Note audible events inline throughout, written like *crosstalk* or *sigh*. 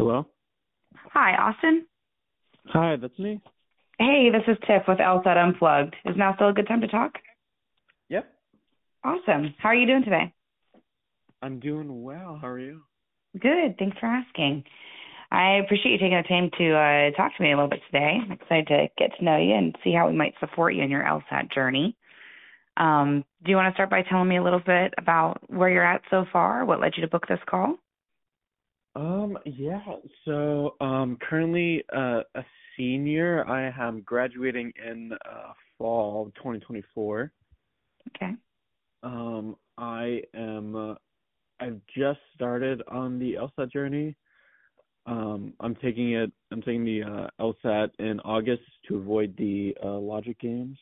Hello? Hi, Austin. Hi, that's me. Hey, this is Tiff with LSAT Unplugged. Is now still a good time to talk? Yep. Awesome. How are you doing today? I'm doing well. How are you? Good. Thanks for asking. I appreciate you taking the time to uh, talk to me a little bit today. I'm excited to get to know you and see how we might support you in your LSAT journey. Um, do you want to start by telling me a little bit about where you're at so far? What led you to book this call? Um, yeah. So, um, currently uh, a senior. I am graduating in uh, fall of 2024. Okay. Um, I am. Uh, I've just started on the LSAT journey. Um, I'm taking it. I'm taking the uh, LSAT in August to avoid the uh, logic games.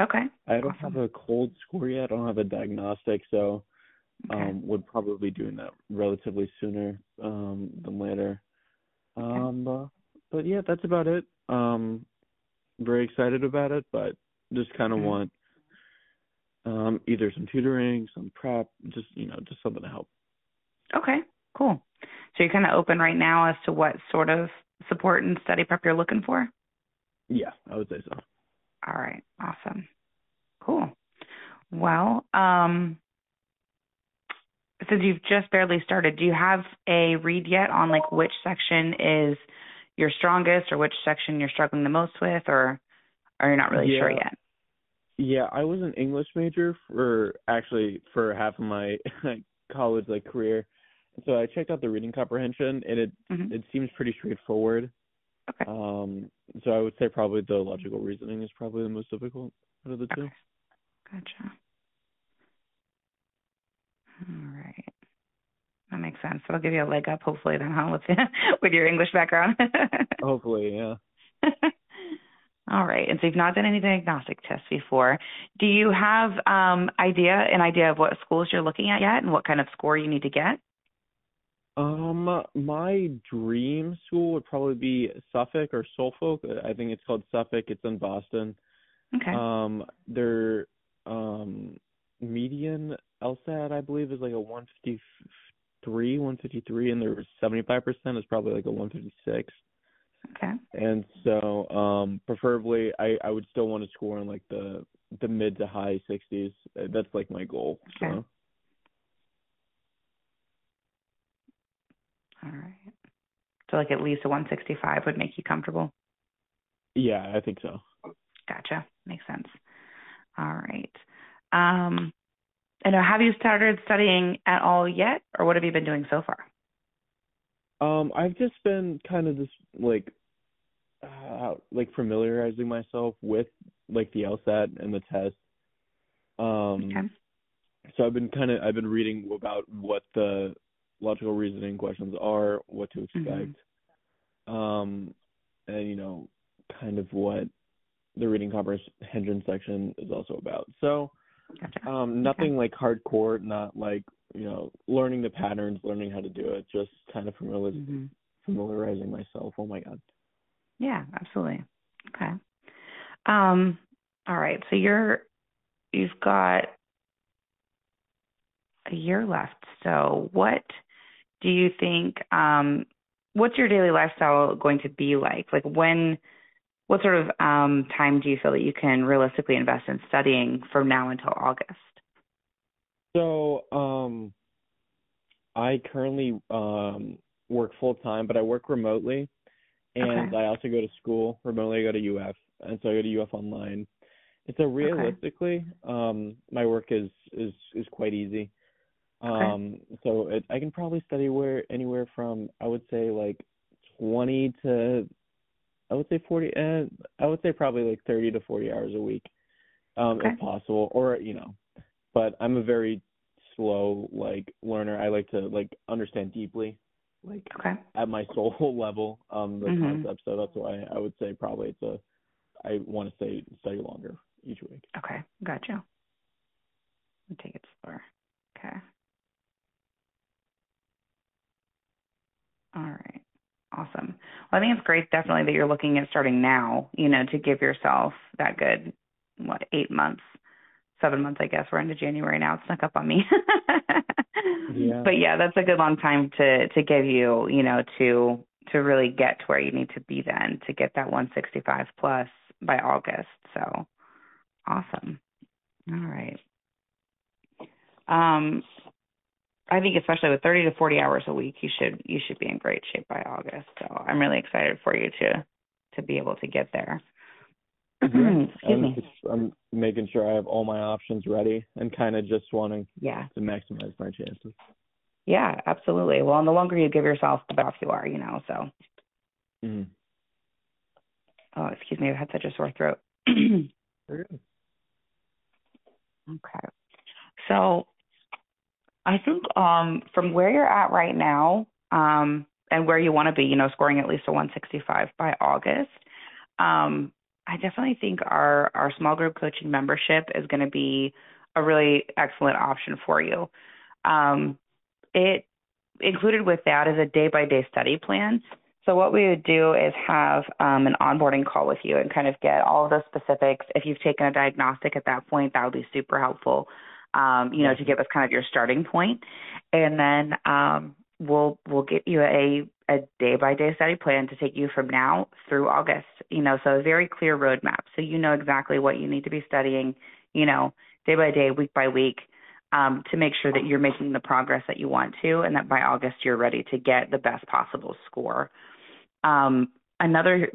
Okay. I don't Awesome. have a cold score yet. I don't have a diagnostic, so Okay. um, would probably be doing that relatively sooner um, than later. Um, uh, but yeah, that's about it. Um, very excited about it, but just kind of Mhm. want um, either some tutoring, some prep, just you know, just something to help. Okay. Cool. So you're kind of open right now as to what sort of support and study prep you're looking for? Yeah, I would say so. All right. Awesome. Cool. Well, um, since you've just barely started, do you have a read yet on like which section is your strongest or which section you're struggling the most with or are you not really sure yet? Yeah, I was an English major for actually for half of my *laughs* college like career. So I checked out the reading comprehension and it hmm it seems pretty straightforward. Okay. Um so I would say probably the logical reasoning is probably the most difficult out of the two. Okay. Gotcha. All right. That makes sense. That'll give you a leg up hopefully then, huh, with *laughs* with your English background. *laughs* Hopefully, yeah. *laughs* All right. And so you've not done any diagnostic tests before. Do you have um idea an idea of what schools you're looking at yet and what kind of score you need to get? Um my dream school would probably be Suffolk or Suffolk. I think it's called Suffolk. It's in Boston. Okay. Um their um median LSAT I believe is like a 153, 153 and their 75% is probably like a 156. okay. And so um preferably I I would still want to score in like the the mid to high 60s. Uh, That's like my goal. Okay. So All right. So like at least a 165 would make you comfortable. yeah, I think so. Gotcha. Makes sense. All right. Um and have you started studying at all yet or what have you been doing so far? Um, I've just been kind of just like, uh, like familiarizing myself with like the LSAT and the test. Um, Okay. so I've been kind of I've been reading about what the logical reasoning questions are, what to expect, um, and you know, kind of what the reading comprehension section is also about. So, Gotcha. um, nothing like hardcore, not like you know, learning the patterns, learning how to do it, just kind of familiar, hmm familiarizing myself. Oh my god. Yeah, absolutely. Okay. Um, all right. So you're you've got a year left. So what do you think um what's your daily lifestyle going to be like? Like when what sort of um time do you feel that you can realistically invest in studying from now until August? So, um, I currently um work full time, but I work remotely, and Okay. I also go to school remotely. I go to UF, and so I go to UF online. And so realistically, um, my work is is is quite easy. Um, so it, I can probably study where anywhere from I would say like twenty to I would say forty, and I would say probably like thirty to forty hours a week, um, Okay. if possible, or you know. But I'm a very slow like learner. I like to like understand deeply, like Okay. at my *laughs* soul level, um, the Mhm. concept. So that's why I would say probably it's a I want to stay study longer each week. Okay. Gotcha. Me take it slower. Okay. All right. Awesome. Well, I think it's great definitely that you're looking at starting now, you know, to give yourself that good, what, eight months, seven months, I guess. We're into January now. It snuck up on me. Yeah. *laughs* But yeah, that's a good long time to, to give you, you know, to to really get to where you need to be then to get that 165 plus by August. So awesome. All right. Um, I think especially with 30 to 40 hours a week, you should you should be in great shape by August. So I'm really excited for you to to be able to get there. *clears throat* Excuse I'm, me. I'm making sure I have all my options ready and kind of just wanting yeah. to maximize my chances. Yeah, absolutely. Well, and the longer you give yourself, the better off you are, you know. So. Mm-hmm. Oh, excuse me, I've had such a sore throat. *clears throat* okay. So I think um, from where you're at right now um, and where you want to be, you know, scoring at least a 165 by August, um, I definitely think our, our small group coaching membership is going to be a really excellent option for you. Um, it included with that is a day by day study plan. So what we would do is have um, an onboarding call with you and kind of get all of the specifics. If you've taken a diagnostic at that point, that would be super helpful um, you know, to give us kind of your starting point, and then um, we'll we'll get you a a day by day study plan to take you from now through August. You know, so a very clear roadmap, so you know exactly what you need to be studying. You know, day by day, week by week. Um, to make sure that you're making the progress that you want to, and that by August you're ready to get the best possible score. Um, another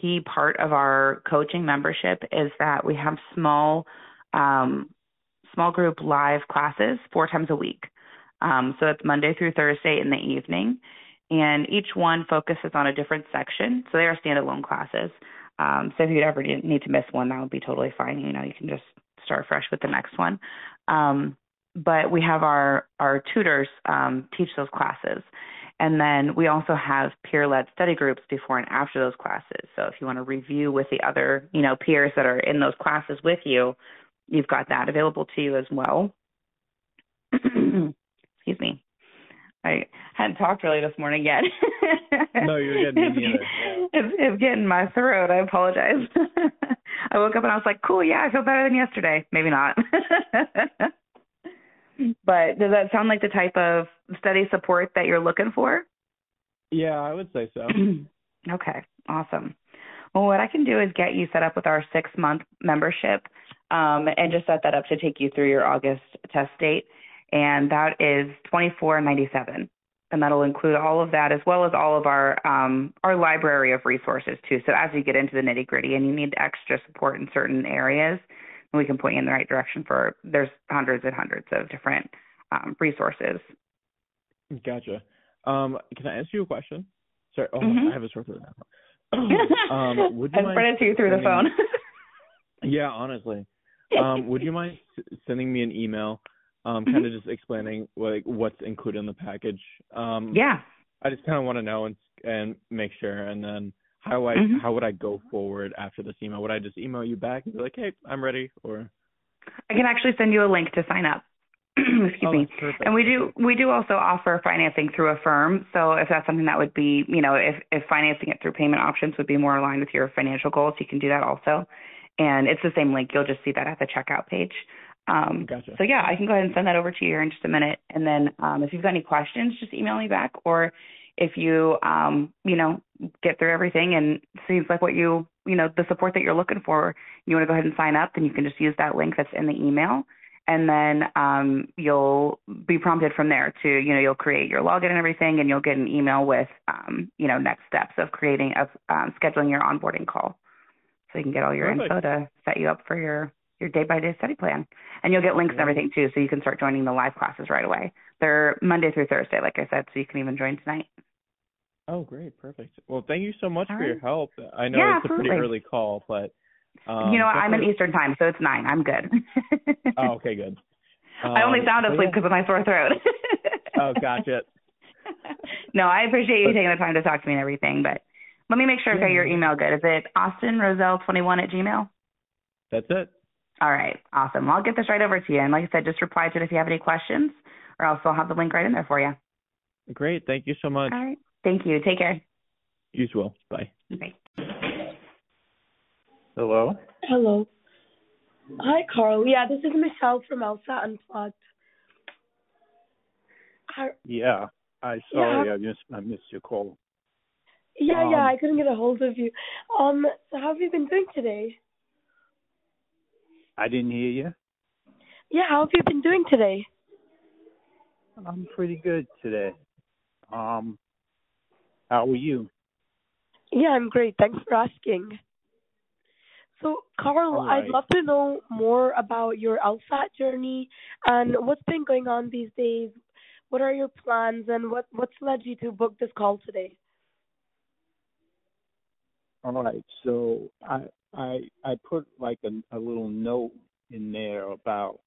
key part of our coaching membership is that we have small um, small group live classes four times a week. Um, so it's Monday through Thursday in the evening, and each one focuses on a different section. So they are standalone classes. Um, so if you'd ever need to miss one, that would be totally fine. You know, you can just start fresh with the next one. Um, but we have our our tutors um, teach those classes, and then we also have peer-led study groups before and after those classes. So if you want to review with the other you know peers that are in those classes with you, you've got that available to you as well. *clears throat* Excuse me. I hadn't talked really this morning yet. no, you're good. Me neither. It's, it's getting my throat. I apologize. *laughs* I woke up and I was like, cool, yeah, I feel better than yesterday. Maybe not. *laughs* but does that sound like the type of study support that you're looking for? Yeah, I would say so. *clears throat* okay, awesome. Well, what I can do is get you set up with our six month membership um, and just set that up to take you through your August test date. And that is twenty four ninety seven, and that'll include all of that as well as all of our um, our library of resources too. So as you get into the nitty gritty and you need extra support in certain areas, we can point you in the right direction for. There's hundreds and hundreds of different um, resources. Gotcha. Um, can I ask you a question? Sorry, oh, mm-hmm. I have a sore throat now. *clears throat* um, would you I spread it to you through the phone. *laughs* *laughs* yeah, honestly um, would you mind sending me an email, um, kind of mm-hmm. just explaining like what's included in the package? Um, yeah. I just kind of want to know and and make sure, and then how I mm-hmm. how would I go forward after this email? Would I just email you back and be like, hey, I'm ready, or? I can actually send you a link to sign up. *clears throat* Excuse oh, me. And we do we do also offer financing through Affirm. So if that's something that would be, you know, if if financing it through payment options would be more aligned with your financial goals, you can do that also and it's the same link. You'll just see that at the checkout page. Um, gotcha. So yeah, I can go ahead and send that over to you here in just a minute. And then um, if you've got any questions, just email me back. Or if you um, you know get through everything and seems like what you you know the support that you're looking for, you want to go ahead and sign up, then you can just use that link that's in the email. And then um, you'll be prompted from there to, you know, you'll create your login and everything, and you'll get an email with, um, you know, next steps of creating, of um, scheduling your onboarding call so you can get all your Perfect. info to set you up for your your day by day study plan. And you'll get links and everything too, so you can start joining the live classes right away. They're Monday through Thursday, like I said, so you can even join tonight. Oh, great, perfect. Well, thank you so much all for right. your help. I know yeah, it's a pretty early call, but um, you know? I'm in Eastern time, so it's nine. I'm good. oh, *laughs* okay, good. I only Um, sound asleep yeah. because of my sore throat. Oh, gotcha. *laughs* no, I appreciate you taking the time to talk to me and everything, but let me make sure I've got Yeah. your email good. Is it austinroselle21 at gmail? That's it. All right, awesome. Well, I'll get this right over to you. And like I said, just reply to it if you have any questions, or else I'll have the link right in there for you. Great. Thank you so much. All right. Thank you. Take care. You as well. Bye. Bye. Hello. Hello. Hi, Carl. Yeah, this is Michelle from LSAT Unplugged. Hi, Yeah, I sorry I missed I missed your call. Yeah, Um, yeah, I couldn't get a hold of you. Um, so how have you been doing today? I didn't hear you. Yeah, how have you been doing today? I'm pretty good today. Um, how are you? Yeah, I'm great. Thanks for asking. So, Carl, All I'd love to know more about your LSAT journey and what's been going on these days. What are your plans and what what's led you to book this call today? All right. So I I I put like a, a little note in there about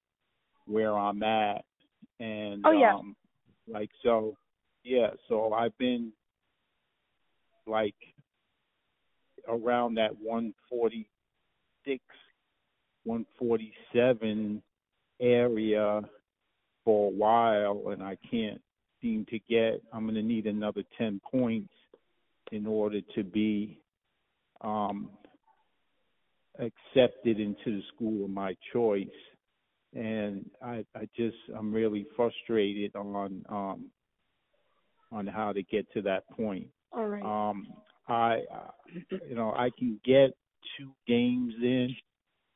where I'm at and Oh, yeah. um like so yeah, so I've been like around that 146 147 area for a while and I can't seem to get I'm going to need another 10 points in order to be um, accepted into the school of my choice. And I, I just, I'm really frustrated on, um, on how to get to that point. All right. Um, I, you know, I can get two games in.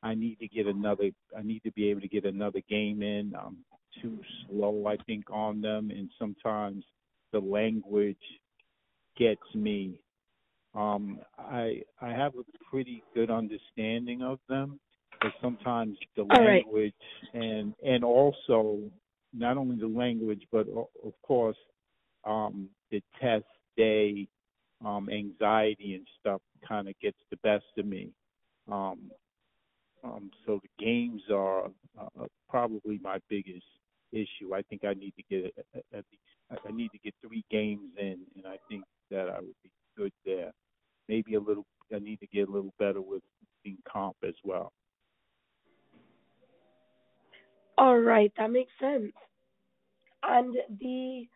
I need to get another. I need to be able to get another game in. I'm too slow, I think, on them, and sometimes the language gets me. Um, I I have a pretty good understanding of them, but sometimes the All right. language and and also not only the language, but of course um, the test day um, anxiety and stuff kind of gets the best of me. Um, um, so the games are uh, probably my biggest issue. I think I need to get at at least I need to get three games in, and I think that I would be good there. Maybe a little. I need to get a little better with in comp as well. All right, that makes sense. And the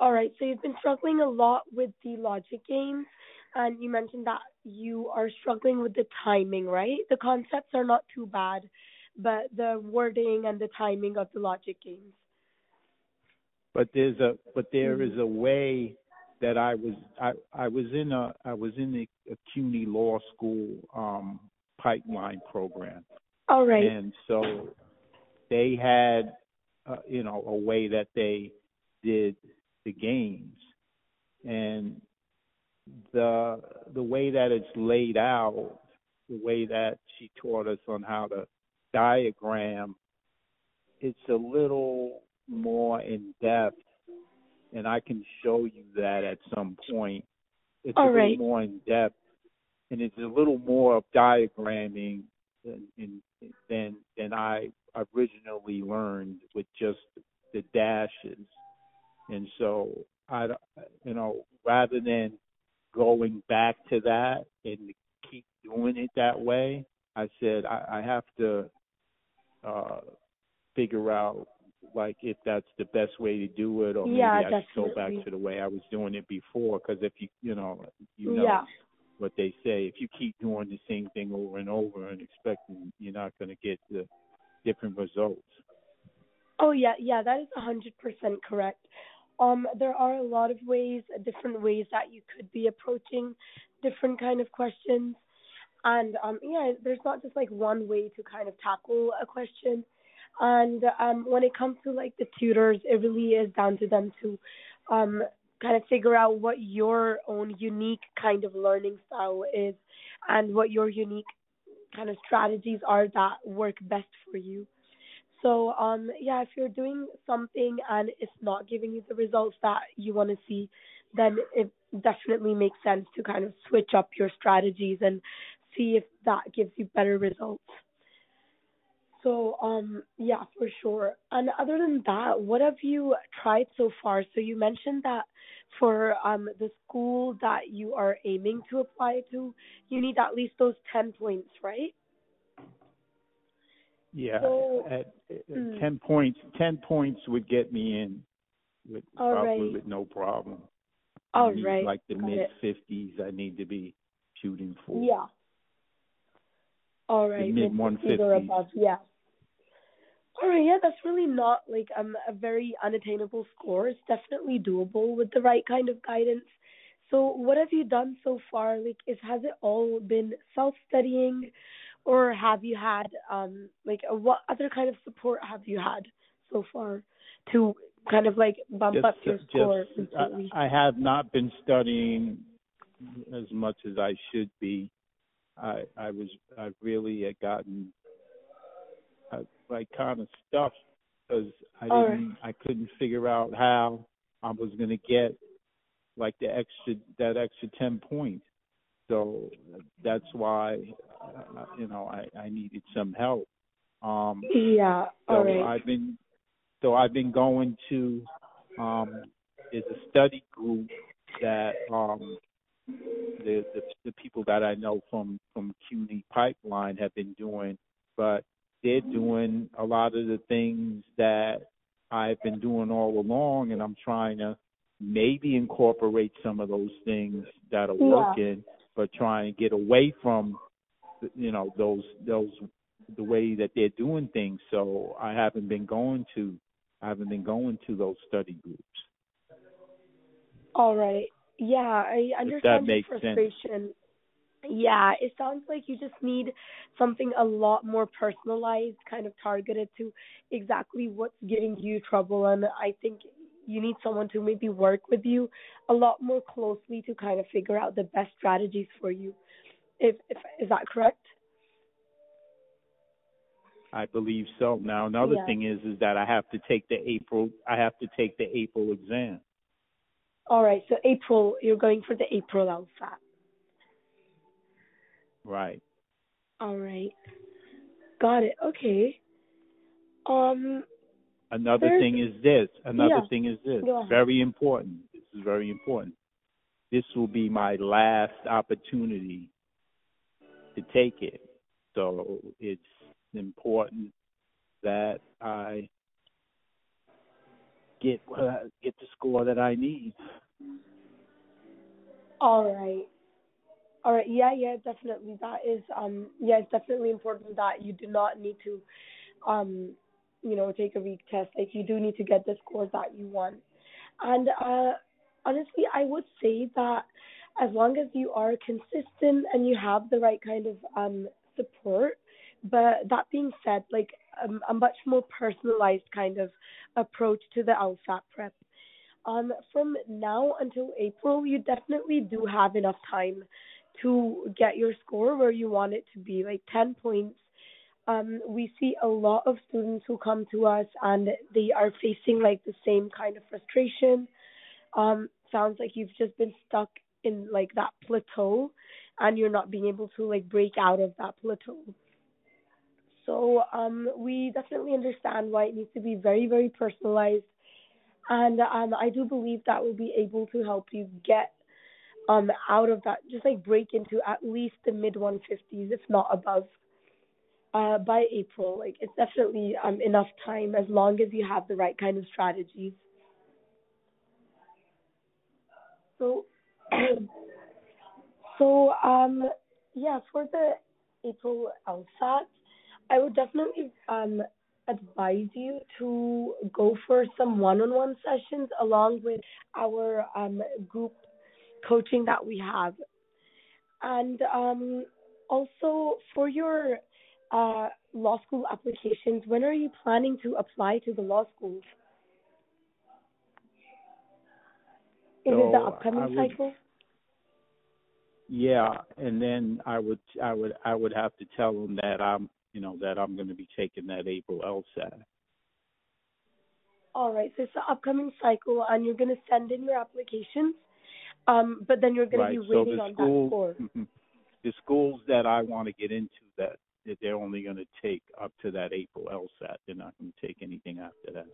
all right, so you've been struggling a lot with the logic games, and you mentioned that you are struggling with the timing, right? The concepts are not too bad, but the wording and the timing of the logic games. but there's a but there Mhm. is a way that I was I I was in a I was in the a CUNY law school um pipeline program All right. and so they had uh, you know a way that they did the games and the the way that it's laid out the way that she taught us on how to diagram it's a little more in depth and I can show you that at some point it's All a little more in depth and it's a little more of diagramming than than than I originally learned with just the dashes. And so I, you know, rather than going back to that and keep doing it that way, I said I, I have to uh figure out like if that's the best way to do it or maybe Yeah, I should go back to the way I was doing it before because if you you know you know Yeah. what they say. If you keep doing the same thing over and over and expecting, you're not going to get the different results. Oh yeah, yeah, that is a hundred percent correct. Um, there are a lot of ways, different ways that you could be approaching different kind of questions, and um, yeah, there's not just like one way to kind of tackle a question. And um, when it comes to like the tutors, it really is down to them to um kind of figure out what your own unique kind of learning style is, and what your unique kind of strategies are that work best for you. So um yeah, if you're doing something and it's not giving you the results that you want to see, then it definitely makes sense to kind of switch up your strategies and see if that gives you better results. So um yeah, for sure. And other than that, what have you tried so far? So you mentioned that for um the school that you are aiming to apply to, you need at least those 10 points, right? Yeah, So- at, at Mm. ten points, ten points would get me in with All probably right. with no problem. All right. like the mid fifties, I need to be shooting for. Yeah. All right. mid mid-fifties or above. Yeah. All right. Yeah, that's really not like um a very unattainable score. It's definitely doable with the right kind of guidance. So what have you done so far? Like, is has it all been self studying, or have you had um like a, what other kind of support have you had so far to kind of like bump just, up your score? Just, I, I have not been studying as much as I should be. I I was I really had gotten I, like kind of stuck because I didn't right. I couldn't figure out how I was going to get like the extra that extra ten points. So that's why uh, you know I I needed some help. Um Yeah. So right. I've been so I've been going to um there's a study group that um the, the the people that I know from from CUNY Pipeline have been doing, but they're doing a lot of the things that I've been doing all along, and I'm trying to maybe incorporate some of those things that are yeah. working, but try and get away from you know those those the way that they're doing things. So I haven't been going to I haven't been going to those study groups. All right. Yeah, I understand the frustration. Sense. Yeah, it sounds like you just need something a lot more personalized, kind of targeted to exactly what's giving you trouble. And I think you need someone to maybe work with you a lot more closely to kind of figure out the best strategies for you. If, if is that correct? I believe so. Now another yeah. thing is is that I have to take the April I have to take the April exam. All right, so April you're going for the April alpha. Right. All right. Got it. Okay. Um Another thing is this. Another yeah. thing is this. Very important. This is very important. This will be my last opportunity to take it. So it's important that I get get the score that I need. All right. All right. Yeah, yeah, definitely. That is um yeah, it's definitely important that you do not need to um you know, take a weak test. Like you do need to get the scores that you want. And uh honestly I would say that as long as you are consistent and you have the right kind of um support, but that being said, like um, a much more personalized kind of approach to the LSAT prep. Um, from now until April, you definitely do have enough time to get your score where you want it to be, like 10 points. Um, we see a lot of students who come to us and they are facing like the same kind of frustration. Um, sounds like you've just been stuck in like that plateau and you're not being able to like break out of that plateau. So um, we definitely understand why it needs to be very, very personalized. And um, I do believe that will be able to help you get um out of that just like break into at least the mid 150s if not above uh by April like it's definitely um enough time as long as you have the right kind of strategies so so um yeah for the April LSAT I would definitely um advise you to go for some one-on-one sessions along with our um, group coaching that we have. And um, also for your uh, law school applications, when are you planning to apply to the law schools? Is so it the upcoming would, cycle? Yeah, and then I would I would I would have to tell them that I'm you know that I'm going to be taking that April LSAT. All right, so it's the upcoming cycle, and you're going to send in your applications. Um, but then you're going right. to be waiting so on school, that score. Mm-hmm. The schools that I want to get into that they're only going to take up to that April LSAT. They're not going to take anything after that.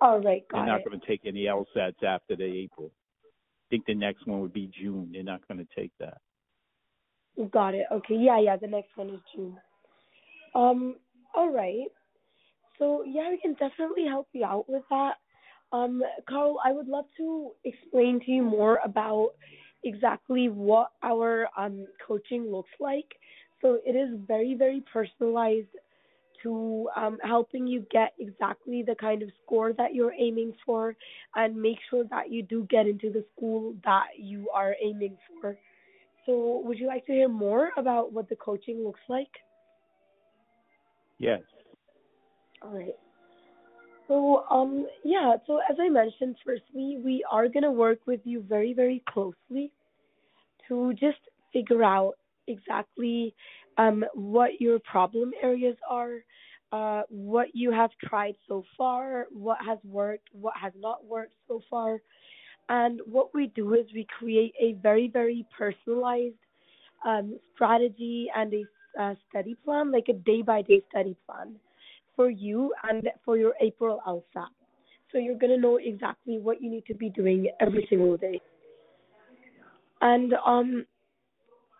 All right, got They're not it. going to take any LSATs after the April. I think the next one would be June. They're not going to take that. Got it. Okay. Yeah, yeah. The next one is June. Um. All right. So yeah, we can definitely help you out with that. Um, Carl, I would love to explain to you more about exactly what our um, coaching looks like. So it is very, very personalized to um, helping you get exactly the kind of score that you're aiming for and make sure that you do get into the school that you are aiming for. So, would you like to hear more about what the coaching looks like? Yes. All right. So, um, yeah, so as I mentioned, firstly, we are going to work with you very, very closely to just figure out exactly um, what your problem areas are, uh, what you have tried so far, what has worked, what has not worked so far. And what we do is we create a very, very personalized um, strategy and a uh, study plan, like a day by day study plan for you and for your April LSAT. So you're going to know exactly what you need to be doing every single day. And um,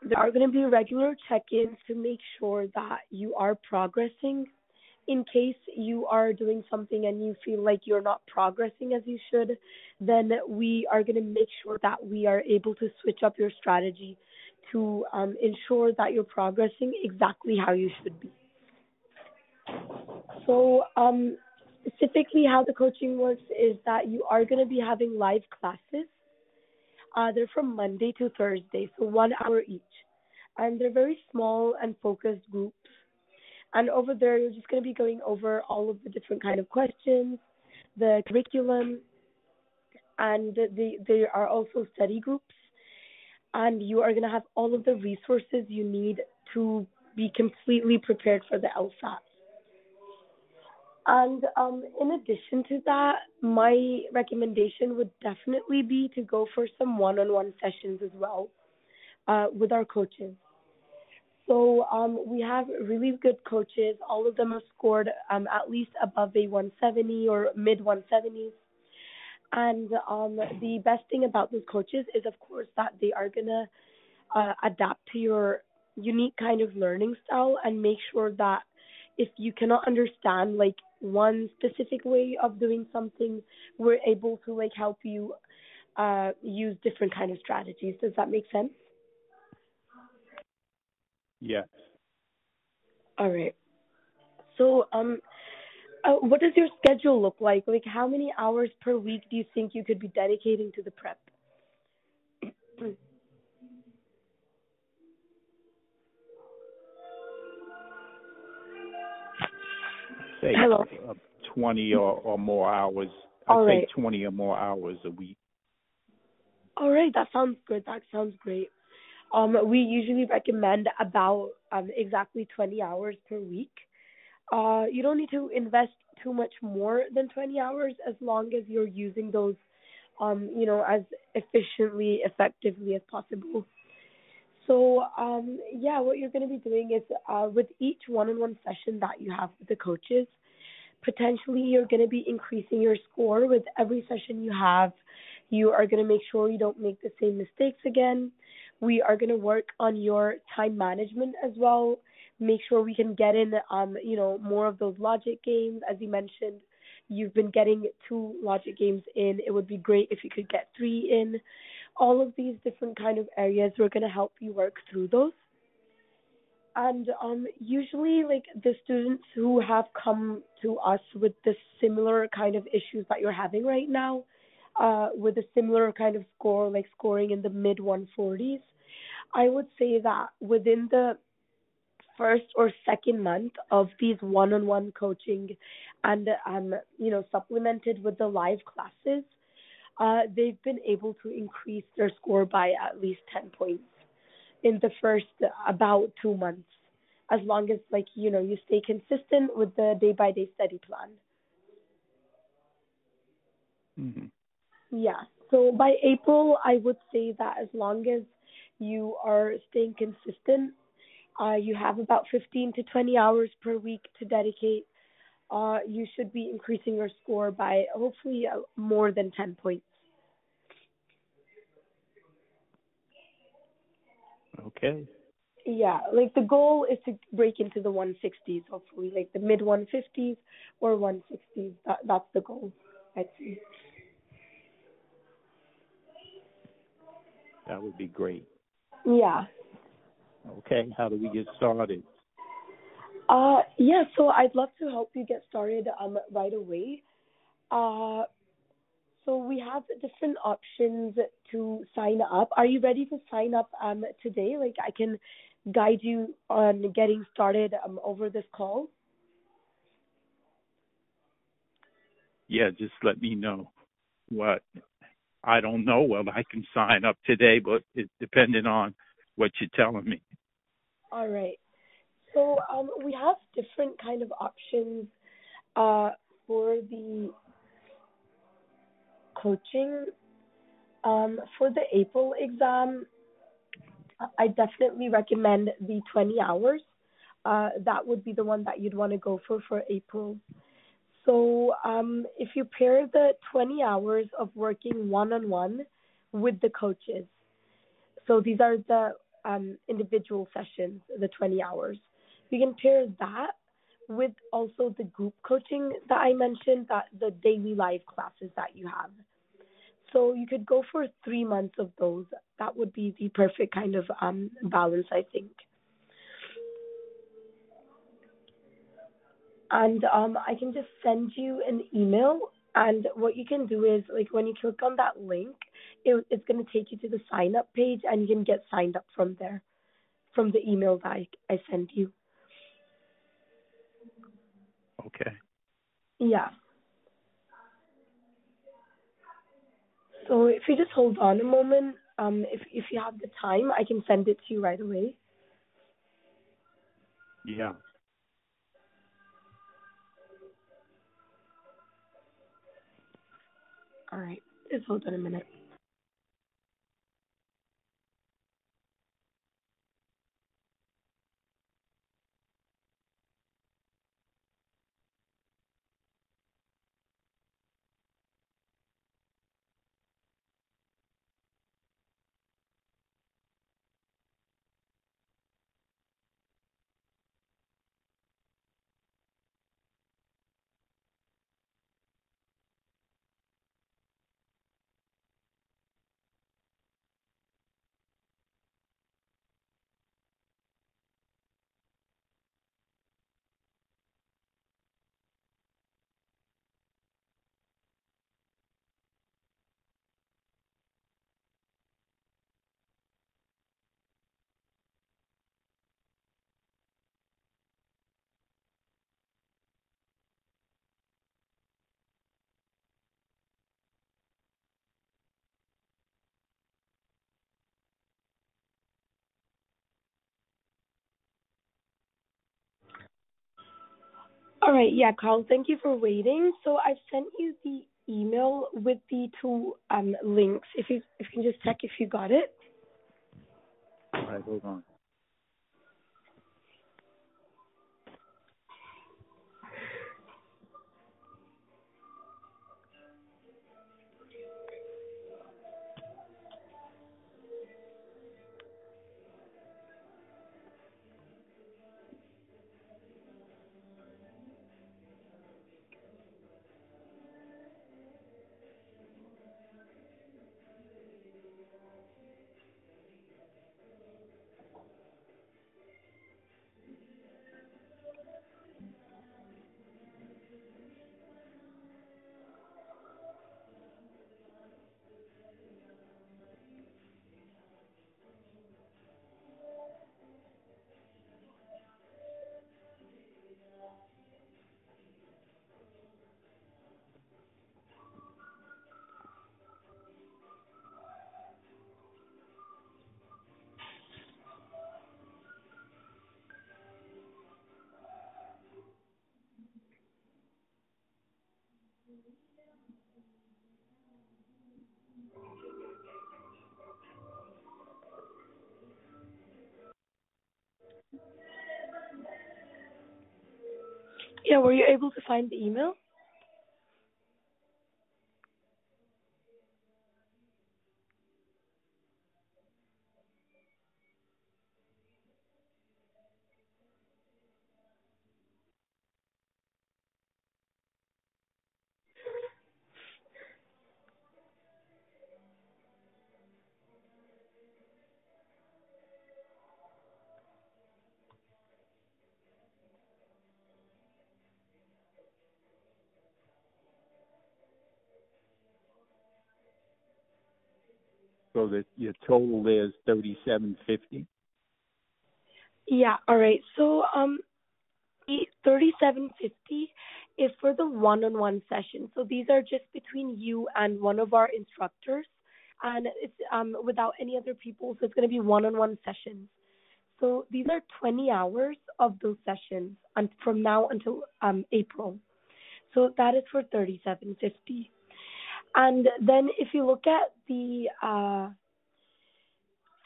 there are going to be regular check-ins to make sure that you are progressing. In case you are doing something and you feel like you're not progressing as you should, then we are going to make sure that we are able to switch up your strategy to um, ensure that you're progressing exactly how you should be. So, um, specifically, how the coaching works is that you are going to be having live classes uh, they're from Monday to Thursday, so one hour each. And they're very small and focused groups. And over there, you're just going to be going over all of the different kind of questions, the curriculum, and the, there are also study groups. And you are going to have all of the resources you need to be completely prepared for the LSAT. And um, in addition to that, my recommendation would definitely be to go for some one on one sessions as well uh, with our coaches. So um, we have really good coaches. All of them have scored um, at least above a 170 or mid 170s. And um, the best thing about those coaches is, of course, that they are going to uh, adapt to your unique kind of learning style and make sure that if you cannot understand like one specific way of doing something, we're able to like help you uh, use different kind of strategies. Does that make sense? Yes. All right. So, um, uh, what does your schedule look like? Like, how many hours per week do you think you could be dedicating to the prep? say Hello. Uh, 20 or, or more hours. All I'd right. say 20 or more hours a week. All right, that sounds good. That sounds great. Um, we usually recommend about um, exactly 20 hours per week. Uh, you don't need to invest too much more than 20 hours as long as you're using those, um, you know, as efficiently, effectively as possible. So, um, yeah, what you're going to be doing is uh, with each one-on-one session that you have with the coaches, potentially you're going to be increasing your score with every session you have. You are going to make sure you don't make the same mistakes again. We are going to work on your time management as well. Make sure we can get in, um, you know, more of those logic games, as you mentioned. You've been getting two logic games in. It would be great if you could get three in all of these different kind of areas we're going to help you work through those and um, usually like the students who have come to us with the similar kind of issues that you're having right now uh, with a similar kind of score like scoring in the mid 140s i would say that within the first or second month of these one-on-one coaching and um, you know supplemented with the live classes uh, they've been able to increase their score by at least 10 points in the first about two months, as long as like you know you stay consistent with the day by day study plan. Mm-hmm. Yeah. So by April, I would say that as long as you are staying consistent, uh, you have about 15 to 20 hours per week to dedicate uh, you should be increasing your score by hopefully uh, more than 10 points. Okay. Yeah, like the goal is to break into the 160s, hopefully, like the mid 150s or 160s. That, that's the goal, I'd say. That would be great. Yeah. Okay. How do we get started? Uh, yeah, so I'd love to help you get started um, right away. Uh, so we have different options to sign up. Are you ready to sign up um, today? Like I can guide you on getting started um, over this call. Yeah, just let me know what. I don't know what I can sign up today, but it's depending on what you're telling me. All right. So um, we have different kind of options uh, for the coaching. Um, for the April exam, I definitely recommend the 20 hours. Uh, that would be the one that you'd want to go for for April. So um, if you pair the 20 hours of working one-on-one with the coaches, so these are the um, individual sessions, the 20 hours. You can pair that with also the group coaching that I mentioned, that the daily life classes that you have. So you could go for three months of those. That would be the perfect kind of um, balance, I think. And um, I can just send you an email. And what you can do is, like, when you click on that link, it, it's going to take you to the sign up page, and you can get signed up from there, from the email that I, I sent you. Okay. Yeah. So if you just hold on a moment, um, if if you have the time, I can send it to you right away. Yeah. All right. Just hold on a minute. All right, yeah, Carl, thank you for waiting. So I've sent you the email with the two um, links. If you if you can just check if you got it. All right, hold on. Yeah, were you able to find the email? So that your total is thirty seven fifty. Yeah. All right. So um, thirty-seven fifty is for the one-on-one session. So these are just between you and one of our instructors, and it's um without any other people. So it's going to be one-on-one sessions. So these are twenty hours of those sessions, and from now until um April. So that is for thirty-seven fifty. And then if you look at the uh,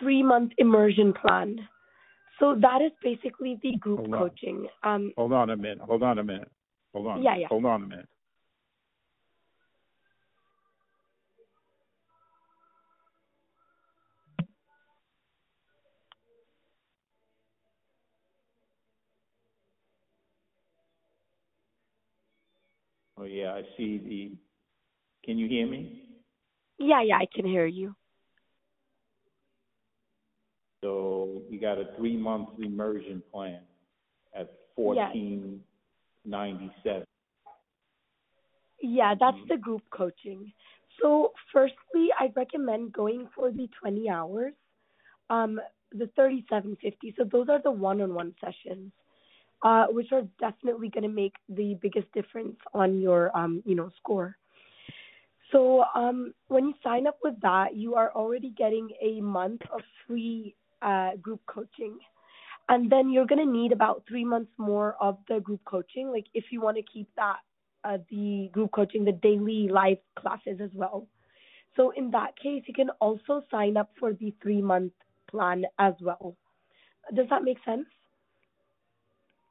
three-month immersion plan, so that is basically the group Hold coaching. Um, Hold on a minute. Hold on a minute. Hold on. Yeah, yeah. Hold on a minute. Oh yeah, I see the. Can you hear me? yeah, yeah, I can hear you. So you got a three month immersion plan at fourteen ninety seven. Yeah, that's Mhm. the group coaching. So, firstly, I recommend going for the 20 hours, um, the 3750. So those are the one-on-one sessions, uh, which are definitely going to make the biggest difference on your, um, you know, score. So, um, when you sign up with that, you are already getting a month of free uh, group coaching. And then you're going to need about three months more of the group coaching, like if you want to keep that uh, the group coaching, the daily live classes as well. So in that case, you can also sign up for the three month plan as well. Does that make sense?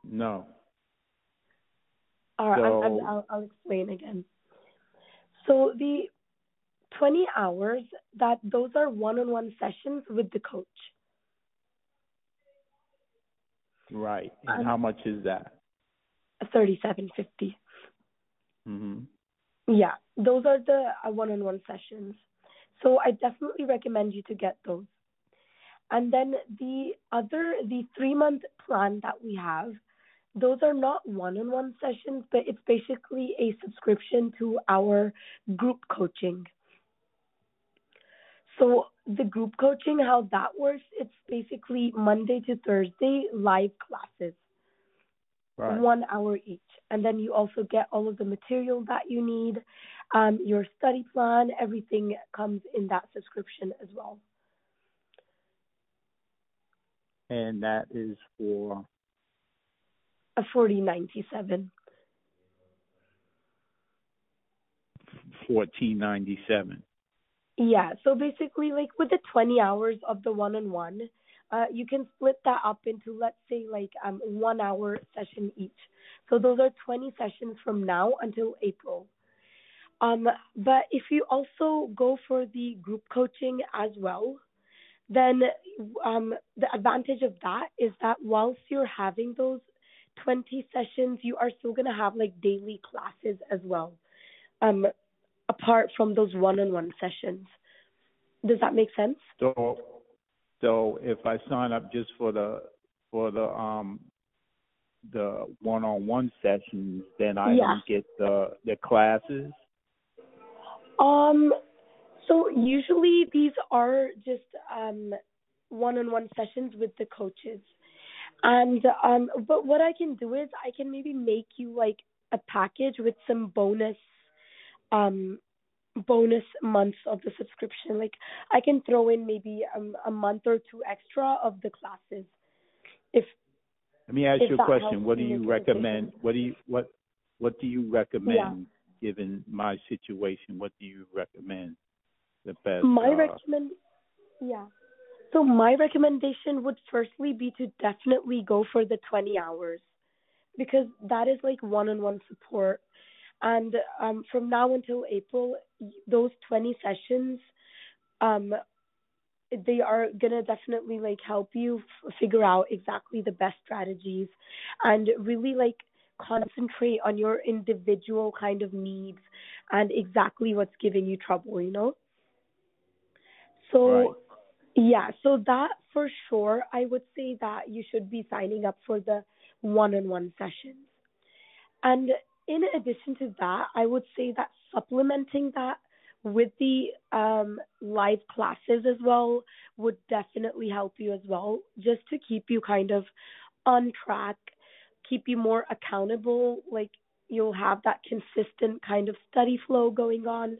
No. All right, So- I'll, I'll explain again. So the 20 hours that those are one-on-one sessions with the coach. Right. Um, And how much is that? 3750. Mhm. Yeah, those are the uh, one-on-one sessions. So I definitely recommend you to get those. And then the other, the three-month plan that we have, those are not one-on-one sessions, but it's basically a subscription to our group coaching. So the group coaching, how that works, it's basically Monday to Thursday live classes Right. one hour each. And then you also get all of the material that you need, um, your study plan, everything comes in that subscription as well. And that is for A forty ninety seven. fourteen ninety seven. Yeah. So basically like with the twenty hours of the one on one, uh you can split that up into let's say like um one hour session each. So those are twenty sessions from now until April. Um but if you also go for the group coaching as well, then um, the advantage of that is that whilst you're having those 20 sessions, you are still going to have like daily classes as well, um, apart from those one-on-one sessions. Does that make sense? So so if I sign up just for the for the um the one on one sessions, then I Yeah. don't get the the classes. Um, so usually these are just um, one-on-one sessions with the coaches, and um, but what I can do is I can maybe make you like a package with some bonus, um, bonus months of the subscription. Like I can throw in maybe um, a month or two extra of the classes, if Let me ask you a question. What do you you make a recommend? What do you what what do you recommend given my situation? What do you recommend the best? My uh, recommend, yeah. So my recommendation would firstly be to definitely go for the 20 hours because that is like one-on-one support. And um, from now until April, those 20 sessions, um, they are gonna definitely like help you f- figure out exactly the best strategies and really like concentrate on your individual kind of needs and exactly what's giving you trouble, you know? So Right. Yeah, so that for sure, I would say that you should be signing up for the one-on-one sessions. And in addition to that, I would say that supplementing that with the um, live classes as well would definitely help you as well, just to keep you kind of on track, keep you more accountable. Like you'll have that consistent kind of study flow going on.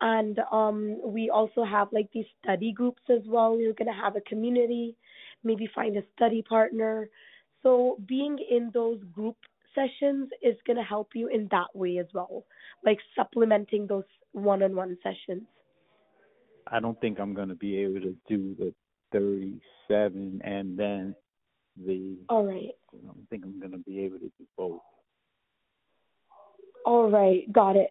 And um, we also have like these study groups as well. You're going to have a community, maybe find a study partner. So being in those group sessions is going to help you in that way as well, like supplementing those one on one sessions. I don't think I'm going to be able to do the 37 and then the. All right. I don't think I'm going to be able to do both. All right, got it.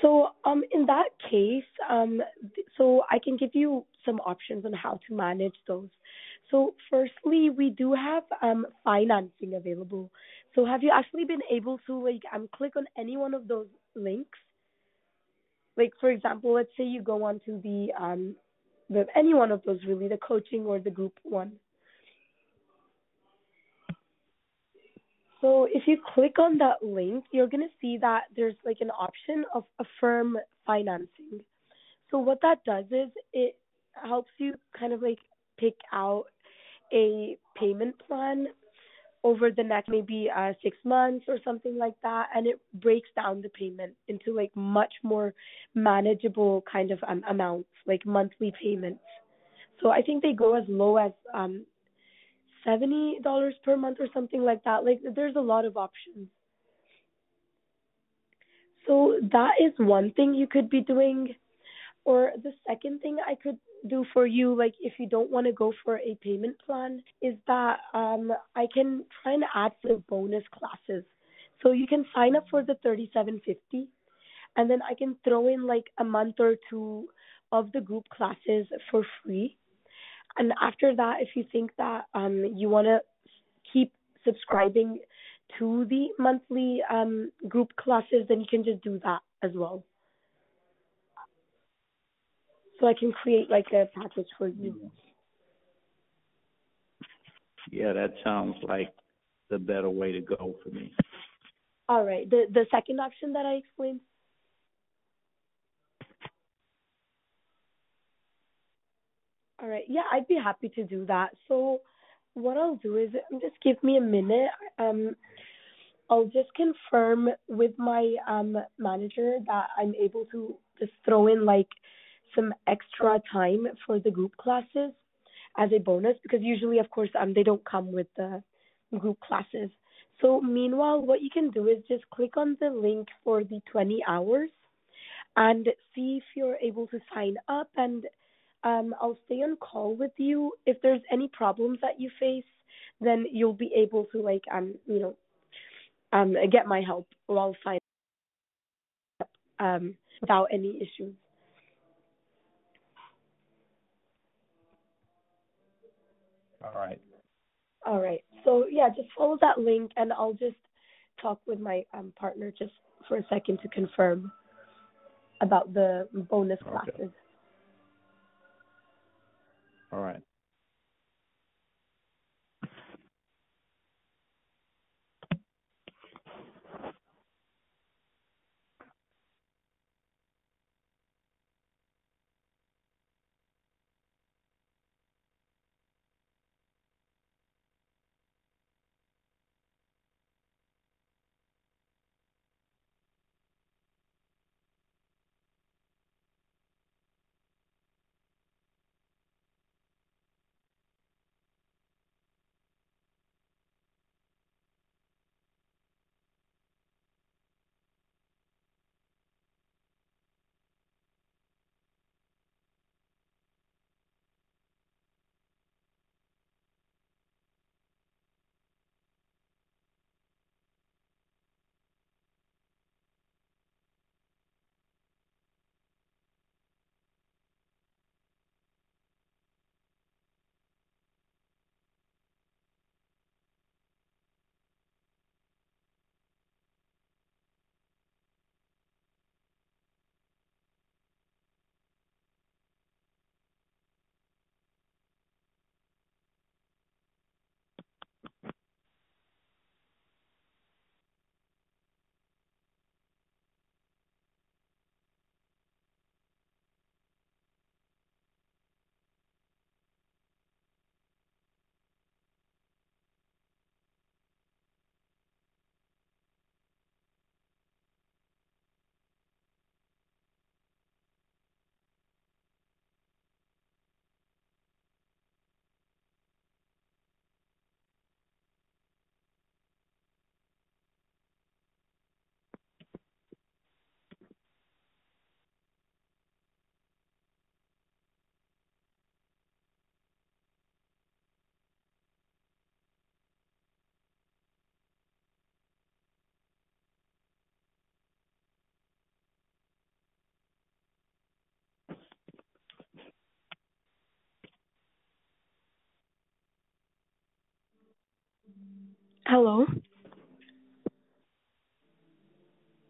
So, um, in that case, um, so I can give you some options on how to manage those. So, firstly, we do have um financing available. So, have you actually been able to like um click on any one of those links? Like, for example, let's say you go onto the um the any one of those really, the coaching or the group one. So if you click on that link, you're going to see that there's like an option of Affirm financing. So what that does is it helps you kind of like pick out a payment plan over the next maybe uh, six months or something like that, and it breaks down the payment into like much more manageable kind of um, amounts, like monthly payments. So I think they go as low as um, seventy dollars per month or something like that. Like there's a lot of options. So that is one thing you could be doing. Or the second thing I could do for you, like if you don't want to go for a payment plan, is that um I can try and add the bonus classes. So you can sign up for the thirty seven fifty and then I can throw in like a month or two of the group classes for free and after that, if you think that um, you want to keep subscribing to the monthly um, group classes, then you can just do that as well. So I can create like a package for you. Yeah, that sounds like the better way to go for me. All right. The the second option that I explained. All right. Yeah, I'd be happy to do that. So what I'll do is just give me a minute. Um I'll just confirm with my um manager that I'm able to just throw in like some extra time for the group classes as a bonus because usually of course um they don't come with the group classes. So meanwhile what you can do is just click on the link for the 20 hours and see if you're able to sign up and um, I'll stay on call with you. If there's any problems that you face, then you'll be able to like um you know um get my help while signing up um without any issues. All right. All right. So yeah, just follow that link and I'll just talk with my um partner just for a second to confirm about the bonus classes. All right. Hello.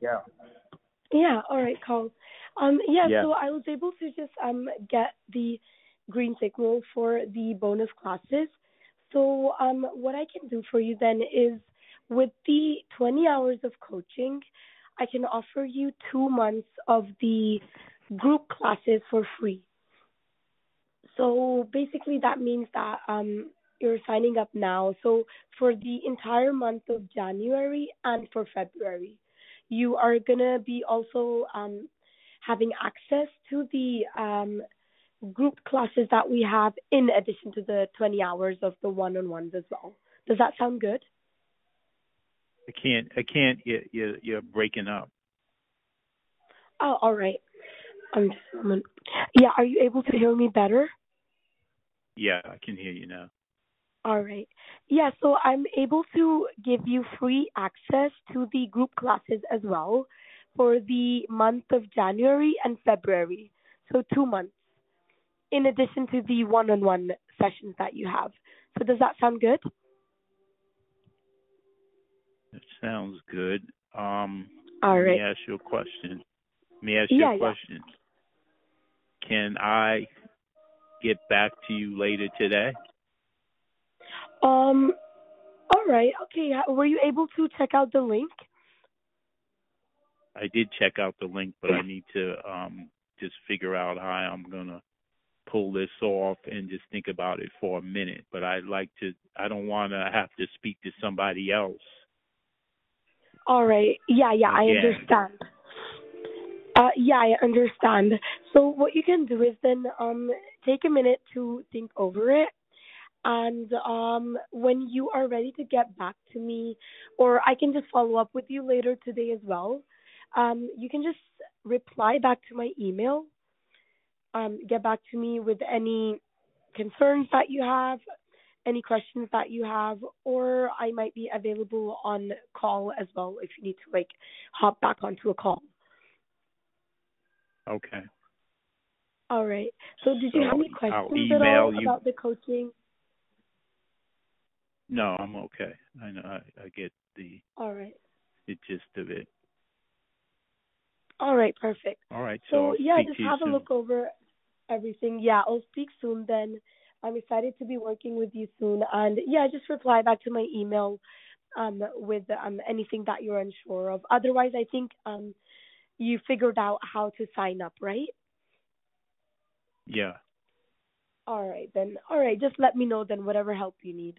Yeah. Yeah. All right, Carl. Um, yeah, Yeah. So I was able to just um get the green signal for the bonus classes. So um, what I can do for you then is with the 20 hours of coaching, I can offer you two months of the group classes for free. So basically, that means that um, you're signing up now. So for the entire month of January and for February, you are gonna be also um, having access to the um, group classes that we have in addition to the 20 hours of the one-on-ones as well. Does that sound good? I can't. I can't. You, you, you're breaking up. Oh, all right. I'm just a moment. Yeah, are you able to hear me better? Yeah, I can hear you now. All right. Yeah, so I'm able to give you free access to the group classes as well for the month of January and February. So two months, in addition to the one on one sessions that you have. So does that sound good? That sounds good. Um, All Let me ask you a question. Let me ask Yeah, you yeah. a question. Can I get back to you later today? Um all right. Okay. Were you able to check out the link? I did check out the link, but I need to um just figure out how I'm gonna pull this off and just think about it for a minute. But I'd like to. I don't want to have to speak to somebody else. All right. Yeah, yeah, I understand. Uh, yeah, I understand. So what you can do is then um take a minute to think over it, and um when you are ready to get back to me, or I can just follow up with you later today as well. Um, you can just reply back to my email. Um, get back to me with any concerns that you have, any questions that you have, or I might be available on call as well if you need to like hop back onto a call. Okay. All right. So did you So have any questions at all you- about the coaching? No, I'm okay. I know. I, I get the All right. the gist of it. All right, perfect. All right. So, So yeah, just have soon. a look over everything. Yeah, I'll speak soon then. I'm excited to be working with you soon and yeah, just reply back to my email um with um anything that you're unsure of. Otherwise, I think um you figured out how to sign up, right? Yeah. All right then. All right, just let me know then whatever help you need.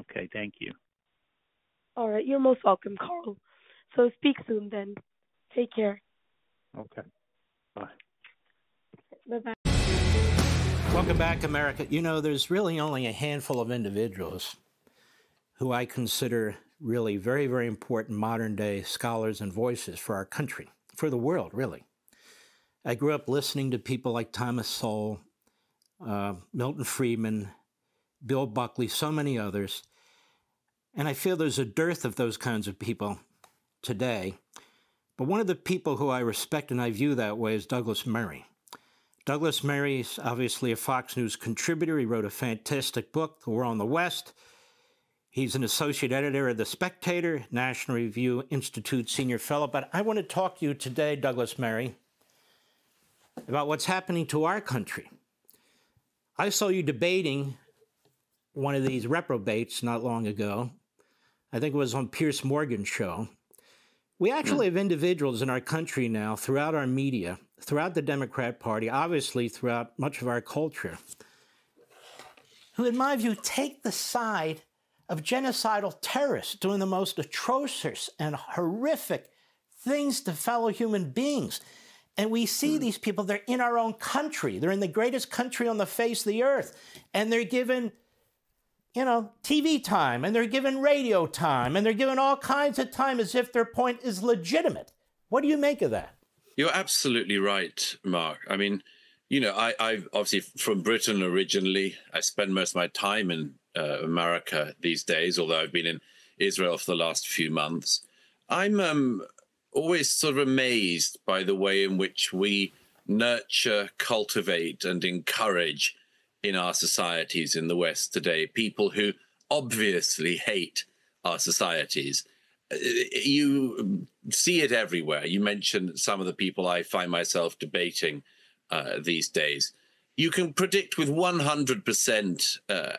Okay. Thank you. All right, you're most welcome, Carl. So speak soon then. Take care. Okay. Bye. Bye bye. Welcome back, America. You know, there's really only a handful of individuals who I consider really very, very important modern day scholars and voices for our country, for the world, really. I grew up listening to people like Thomas Sowell, uh, Milton Friedman, Bill Buckley, so many others. And I feel there's a dearth of those kinds of people today. But one of the people who I respect and I view that way is Douglas Murray. Douglas Murray is obviously a Fox News contributor. He wrote a fantastic book, The War on the West. He's an associate editor of The Spectator, National Review Institute senior fellow. But I want to talk to you today, Douglas Murray, about what's happening to our country. I saw you debating one of these reprobates not long ago. I think it was on Piers Morgan's show. We hmm. actually have individuals in our country now, throughout our media, throughout the Democrat Party, obviously throughout much of our culture, who, in my view, take the side of genocidal terrorists doing the most atrocious and horrific things to fellow human beings. And we see hmm. these people, they're in our own country. They're in the greatest country on the face of the earth. And they're given, you know, TV time and they're given radio time and they're given all kinds of time as if their point is legitimate. What do you make of that? You're absolutely right, Mark. I mean, you know, I, I obviously from Britain originally. I spend most of my time in uh, America these days, although I've been in Israel for the last few months. I'm um, always sort of amazed by the way in which we nurture, cultivate, and encourage in our societies in the West today people who obviously hate our societies. Uh, you see it everywhere. You mentioned some of the people I find myself debating uh, these days. You can predict with 100% uh,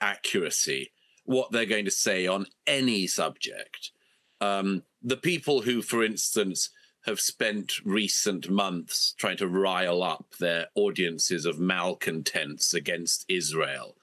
accuracy what they're going to say on any subject. Um, the people who, for instance, have spent recent months trying to rile up their audiences of malcontents against Israel,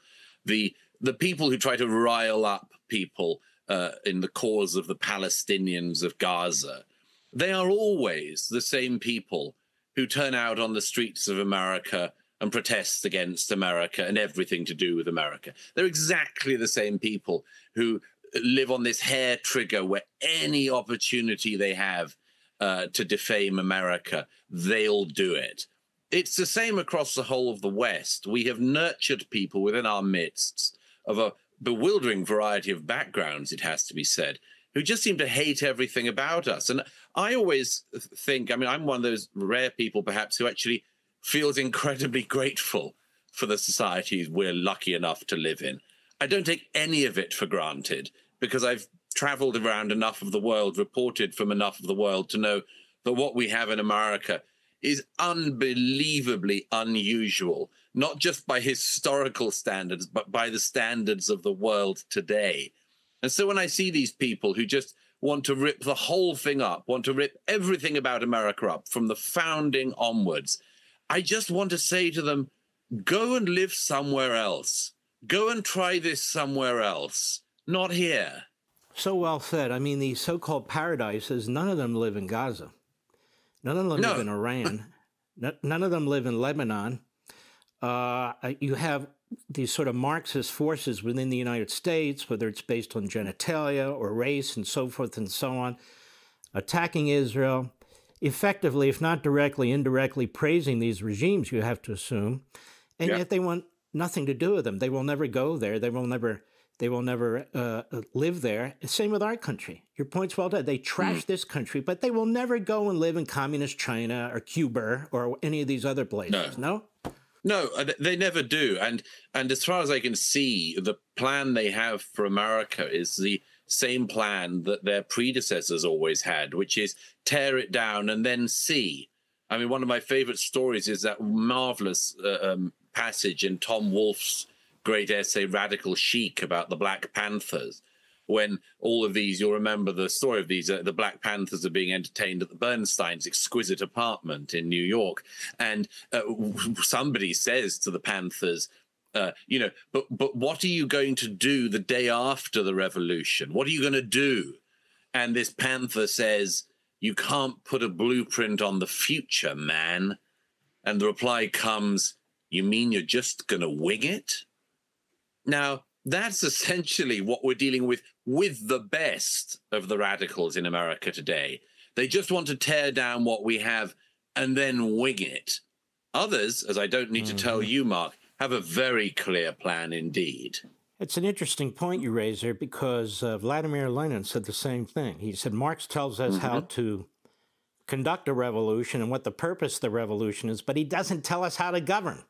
the the people who try to rile up people uh, in the cause of the Palestinians of Gaza, they are always the same people who turn out on the streets of America and protest against America and everything to do with America. They're exactly the same people who live on this hair trigger where any opportunity they have uh, to defame America, they'll do it. It's the same across the whole of the West. We have nurtured people within our midst of a bewildering variety of backgrounds, it has to be said, who just seem to hate everything about us. And I always think, I mean, I'm one of those rare people perhaps who actually feels incredibly grateful for the societies we're lucky enough to live in. I don't take any of it for granted because I've traveled around enough of the world, reported from enough of the world to know that what we have in America is unbelievably unusual, not just by historical standards, but by the standards of the world today. And so when I see these people who just want to rip the whole thing up, want to rip everything about America up from the founding onwards, I just want to say to them, go and live somewhere else. Go and try this somewhere else, not here. So well said. I mean, these so called paradises, none of them live in Gaza. None of them no. live in Iran. *laughs* none of them live in Lebanon. Uh, you have these sort of Marxist forces within the United States, whether it's based on genitalia or race and so forth and so on, attacking Israel, effectively, if not directly, indirectly praising these regimes, you have to assume. And yeah. yet they want nothing to do with them. They will never go there. They will never. They will never uh, live there. Same with our country. Your point's well done. They trash mm. this country, but they will never go and live in communist China or Cuba or any of these other places. No. no? No, uh, they never do. And and as far as I can see, the plan they have for America is the same plan that their predecessors always had, which is tear it down and then see. I mean, one of my favorite stories is that marvelous uh, um, passage in Tom Wolfe's great essay, Radical Chic, about the Black Panthers. When all of these, you'll remember the story of these, uh, the Black Panthers are being entertained at the Bernstein's exquisite apartment in New York. And uh, somebody says to the Panthers, uh, you know, but but what are you going to do the day after the revolution? What are you going to do? And this panther says, "You can't put a blueprint on the future, man." And the reply comes, "You mean you're just going to wing it?" Now that's essentially what we're dealing with with the best of the radicals in America today. They just want to tear down what we have and then wing it. Others, as I don't need mm-hmm. to tell you, Mark, have a very clear plan indeed. It's an interesting point you raise there because uh, Vladimir Lenin said the same thing. He said Marx tells us mm-hmm. how to conduct a revolution and what the purpose of the revolution is, but he doesn't tell us how to govern.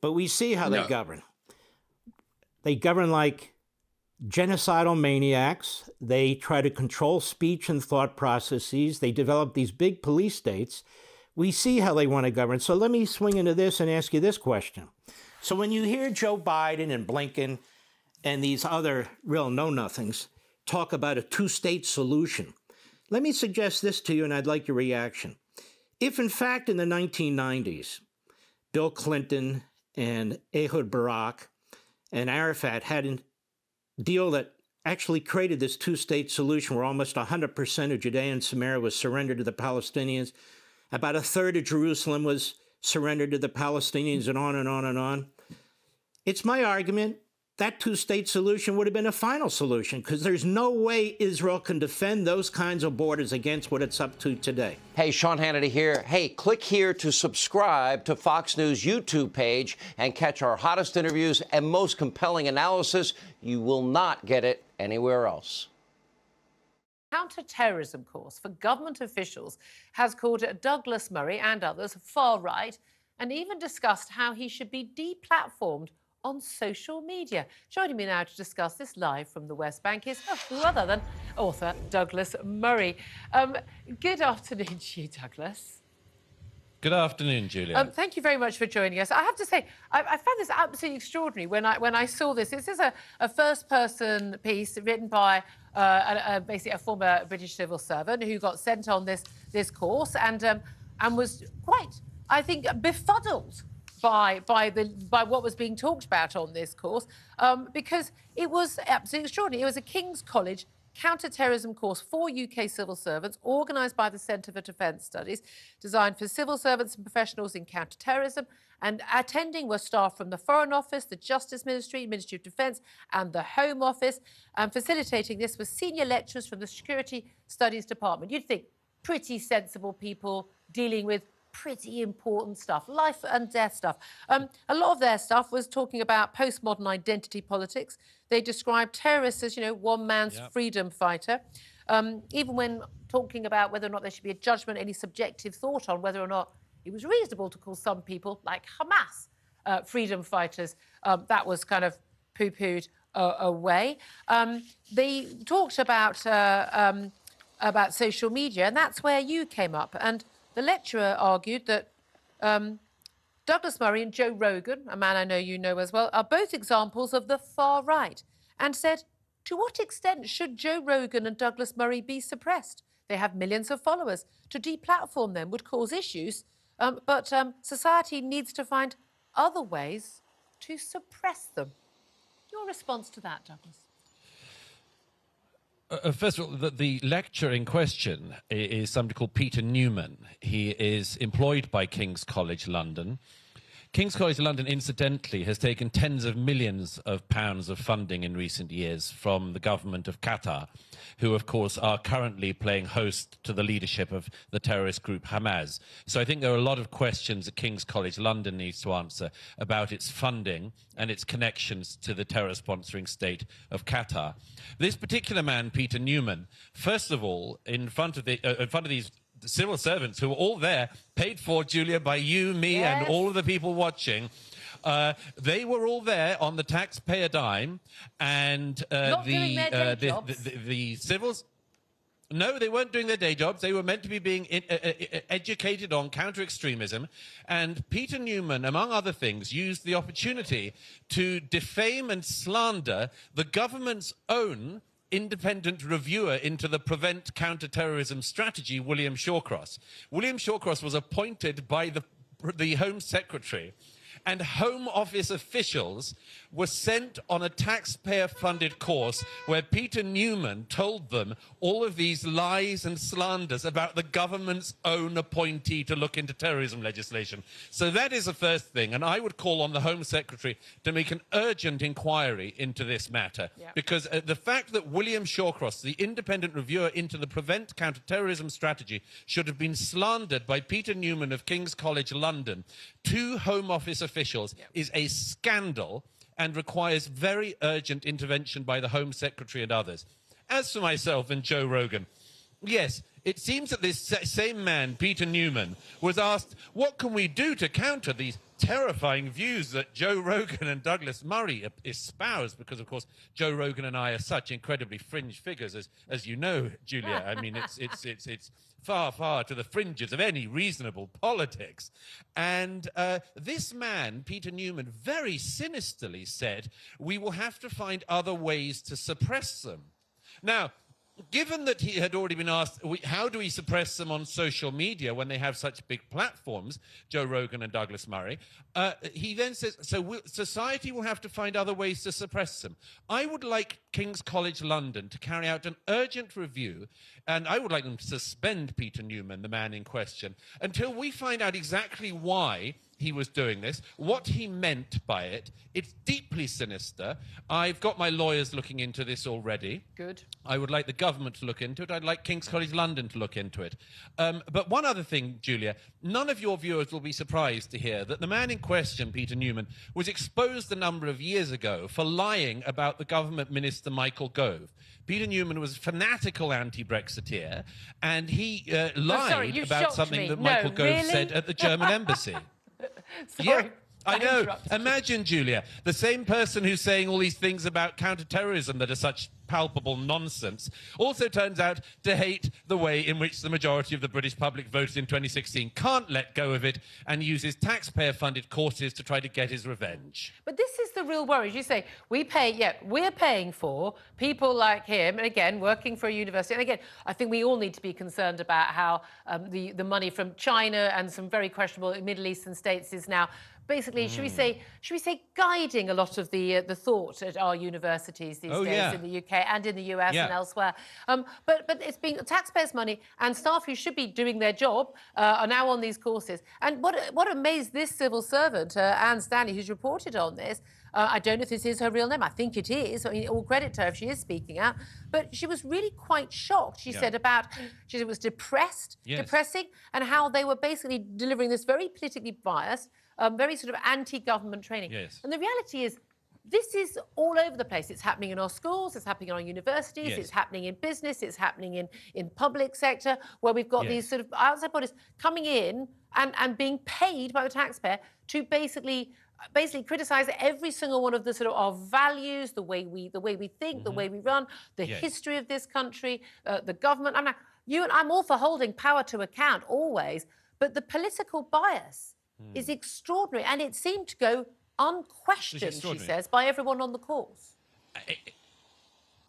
But we see how no. they govern. They govern like genocidal maniacs. They try to control speech and thought processes. They develop these big police states we see how they want to govern. So let me swing into this and ask you this question. So when you hear Joe Biden and Blinken and these other real know nothings talk about a two state solution, let me suggest this to you and I'd like your reaction. If, in fact, in the 1990s, Bill Clinton and Ehud Barak and Arafat had a deal that actually created this two state solution where almost 100% of Judea and Samaria was surrendered to the Palestinians, about a third of Jerusalem was surrendered to the Palestinians, and on and on and on. It's my argument that two state solution would have been a final solution because there's no way Israel can defend those kinds of borders against what it's up to today. Hey, Sean Hannity here. Hey, click here to subscribe to Fox News YouTube page and catch our hottest interviews and most compelling analysis. You will not get it anywhere else counter-terrorism course for government officials has called Douglas Murray and others far right and even discussed how he should be deplatformed on social media. Joining me now to discuss this live from the West Bank is who other than author Douglas Murray. Um, good afternoon *laughs* to you, Douglas. Good afternoon, Julia. Um, thank you very much for joining us. I have to say, I, I found this absolutely extraordinary when I when I saw this. This is a, a first-person piece written by uh, a, a, basically a former British civil servant who got sent on this this course and um, and was quite, I think, befuddled by by the by what was being talked about on this course um, because it was absolutely extraordinary. It was a King's College counter-terrorism course for UK civil servants organised by the Centre for Defence Studies, designed for civil servants and professionals in counter-terrorism. And attending were staff from the Foreign Office, the Justice Ministry, Ministry of Defence and the Home Office. And facilitating this were senior lecturers from the Security Studies Department. You'd think pretty sensible people dealing with pretty important stuff, life and death stuff. Um, a lot of their stuff was talking about postmodern identity politics. They described terrorists as, you know, one man's yep. freedom fighter. Um, even when talking about whether or not there should be a judgment, any subjective thought on whether or not it was reasonable to call some people, like Hamas, uh, freedom fighters, um, that was kind of poo-pooed uh, away. Um, they talked about uh, um, about social media, and that's where you came up. And the lecturer argued that um, Douglas Murray and Joe Rogan, a man I know you know as well, are both examples of the far right, and said, to what extent should Joe Rogan and Douglas Murray be suppressed? They have millions of followers. To deplatform them would cause issues, um, but um, society needs to find other ways to suppress them. Your response to that, Douglas? Uh, uh, first of all, the, the, lecturer in question is somebody called Peter Neumann. He is employed by King's College London. King's College London, incidentally, has taken tens of millions of pounds of funding in recent years from the government of Qatar, who, of course, are currently playing host to the leadership of the terrorist group Hamas. So I think there are a lot of questions that King's College London needs to answer about its funding and its connections to the terror sponsoring state of Qatar. This particular man, Peter Neumann, first of all, in front of, the, uh, in front of these the civil servants who were all there, paid for, Julia, by you, me, yes. and all of the people watching. Uh, they were all there on the taxpayer dime, and uh, the, uh, the, the, the, the civils. No, they weren't doing their day jobs. They were meant to be being in, uh, uh, uh educated on counter extremism. And Peter Neumann, among other things, used the opportunity to defame and slander the government's own independent reviewer into the Prevent Counterterrorism Strategy, William Shawcross. William Shawcross was appointed by the, the Home Secretary and Home Office officials were sent on a taxpayer funded course where Peter Neumann told them all of these lies and slanders about the government's own appointee to look into terrorism legislation. So that is the first thing. And I would call on the Home Secretary to make an urgent inquiry into this matter. Yeah. Because uh, the fact that William Shawcross, the independent reviewer into the Prevent Counterterrorism Strategy, should have been slandered by Peter Neumann of King's College London to Home Office officials yeah. is a scandal and requires very urgent intervention by the Home Secretary and others. As for myself and Joe Rogan, yes, it seems that this same man, Peter Neumann, was asked, what can we do to counter these terrifying views that Joe Rogan and Douglas Murray espouse? Because, of course, Joe Rogan and I are such incredibly fringe figures, as, as you know, Julia. I mean, it's, it's, it's, it's far, far to the fringes of any reasonable politics. And uh, this man, Peter Neumann, very sinisterly said, we will have to find other ways to suppress them. Now, given that he had already been asked, how do we suppress them on social media when they have such big platforms, Joe Rogan and Douglas Murray, uh, he then says, so we'll, society will have to find other ways to suppress them. I would like King's College London to carry out an urgent review, and I would like them to suspend Peter Neumann, the man in question, until we find out exactly why he was doing this, what he meant by it. It's deeply sinister. I've got my lawyers looking into this already. Good. I would like the government to look into it. I'd like King's College London to look into it. Um, but one other thing, Julia, none of your viewers will be surprised to hear that the man in question, Peter Neumann, was exposed a number of years ago for lying about the government minister Michael Gove. Peter Neumann was a fanatical anti-Brexiteer, and he uh, lied oh, sorry, about something me. that Michael no, Gove really? said at the German *laughs* embassy. *laughs* yeah. I know. Imagine, Julia, the same person who's saying all these things about counterterrorism that are such palpable nonsense also turns out to hate the way in which the majority of the British public voted in 2016, can't let go of it, and uses taxpayer funded courses to try to get his revenge. But this is the real worry. As you say, we pay, yeah, we're paying for people like him, and again, working for a university. And again, I think we all need to be concerned about how um, the, the money from China and some very questionable Middle Eastern states is now basically, should we say, should we say, guiding a lot of the uh, the thought at our universities these Oh, days yeah. in the UK and in the US Yeah. and elsewhere. Um, but but it's being taxpayers' money and staff who should be doing their job uh, are now on these courses. And what what amazed this civil servant, uh, Anne Stanley, who's reported on this. Uh, I don't know if this is her real name. I think it is. I mean, all credit to her if she is speaking out. But she was really quite shocked. She Yeah. said about she said was depressed, Yes. depressing, and how they were basically delivering this very politically biased, um, very sort of anti-government training. Yes. And the reality is, this is all over the place. It's happening in our schools, it's happening in our universities, Yes. it's happening in business, it's happening in, in public sector, where we've got Yes. these sort of outside bodies coming in and, and being paid by the taxpayer to basically basically criticize every single one of the sort of our values, the way we the way we think, the way we run, the Yes. history of this country, uh, the government. I'm not, you and I'm all for holding power to account always, but the political bias is extraordinary, and it seemed to go unquestioned. She says by everyone on the course.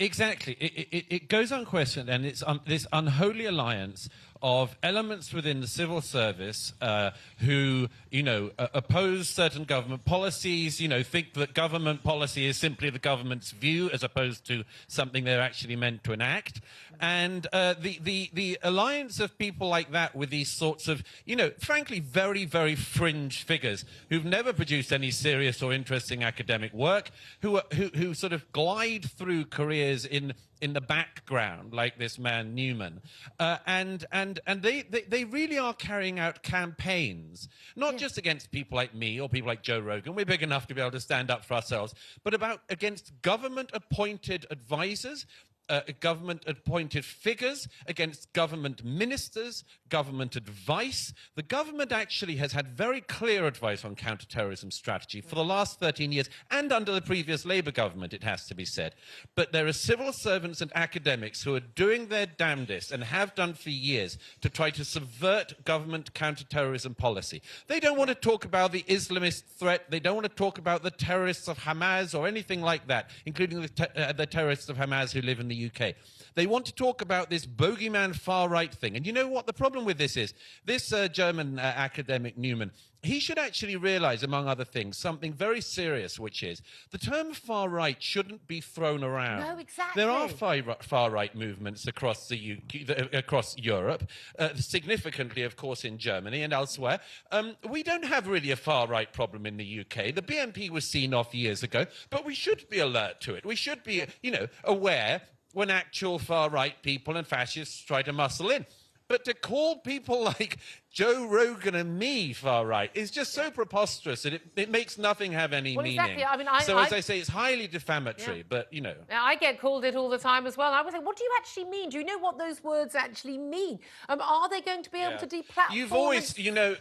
Exactly. It, it, it goes unquestioned, and it's um, this unholy alliance of elements within the civil service uh, who, you know, uh, oppose certain government policies, you know, think that government policy is simply the government's view as opposed to something they're actually meant to enact. And uh, the, the, the alliance of people like that with these sorts of, you know, frankly, very, very fringe figures who've never produced any serious or interesting academic work, who, are, who, who sort of glide through careers in in the background, like this man Neumann, uh, and and and they, they they really are carrying out campaigns, not just against people like me or people like Joe Rogan. We're big enough to be able to stand up for ourselves, but about against government-appointed advisors. Uh, government appointed figures against government ministers, government advice. The government actually has had very clear advice on counterterrorism strategy for the last 13 years and under the previous Labour government, it has to be said. But there are civil servants and academics who are doing their damnedest and have done for years to try to subvert government counterterrorism policy. They don't want to talk about the Islamist threat. They don't want to talk about the terrorists of Hamas or anything like that, including the, te- uh, the terrorists of Hamas who live in the UK. They want to talk about this bogeyman far right thing. And you know what the problem with this is? This uh, German uh, academic Neumann, he should actually realize, among other things, something very serious, which is the term far right shouldn't be thrown around. No, exactly. There are far, far right movements across the UK, across Europe, uh, significantly, of course, in Germany and elsewhere. Um, we don't have really a far right problem in the UK. The BNP was seen off years ago, but we should be alert to it. We should be, you know, aware when actual far right people and fascists try to muscle in. But to call people *laughs* like Joe Rogan and me far right is just so preposterous that it, it makes nothing have any Well, meaning. exactly. I mean, I- so as I- I say, it's highly defamatory. Yeah. But you know, Now, I get called it all the time as well. I was like, what do you actually mean? Do you know what those words actually mean? Um, are they going to be able to deplatform? You've always, you know,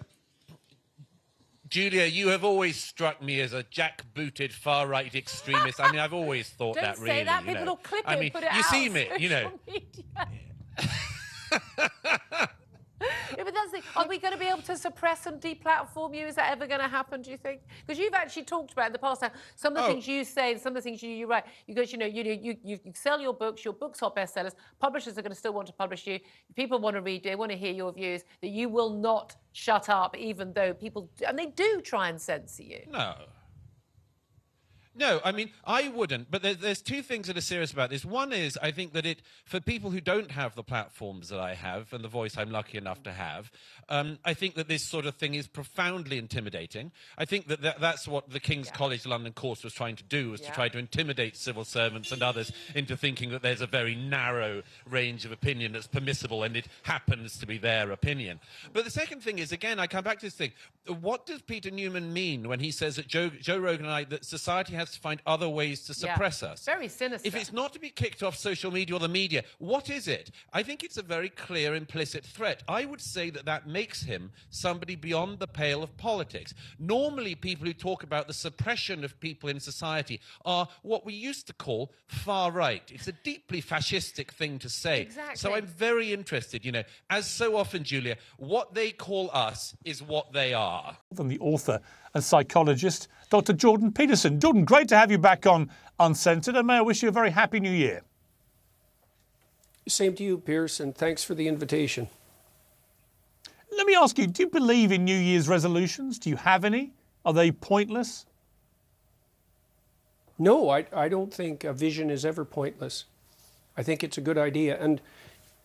Julia, you have always struck me as a jack-booted far-right extremist. I mean, I've always thought Don't that. say Really, that. you People know. will clip it I and mean, put it you out see me, you know. *laughs* Yeah, but that's the, are we going to be able to suppress and deplatform you? Is that ever going to happen? Do you think? Because you've actually talked about in the past how some of the Oh. things you say and some of the things you, you write. You go, you know, you, you you you sell your books. Your books are bestsellers. Publishers are going to still want to publish you. People want to read you. They want to hear your views. That you will not shut up, even though people and they do try and censor you. No. No, I mean, I wouldn't. But there, there's two things that are serious about this. One is, I think that it, for people who don't have the platforms that I have and the voice I'm lucky enough to have, um, I think that this sort of thing is profoundly intimidating. I think that, that that's what the King's College London course was trying to do, was Yeah. to try to intimidate civil servants and others into thinking that there's a very narrow range of opinion that's permissible and it happens to be their opinion. But the second thing is, again, I come back to this thing. What does Peter Neumann mean when he says that Joe, Joe Rogan and I, that society has to find other ways to suppress yeah. us. Very sinister. If it's not to be kicked off social media or the media, what is it? I think it's a very clear implicit threat. I would say that that makes him somebody beyond the pale of politics. Normally, people who talk about the suppression of people in society are what we used to call far right. It's a deeply fascistic thing to say. Exactly. So I'm very interested, you know, as so often, Julia, what they call us is what they are. Than the author and psychologist, Dr. Jordan Peterson. Jordan, great to have you back on Uncensored, and may I wish you a very happy new year. Same to you, Piers, and thanks for the invitation. Let me ask you do you believe in New Year's resolutions? Do you have any? Are they pointless? No, I, I don't think a vision is ever pointless. I think it's a good idea. And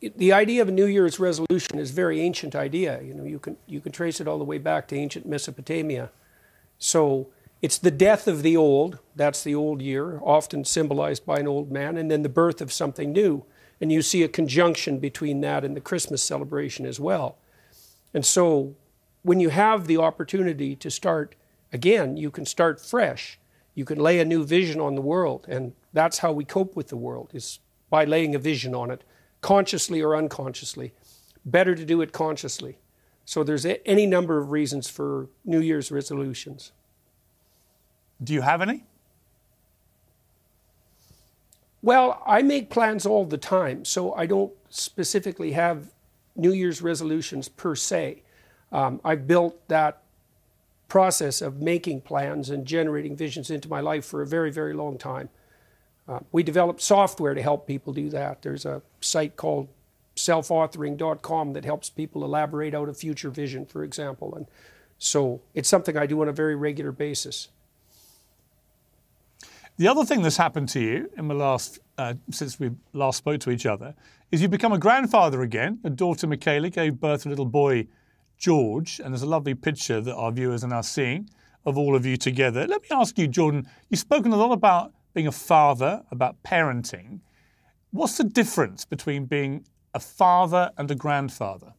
the idea of a New Year's resolution is a very ancient idea. You know, you can, you can trace it all the way back to ancient Mesopotamia. So it's the death of the old, that's the old year, often symbolized by an old man, and then the birth of something new. And you see a conjunction between that and the Christmas celebration as well. And so when you have the opportunity to start again, you can start fresh. You can lay a new vision on the world. And that's how we cope with the world, is by laying a vision on it, consciously or unconsciously. Better to do it consciously. So there's any number of reasons for New Year's resolutions. Do you have any? Well, I make plans all the time, so I don't specifically have New Year's resolutions per se. Um, I've built that process of making plans and generating visions into my life for a very, very long time. Uh, we developed software to help people do that. There's a site called selfauthoring.com that helps people elaborate out a future vision, for example. And so it's something I do on a very regular basis. The other thing that's happened to you in the last uh, since we last spoke to each other is you've become a grandfather again. A daughter, Michaela, gave birth to a little boy, George, and there's a lovely picture that our viewers are now seeing of all of you together. Let me ask you, Jordan. You've spoken a lot about being a father, about parenting. What's the difference between being a father and a grandfather?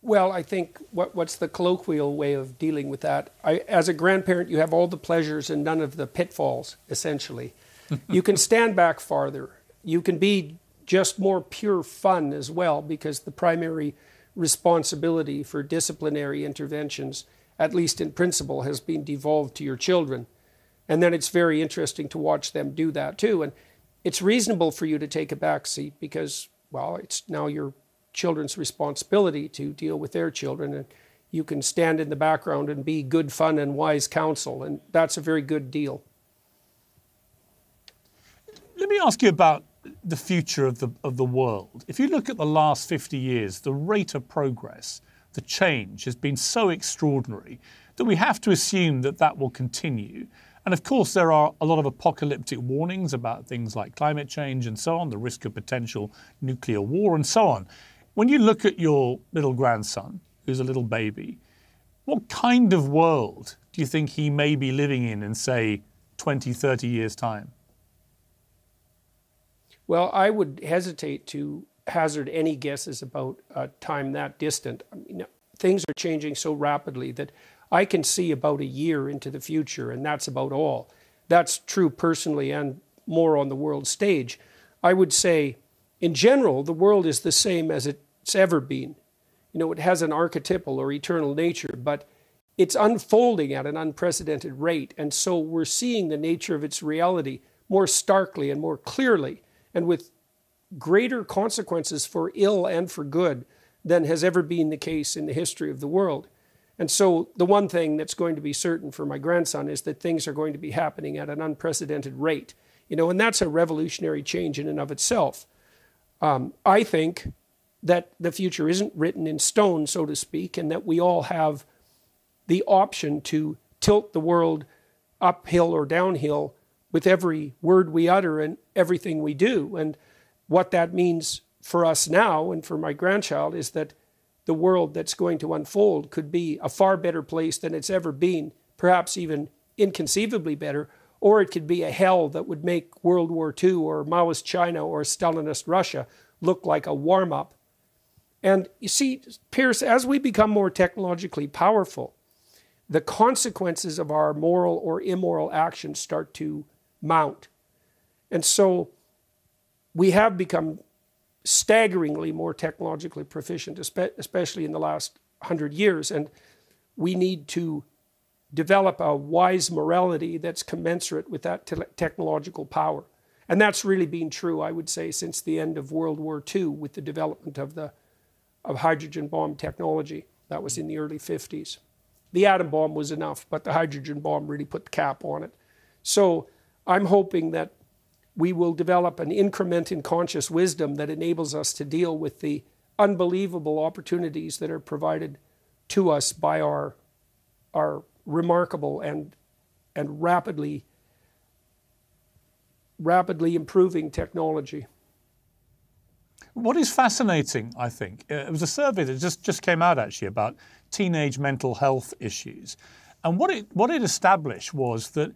Well, I think what, what's the colloquial way of dealing with that? I, as a grandparent, you have all the pleasures and none of the pitfalls, essentially. *laughs* you can stand back farther. You can be just more pure fun as well, because the primary responsibility for disciplinary interventions, at least in principle, has been devolved to your children. And then it's very interesting to watch them do that too. And it's reasonable for you to take a back seat because, well, it's now your children's responsibility to deal with their children. And you can stand in the background and be good fun and wise counsel. And that's a very good deal. Let me ask you about the future of the, of the world. If you look at the last 50 years, the rate of progress, the change has been so extraordinary that we have to assume that that will continue. And of course, there are a lot of apocalyptic warnings about things like climate change and so on, the risk of potential nuclear war and so on. When you look at your little grandson, who's a little baby, what kind of world do you think he may be living in in, say, 20, 30 years' time? Well, I would hesitate to hazard any guesses about a time that distant. I mean, things are changing so rapidly that I can see about a year into the future, and that's about all. That's true personally and more on the world stage. I would say, in general, the world is the same as it's ever been. You know, it has an archetypal or eternal nature, but it's unfolding at an unprecedented rate. And so we're seeing the nature of its reality more starkly and more clearly and with greater consequences for ill and for good than has ever been the case in the history of the world. And so, the one thing that's going to be certain for my grandson is that things are going to be happening at an unprecedented rate. You know, and that's a revolutionary change in and of itself. Um, I think that the future isn't written in stone, so to speak, and that we all have the option to tilt the world uphill or downhill with every word we utter and everything we do. And what that means for us now and for my grandchild is that the world that's going to unfold could be a far better place than it's ever been, perhaps even inconceivably better, or it could be a hell that would make World War II or Maoist China or Stalinist Russia look like a warm up. And you see, Piers, as we become more technologically powerful, the consequences of our moral or immoral actions start to mount. And so we have become staggeringly more technologically proficient, especially in the last hundred years. And we need to develop a wise morality that's commensurate with that te- technological power. And that's really been true, I would say, since the end of World War II with the development of the of hydrogen bomb technology. That was in the early 50s. The atom bomb was enough, but the hydrogen bomb really put the cap on it. So I'm hoping that we will develop an increment in conscious wisdom that enables us to deal with the unbelievable opportunities that are provided to us by our, our remarkable and, and rapidly, rapidly improving technology. What is fascinating, I think, uh, it was a survey that just, just came out actually about teenage mental health issues. And what it, what it established was that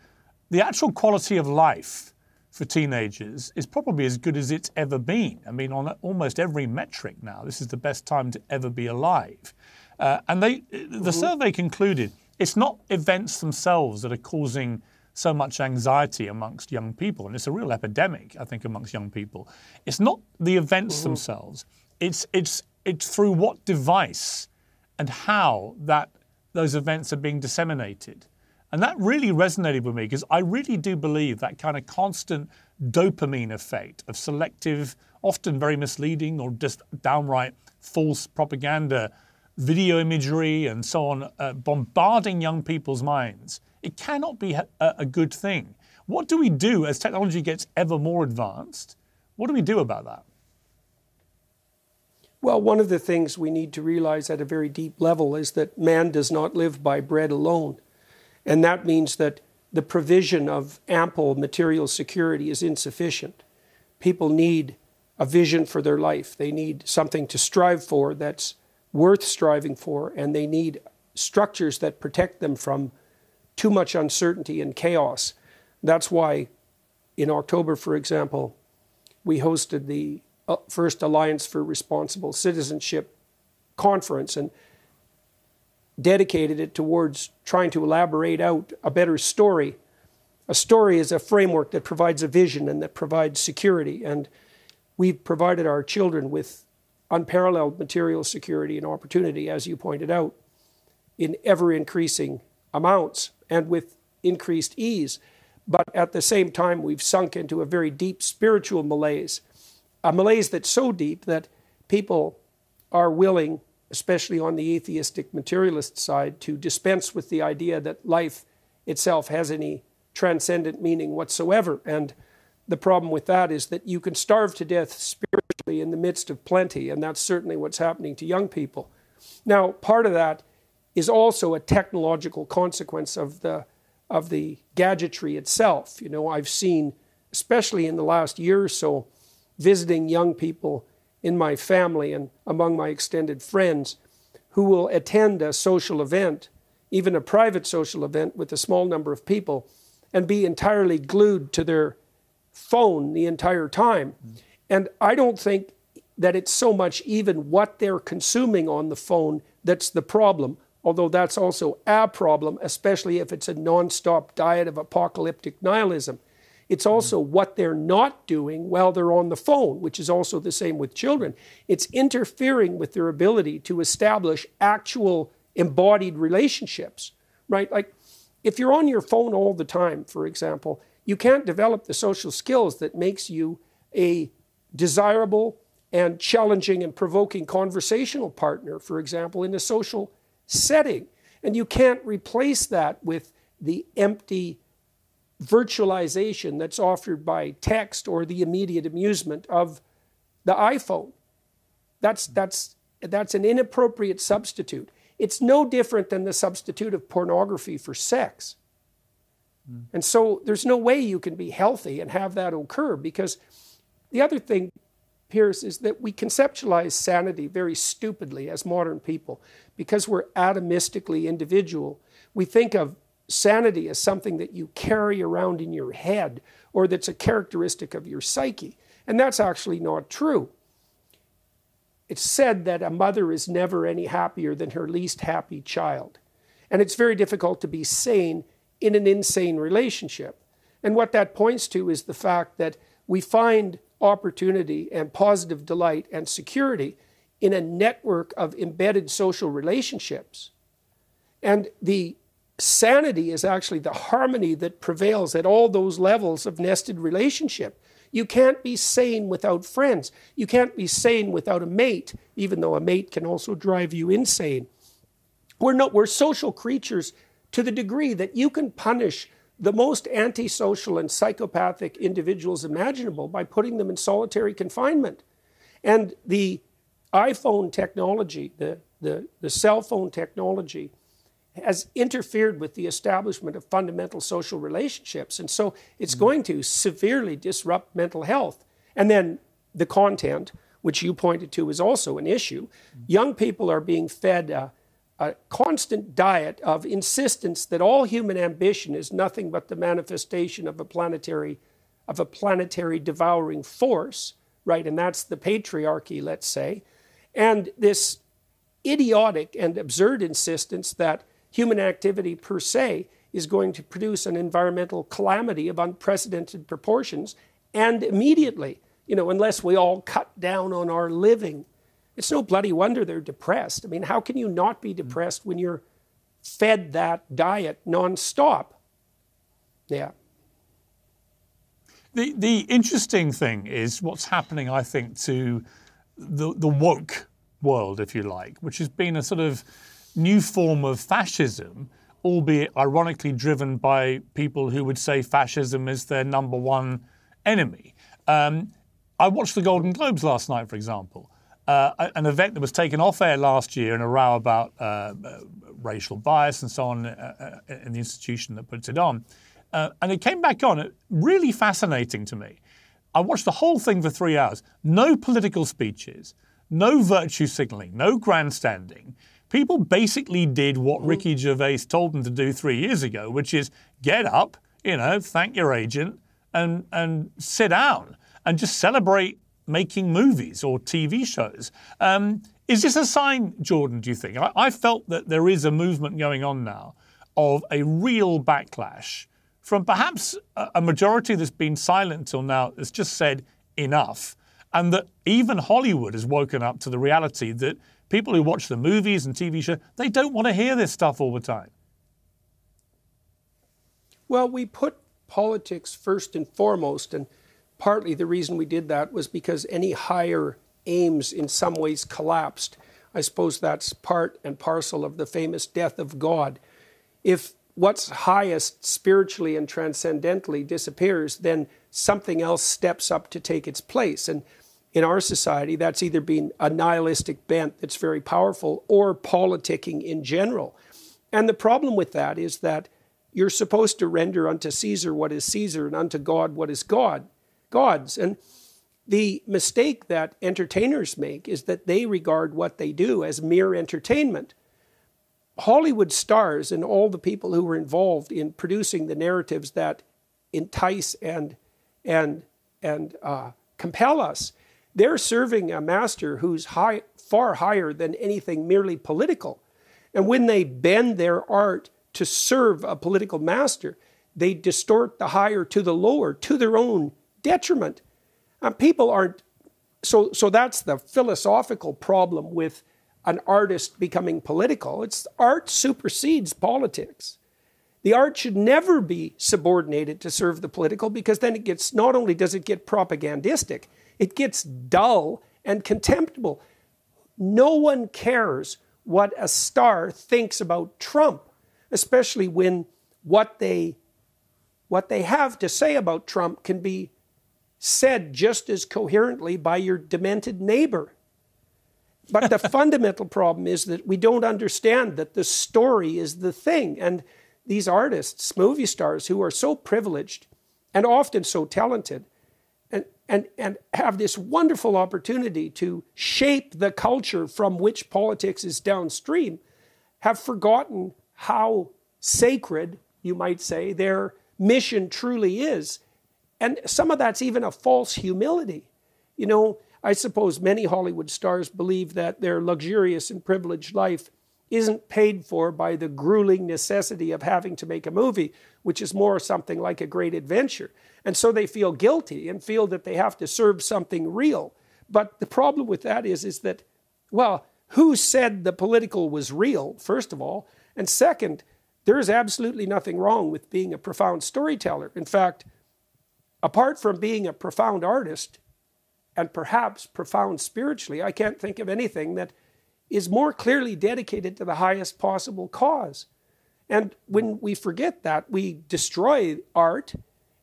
the actual quality of life for teenagers is probably as good as it's ever been. I mean, on almost every metric now, this is the best time to ever be alive. Uh, and they, the mm-hmm. survey concluded it's not events themselves that are causing so much anxiety amongst young people, and it's a real epidemic, I think, amongst young people. It's not the events mm-hmm. themselves; it's it's it's through what device and how that those events are being disseminated. And that really resonated with me because I really do believe that kind of constant dopamine effect of selective, often very misleading or just downright false propaganda, video imagery, and so on, uh, bombarding young people's minds it cannot be a, a good thing. What do we do as technology gets ever more advanced? What do we do about that? Well, one of the things we need to realize at a very deep level is that man does not live by bread alone. And that means that the provision of ample material security is insufficient. People need a vision for their life, they need something to strive for that's worth striving for, and they need structures that protect them from too much uncertainty and chaos. That's why in October, for example, we hosted the uh, first Alliance for Responsible Citizenship conference and dedicated it towards trying to elaborate out a better story. A story is a framework that provides a vision and that provides security. And we've provided our children with unparalleled material security and opportunity, as you pointed out, in ever increasing amounts and with increased ease. But at the same time, we've sunk into a very deep spiritual malaise, a malaise that's so deep that people are willing, especially on the atheistic materialist side, to dispense with the idea that life itself has any transcendent meaning whatsoever. And the problem with that is that you can starve to death spiritually in the midst of plenty, and that's certainly what's happening to young people. Now, part of that is also a technological consequence of the of the gadgetry itself. You know, I've seen, especially in the last year or so, visiting young people in my family and among my extended friends who will attend a social event, even a private social event with a small number of people, and be entirely glued to their phone the entire time. And I don't think that it's so much even what they're consuming on the phone that's the problem although that's also a problem, especially if it's a non-stop diet of apocalyptic nihilism. It's also mm-hmm. what they're not doing while they're on the phone, which is also the same with children. It's interfering with their ability to establish actual embodied relationships, right? Like if you're on your phone all the time, for example, you can't develop the social skills that makes you a desirable and challenging and provoking conversational partner, for example, in a social setting. And you can't replace that with the empty virtualization that's offered by text or the immediate amusement of the iPhone. That's, that's, that's an inappropriate substitute. It's no different than the substitute of pornography for sex. Mm. And so there's no way you can be healthy and have that occur because the other thing Piers, is that we conceptualize sanity very stupidly as modern people because we're atomistically individual. We think of sanity as something that you carry around in your head or that's a characteristic of your psyche. And that's actually not true. It's said that a mother is never any happier than her least happy child. And it's very difficult to be sane in an insane relationship. And what that points to is the fact that we find opportunity and positive delight and security in a network of embedded social relationships. And the sanity is actually the harmony that prevails at all those levels of nested relationship. You can't be sane without friends. You can't be sane without a mate, even though a mate can also drive you insane. We're, not, we're social creatures to the degree that you can punish the most antisocial and psychopathic individuals imaginable by putting them in solitary confinement. And the iPhone technology, the, the, the cell phone technology, has interfered with the establishment of fundamental social relationships. And so it's mm-hmm. going to severely disrupt mental health. And then the content, which you pointed to, is also an issue. Mm-hmm. Young people are being fed a, a constant diet of insistence that all human ambition is nothing but the manifestation of a planetary of a planetary devouring force, right? And that's the patriarchy, let's say. And this idiotic and absurd insistence that human activity per se is going to produce an environmental calamity of unprecedented proportions and immediately, you know, unless we all cut down on our living. It's no bloody wonder they're depressed. I mean, how can you not be depressed when you're fed that diet nonstop? Yeah. The, the interesting thing is what's happening, I think, to the, the woke world, if you like, which has been a sort of new form of fascism, albeit ironically driven by people who would say fascism is their number one enemy. Um, I watched the Golden Globes last night, for example, uh, an event that was taken off air last year in a row about uh, uh, racial bias and so on uh, uh, in the institution that puts it on. Uh, and it came back on, really fascinating to me. I watched the whole thing for three hours. No political speeches, no virtue signaling, no grandstanding people basically did what mm-hmm. Ricky Gervais told them to do three years ago, which is get up, you know, thank your agent, and and sit down and just celebrate making movies or TV shows. Um, is this a sign, Jordan? Do you think? I, I felt that there is a movement going on now of a real backlash from perhaps a majority that's been silent till now that's just said enough, and that even Hollywood has woken up to the reality that people who watch the movies and TV shows, they don't want to hear this stuff all the time. Well, we put politics first and foremost, and partly the reason we did that was because any higher aims in some ways collapsed. I suppose that's part and parcel of the famous death of God. If what's highest spiritually and transcendently disappears, then something else steps up to take its place. And in our society, that's either been a nihilistic bent that's very powerful or politicking in general. And the problem with that is that you're supposed to render unto Caesar what is Caesar and unto God what is God, God's. And the mistake that entertainers make is that they regard what they do as mere entertainment. Hollywood stars and all the people who were involved in producing the narratives that entice and and and uh, compel us they're serving a master who's high, far higher than anything merely political. And when they bend their art to serve a political master, they distort the higher to the lower to their own detriment. And people aren't so so that's the philosophical problem with an artist becoming political. It's art supersedes politics. The art should never be subordinated to serve the political because then it gets not only does it get propagandistic, it gets dull and contemptible. No one cares what a star thinks about Trump, especially when what they what they have to say about Trump can be said just as coherently by your demented neighbor. But the *laughs* fundamental problem is that we don't understand that the story is the thing. And these artists, movie stars who are so privileged and often so talented, and, and and have this wonderful opportunity to shape the culture from which politics is downstream, have forgotten how sacred, you might say, their mission truly is. And some of that's even a false humility. You know, I suppose many Hollywood stars believe that their luxurious and privileged life isn't paid for by the grueling necessity of having to make a movie, which is more something like a great adventure. And so they feel guilty and feel that they have to serve something real. But the problem with that is, is that, well, who said the political was real, first of all? And second, there is absolutely nothing wrong with being a profound storyteller. In fact, apart from being a profound artist and perhaps profound spiritually, I can't think of anything that is more clearly dedicated to the highest possible cause. And when we forget that, we destroy art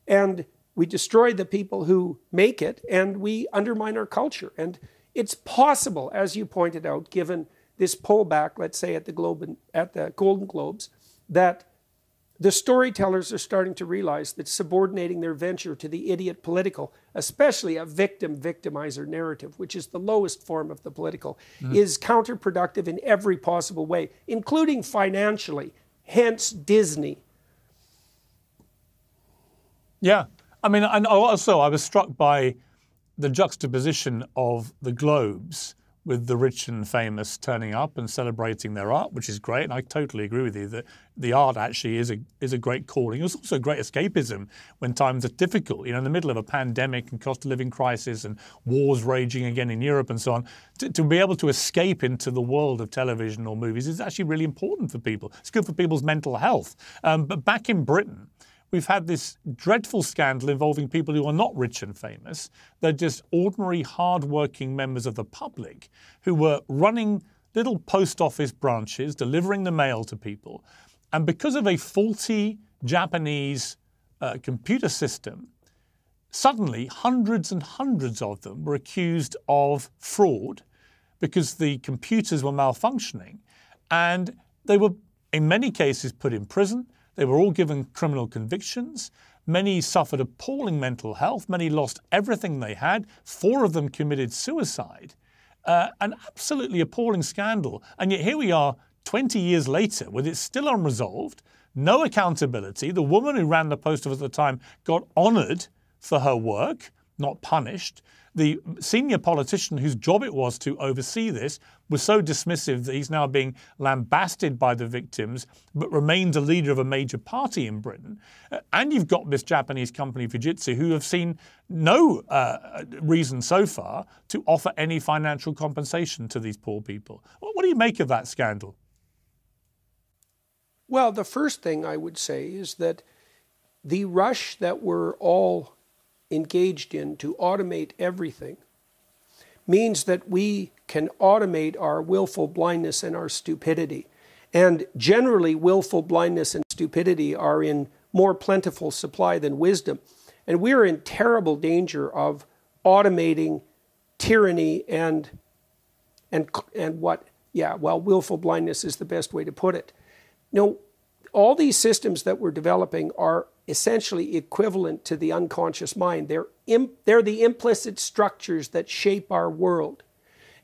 and we destroy the people who make it and we undermine our culture. And it's possible, as you pointed out, given this pullback, let's say at the Globe at the Golden Globes, that the storytellers are starting to realize that subordinating their venture to the idiot political, especially a victim victimizer narrative, which is the lowest form of the political, mm-hmm. is counterproductive in every possible way, including financially. Hence Disney. Yeah. I mean, and also I was struck by the juxtaposition of the globes with the rich and famous turning up and celebrating their art, which is great. And I totally agree with you that the art actually is a is a great calling. It's also a great escapism when times are difficult. You know, in the middle of a pandemic and cost of living crisis and wars raging again in Europe and so on, to, to be able to escape into the world of television or movies is actually really important for people. It's good for people's mental health. Um, but back in Britain we've had this dreadful scandal involving people who are not rich and famous. They're just ordinary, hard-working members of the public who were running little post office branches, delivering the mail to people. And because of a faulty Japanese uh, computer system, suddenly hundreds and hundreds of them were accused of fraud because the computers were malfunctioning. And they were, in many cases, put in prison. They were all given criminal convictions. Many suffered appalling mental health. Many lost everything they had. Four of them committed suicide. Uh, an absolutely appalling scandal. And yet here we are 20 years later with it still unresolved, no accountability. The woman who ran the post office at the time got honoured for her work, not punished the senior politician whose job it was to oversee this was so dismissive that he's now being lambasted by the victims, but remains a leader of a major party in Britain. Uh, and you've got this Japanese company, Fujitsu, who have seen no uh, reason so far to offer any financial compensation to these poor people. What do you make of that scandal? Well, the first thing I would say is that the rush that we're all engaged in to automate everything means that we can automate our willful blindness and our stupidity. And generally, willful blindness and stupidity are in more plentiful supply than wisdom. And we're in terrible danger of automating tyranny and, and, and what, yeah, well, willful blindness is the best way to put it. No, all these systems that we're developing are essentially equivalent to the unconscious mind. They're, Im- they're the implicit structures that shape our world.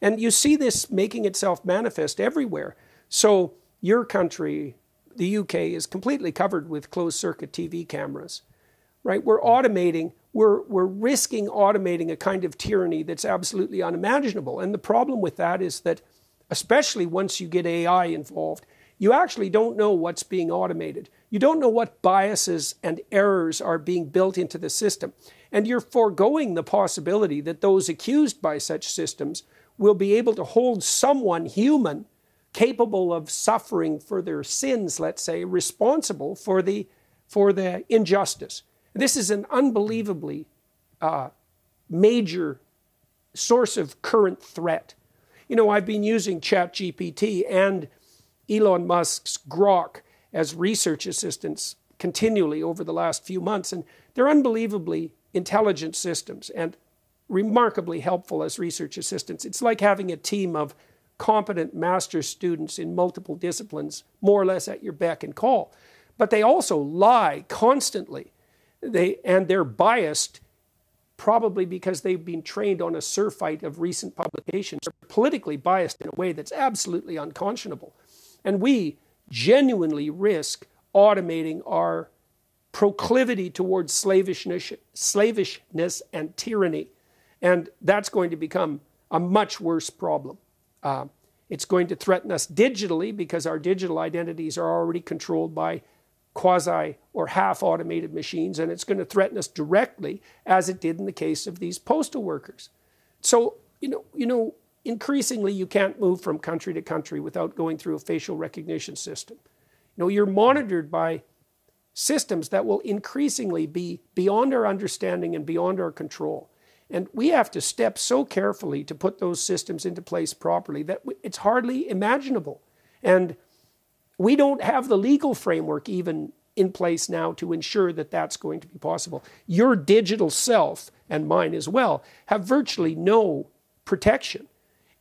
And you see this making itself manifest everywhere. So, your country, the UK, is completely covered with closed circuit TV cameras, right? We're automating, we're, we're risking automating a kind of tyranny that's absolutely unimaginable. And the problem with that is that, especially once you get AI involved, you actually don't know what's being automated. You don't know what biases and errors are being built into the system. And you're foregoing the possibility that those accused by such systems will be able to hold someone human capable of suffering for their sins, let's say, responsible for the, for the injustice. This is an unbelievably uh, major source of current threat. You know, I've been using ChatGPT and Elon Musk's Grok as research assistants continually over the last few months. And they're unbelievably intelligent systems and remarkably helpful as research assistants. It's like having a team of competent master students in multiple disciplines, more or less at your beck and call. But they also lie constantly. They, and they're biased probably because they've been trained on a surfeit of recent publications. Politically biased in a way that's absolutely unconscionable. And we genuinely risk automating our proclivity towards slavishness, slavishness and tyranny. And that's going to become a much worse problem. Uh, It's going to threaten us digitally because our digital identities are already controlled by quasi or half automated machines, and it's going to threaten us directly, as it did in the case of these postal workers. So, you know, you know, increasingly you can't move from country to country without going through a facial recognition system. You know, you're monitored by systems that will increasingly be beyond our understanding and beyond our control. And we have to step so carefully to put those systems into place properly that it's hardly imaginable. And we don't have the legal framework even in place now to ensure that that's going to be possible. Your digital self and mine as well have virtually no protection.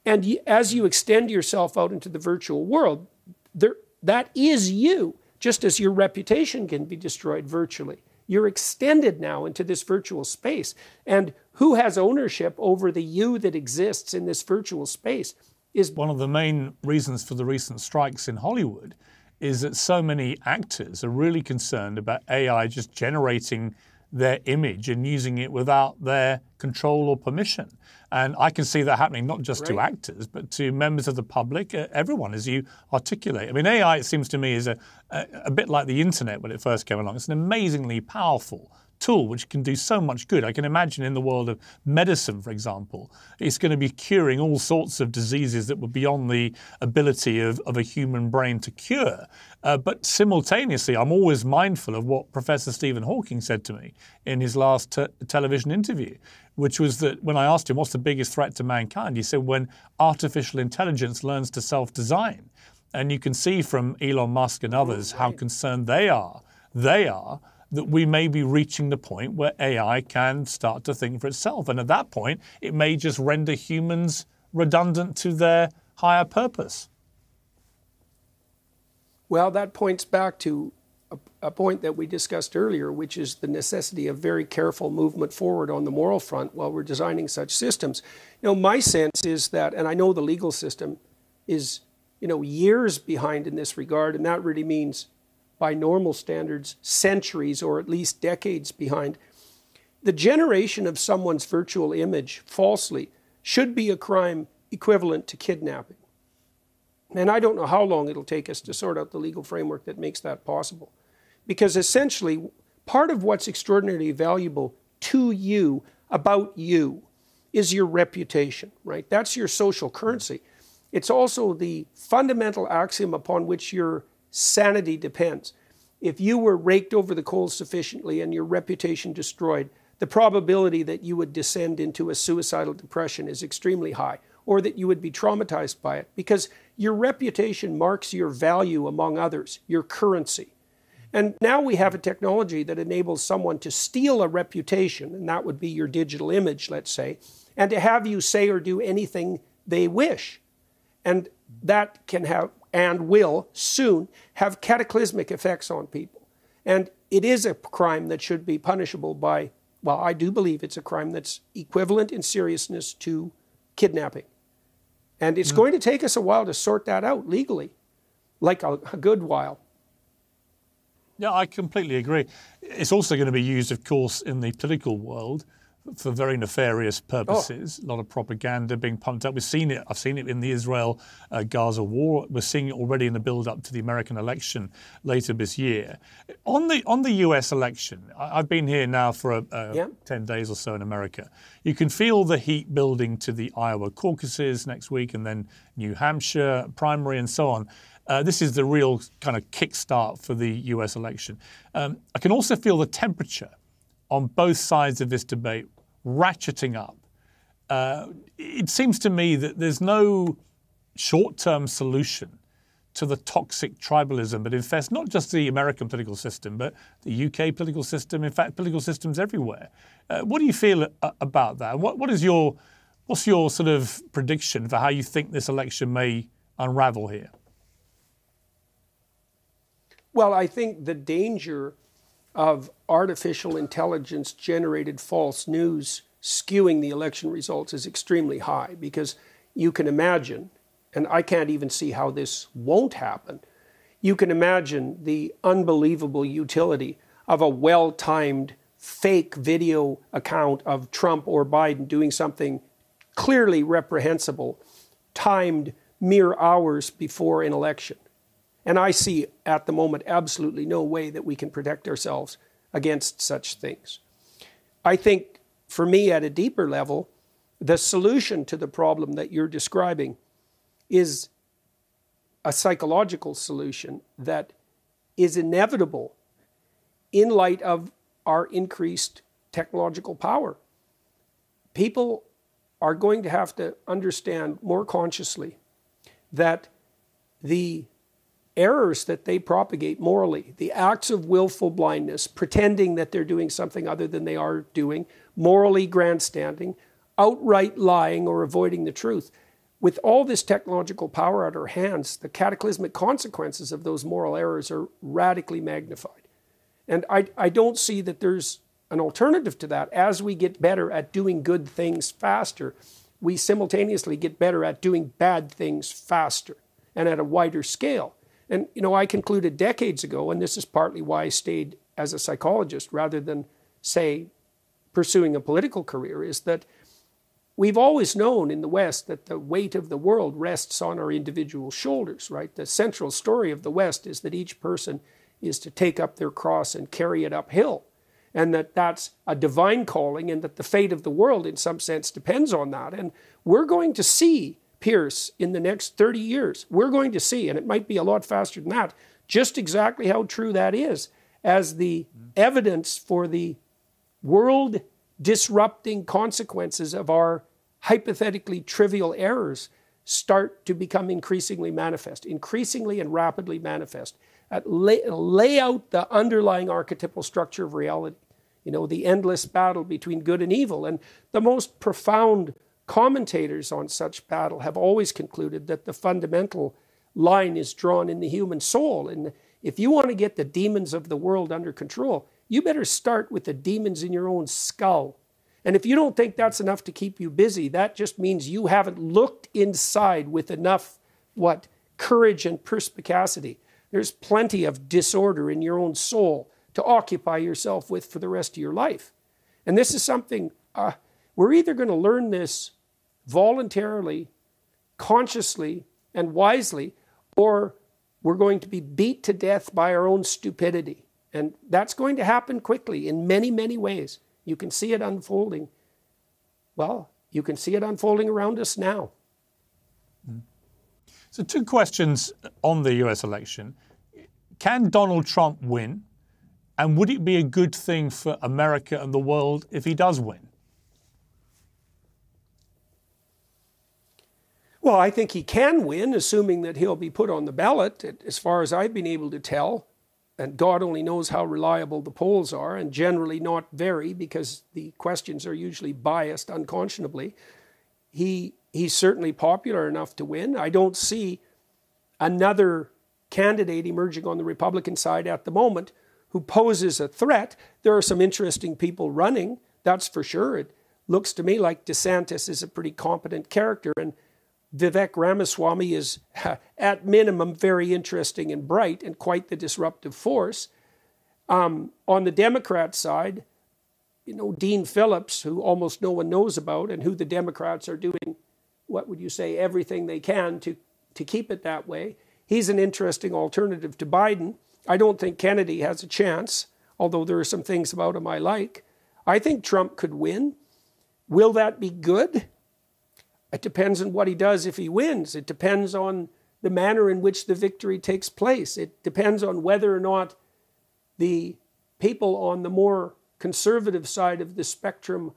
And as you extend yourself out into the virtual world, there, that is you, just as your reputation can be destroyed virtually. You're extended now into this virtual space. And who has ownership over the you that exists in this virtual space is one of the main reasons for the recent strikes in Hollywood is that so many actors are really concerned about AI just generating their image and using it without their control or permission. And I can see that happening not just right. to actors, but to members of the public, uh, everyone, as you articulate. I mean, AI, it seems to me, is a, a, a bit like the internet when it first came along. It's an amazingly powerful tool which can do so much good. I can imagine in the world of medicine, for example, it's going to be curing all sorts of diseases that were beyond the ability of, of a human brain to cure. Uh, but simultaneously, I'm always mindful of what Professor Stephen Hawking said to me in his last te- television interview, which was that when I asked him what's the biggest threat to mankind, he said when artificial intelligence learns to self design. And you can see from Elon Musk and others how concerned they are. They are that we may be reaching the point where AI can start to think for itself. And at that point, it may just render humans redundant to their higher purpose. Well, that points back to a, a, point that we discussed earlier, which is the necessity of very careful movement forward on the moral front while we're designing such systems. You know, my sense is that, and I know the legal system is, you know, years behind in this regard, and that really means by normal standards, centuries or at least decades behind. The generation of someone's virtual image falsely should be a crime equivalent to kidnapping. And I don't know how long it'll take us to sort out the legal framework that makes that possible. Because essentially, part of what's extraordinarily valuable to you about you is your reputation, right? That's your social currency. It's also the fundamental axiom upon which your sanity depends. If you were raked over the coals sufficiently and your reputation destroyed, the probability that you would descend into a suicidal depression is extremely high, or that you would be traumatized by it, because your reputation marks your value among others, your currency. And now we have a technology that enables someone to steal a reputation, and that would be your digital image, let's say, and to have you say or do anything they wish. And that can have and will soon have cataclysmic effects on people. And it is a crime that should be punishable by, well, I do believe it's a crime that's equivalent in seriousness to kidnapping. And it's mm. going to take us a while to sort that out legally, like a, a good while. Yeah, I completely agree. It's also going to be used, of course, in the political world for very nefarious purposes. Oh. A lot of propaganda being pumped up. We've seen it. I've seen it in the Israel uh, Gaza war. We're seeing it already in the build up to the American election later this year. On the on the U.S. election, I, have been here now for uh, yeah. ten days or so in America. You can feel the heat building to the Iowa caucuses next week, and then New Hampshire primary, and so on. Uh, this is the real kind of kickstart for the US election. Um, I can also feel the temperature on both sides of this debate ratcheting up. Uh, it seems to me that there's no short term solution to the toxic tribalism that infests not just the American political system, but the UK political system, in fact, political systems everywhere. Uh, what do you feel uh, about that? What, what is your, what's your sort of prediction for how you think this election may unravel here? Well, I think the danger of artificial intelligence generated false news skewing the election results is extremely high because you can imagine, and I can't even see how this won't happen, you can imagine the unbelievable utility of a well timed fake video account of Trump or Biden doing something clearly reprehensible, timed mere hours before an election. And I see at the moment absolutely no way that we can protect ourselves against such things. I think for me, at a deeper level, the solution to the problem that you're describing is a psychological solution that is inevitable in light of our increased technological power. People are going to have to understand more consciously that the errors that they propagate morally, the acts of willful blindness, pretending that they're doing something other than they are doing, morally grandstanding, outright lying or avoiding the truth. With all this technological power at our hands, the cataclysmic consequences of those moral errors are radically magnified. And I, I don't see that there's an alternative to that. As we get better at doing good things faster, we simultaneously get better at doing bad things faster and at a wider scale. And, you know, I concluded decades ago, and this is partly why I stayed as a psychologist rather than, say, pursuing a political career, is that we've always known in the West that the weight of the world rests on our individual shoulders, right? The central story of the West is that each person is to take up their cross and carry it uphill. And that that's a divine calling, and that the fate of the world, in some sense, depends on that. And we're going to see Piers in the next 30 years. We're going to see, and it might be a lot faster than that, just exactly how true that is as the evidence for the world disrupting consequences of our hypothetically trivial errors start to become increasingly manifest, increasingly and rapidly manifest. Lay, lay, out the underlying archetypal structure of reality, you know, the endless battle between good and evil. And the most profound Commentators on such battle have always concluded that the fundamental line is drawn in the human soul. And if you want to get the demons of the world under control, you better start with the demons in your own skull. And if you don't think that's enough to keep you busy, that just means you haven't looked inside with enough what courage and perspicacity. There's plenty of disorder in your own soul to occupy yourself with for the rest of your life. And this is something uh, we're either going to learn this voluntarily, consciously, and wisely, or we're going to be beat to death by our own stupidity. And that's going to happen quickly in many, many ways. You can see it unfolding. Well, you can see it unfolding around us now. Hmm. So, two questions on the US election. Can Donald Trump win? And would it be a good thing for America and the world if he does win? Well, I think he can win, assuming that he'll be put on the ballot, as far as I've been able to tell. And God only knows how reliable the polls are, and generally not very, because the questions are usually biased unconscionably. He, he's certainly popular enough to win. I don't see another candidate emerging on the Republican side at the moment who poses a threat. There are some interesting people running, that's for sure. It looks to me like DeSantis is a pretty competent character, and Vivek Ramaswamy is, at minimum, very interesting and bright and quite the disruptive force. Um, on the Democrat side, you know, Dean Phillips, who almost no one knows about, and who the Democrats are doing, what would you say, everything they can to, to keep it that way. He's an interesting alternative to Biden. I don't think Kennedy has a chance, although there are some things about him I like. I think Trump could win. Will that be good? It depends on what he does if he wins. It depends on the manner in which the victory takes place. It depends on whether or not the people on the more conservative side of the spectrum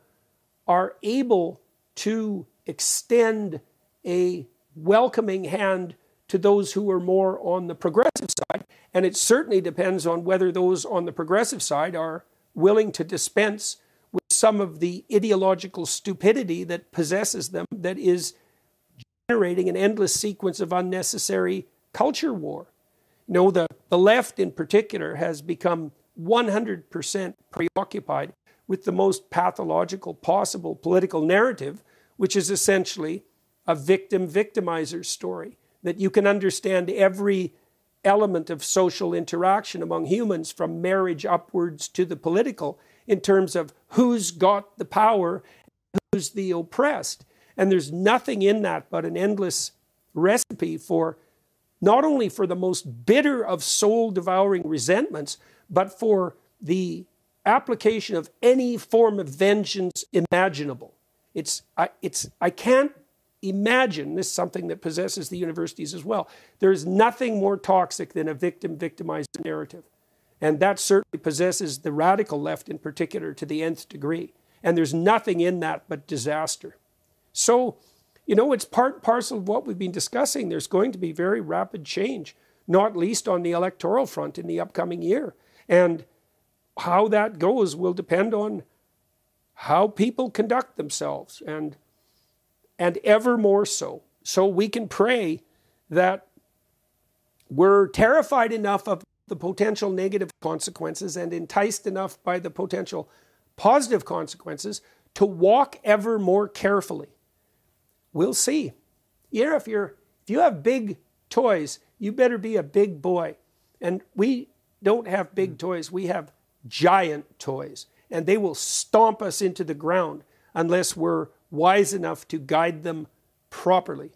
are able to extend a welcoming hand to those who are more on the progressive side. And it certainly depends on whether those on the progressive side are willing to dispense with some of the ideological stupidity that possesses them that is generating an endless sequence of unnecessary culture war. You know, the, the left in particular has become 100% preoccupied with the most pathological possible political narrative, which is essentially a victim victimizer story. That you can understand every element of social interaction among humans, from marriage upwards to the political, in terms of who's got the power, who's the oppressed. And there's nothing in that but an endless recipe for not only for the most bitter of soul devouring resentments, but for the application of any form of vengeance imaginable. It's, I, it's, I can't imagine this is something that possesses the universities as well. There is nothing more toxic than a victim victimized narrative. And that certainly possesses the radical left in particular to the nth degree. And there's nothing in that but disaster. So, you know, it's part and parcel of what we've been discussing. There's going to be very rapid change, not least on the electoral front in the upcoming year. And how that goes will depend on how people conduct themselves and and ever more so. So we can pray that we're terrified enough of the potential negative consequences and enticed enough by the potential positive consequences to walk ever more carefully. We'll see. Yeah, if you're if you have big toys, you better be a big boy. And we don't have big mm. toys, we have giant toys. And they will stomp us into the ground unless we're wise enough to guide them properly.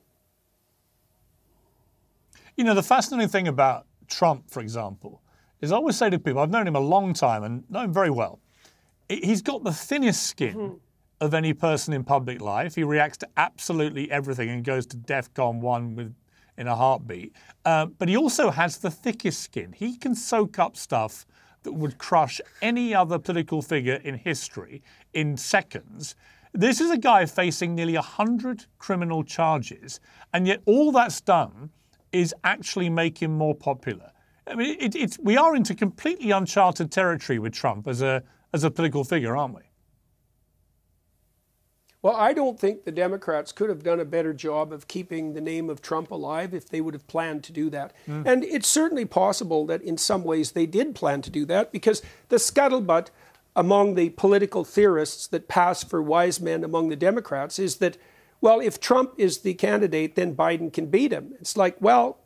You know, the fascinating thing about Trump, for example, is I always say to people, I've known him a long time and know him very well. He's got the thinnest skin mm-hmm. of any person in public life. He reacts to absolutely everything and goes to DEFCON 1 with, in a heartbeat. Uh, but he also has the thickest skin. He can soak up stuff that would crush any other political figure in history in seconds. This is a guy facing nearly 100 criminal charges, and yet all that's done is actually make him more popular. I mean, it, it's, we are into completely uncharted territory with Trump as a, as a political figure, aren't we? Well, I don't think the Democrats could have done a better job of keeping the name of Trump alive if they would have planned to do that. Mm. And it's certainly possible that in some ways they did plan to do that because the scuttlebutt among the political theorists that pass for wise men among the Democrats is that, well, if Trump is the candidate, then Biden can beat him. It's like, well,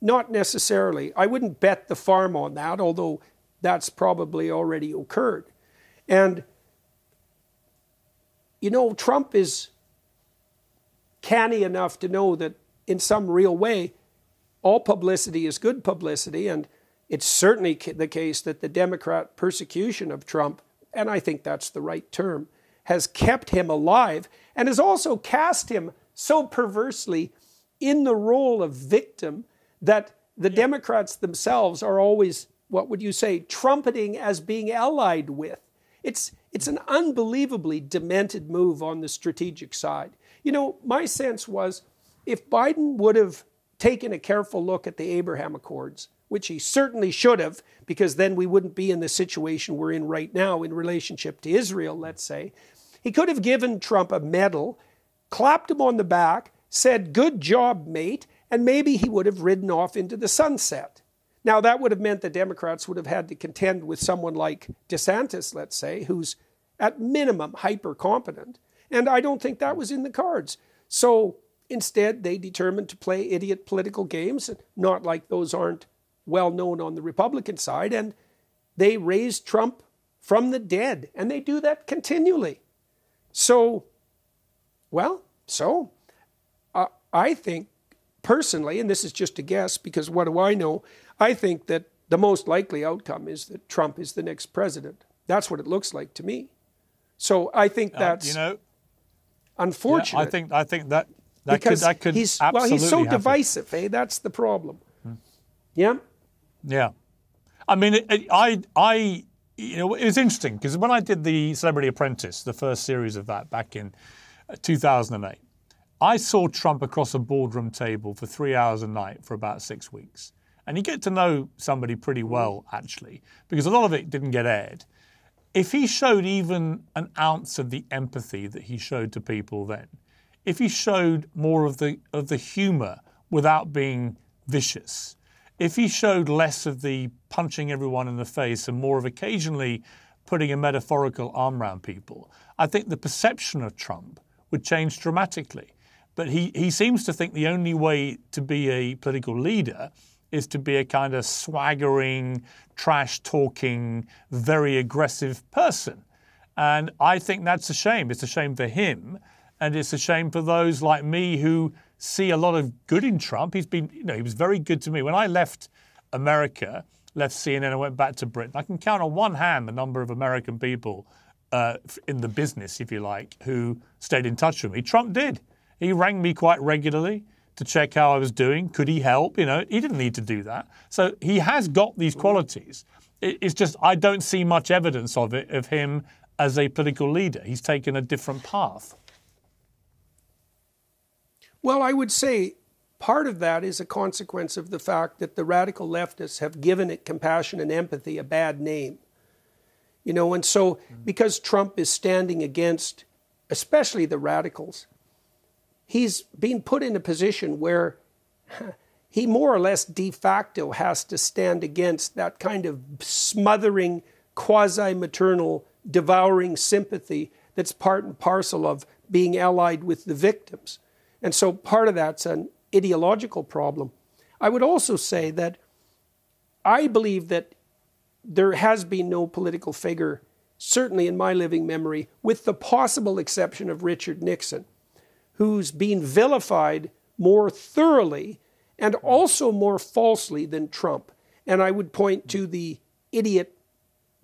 not necessarily. I wouldn't bet the farm on that, although that's probably already occurred. And, you know, Trump is canny enough to know that in some real way, all publicity is good publicity. And it's certainly the case that the Democrat persecution of Trump and I think that's the right term, has kept him alive and has also cast him so perversely in the role of victim that the Democrats themselves are always, what would you say, trumpeting as being allied with. It's, it's an unbelievably demented move on the strategic side. You know, my sense was if Biden would have taken a careful look at the Abraham Accords, which he certainly should have, because then we wouldn't be in the situation we're in right now in relationship to Israel, let's say. He could have given Trump a medal, clapped him on the back, said, Good job, mate, and maybe he would have ridden off into the sunset. Now, that would have meant the Democrats would have had to contend with someone like DeSantis, let's say, who's at minimum hyper competent. And I don't think that was in the cards. So instead, they determined to play idiot political games, not like those aren't well known on the Republican side, and they raised Trump from the dead, and they do that continually. So, well, so uh, I think personally, and this is just a guess because what do I know? I think that the most likely outcome is that Trump is the next president. That's what it looks like to me. So I think that's uh, you know unfortunate. Yeah, I think I think that that because could, that could he's well he's so divisive. Eh? That's the problem. Hmm. Yeah. Yeah, I mean, it, it, I, I, you know, it was interesting because when I did the Celebrity Apprentice, the first series of that back in uh, 2008, I saw Trump across a boardroom table for three hours a night for about six weeks, and you get to know somebody pretty well actually because a lot of it didn't get aired. If he showed even an ounce of the empathy that he showed to people then, if he showed more of the of the humor without being vicious, if he showed less of the punching everyone in the face and more of occasionally putting a metaphorical arm around people, I think the perception of Trump would change dramatically. But he, he seems to think the only way to be a political leader is to be a kind of swaggering, trash talking, very aggressive person. And I think that's a shame. It's a shame for him. And it's a shame for those like me who see a lot of good in Trump. He's been, you know, he was very good to me. When I left America, left CNN and went back to Britain, I can count on one hand the number of American people uh, in the business, if you like, who stayed in touch with me. Trump did. He rang me quite regularly to check how I was doing. Could he help? You know, he didn't need to do that. So he has got these qualities. It's just I don't see much evidence of it of him as a political leader. He's taken a different path. Well, I would say part of that is a consequence of the fact that the radical leftists have given it compassion and empathy a bad name. You know, and so mm-hmm. because Trump is standing against especially the radicals, he's being put in a position where *laughs* he more or less de facto has to stand against that kind of smothering, quasi maternal, devouring sympathy that's part and parcel of being allied with the victims. And so part of that's an ideological problem. I would also say that I believe that there has been no political figure, certainly in my living memory, with the possible exception of Richard Nixon, who's been vilified more thoroughly and also more falsely than Trump. And I would point to the idiot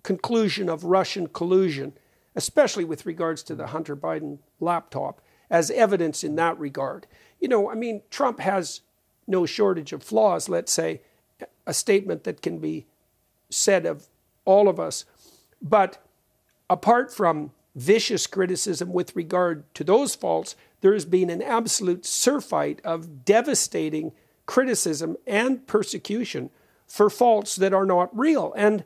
conclusion of Russian collusion, especially with regards to the Hunter Biden laptop, as evidence in that regard. You know, I mean, Trump has no shortage of flaws, let's say, a statement that can be said of all of us. But apart from vicious criticism with regard to those faults, there has been an absolute surfeit of devastating criticism and persecution for faults that are not real. And,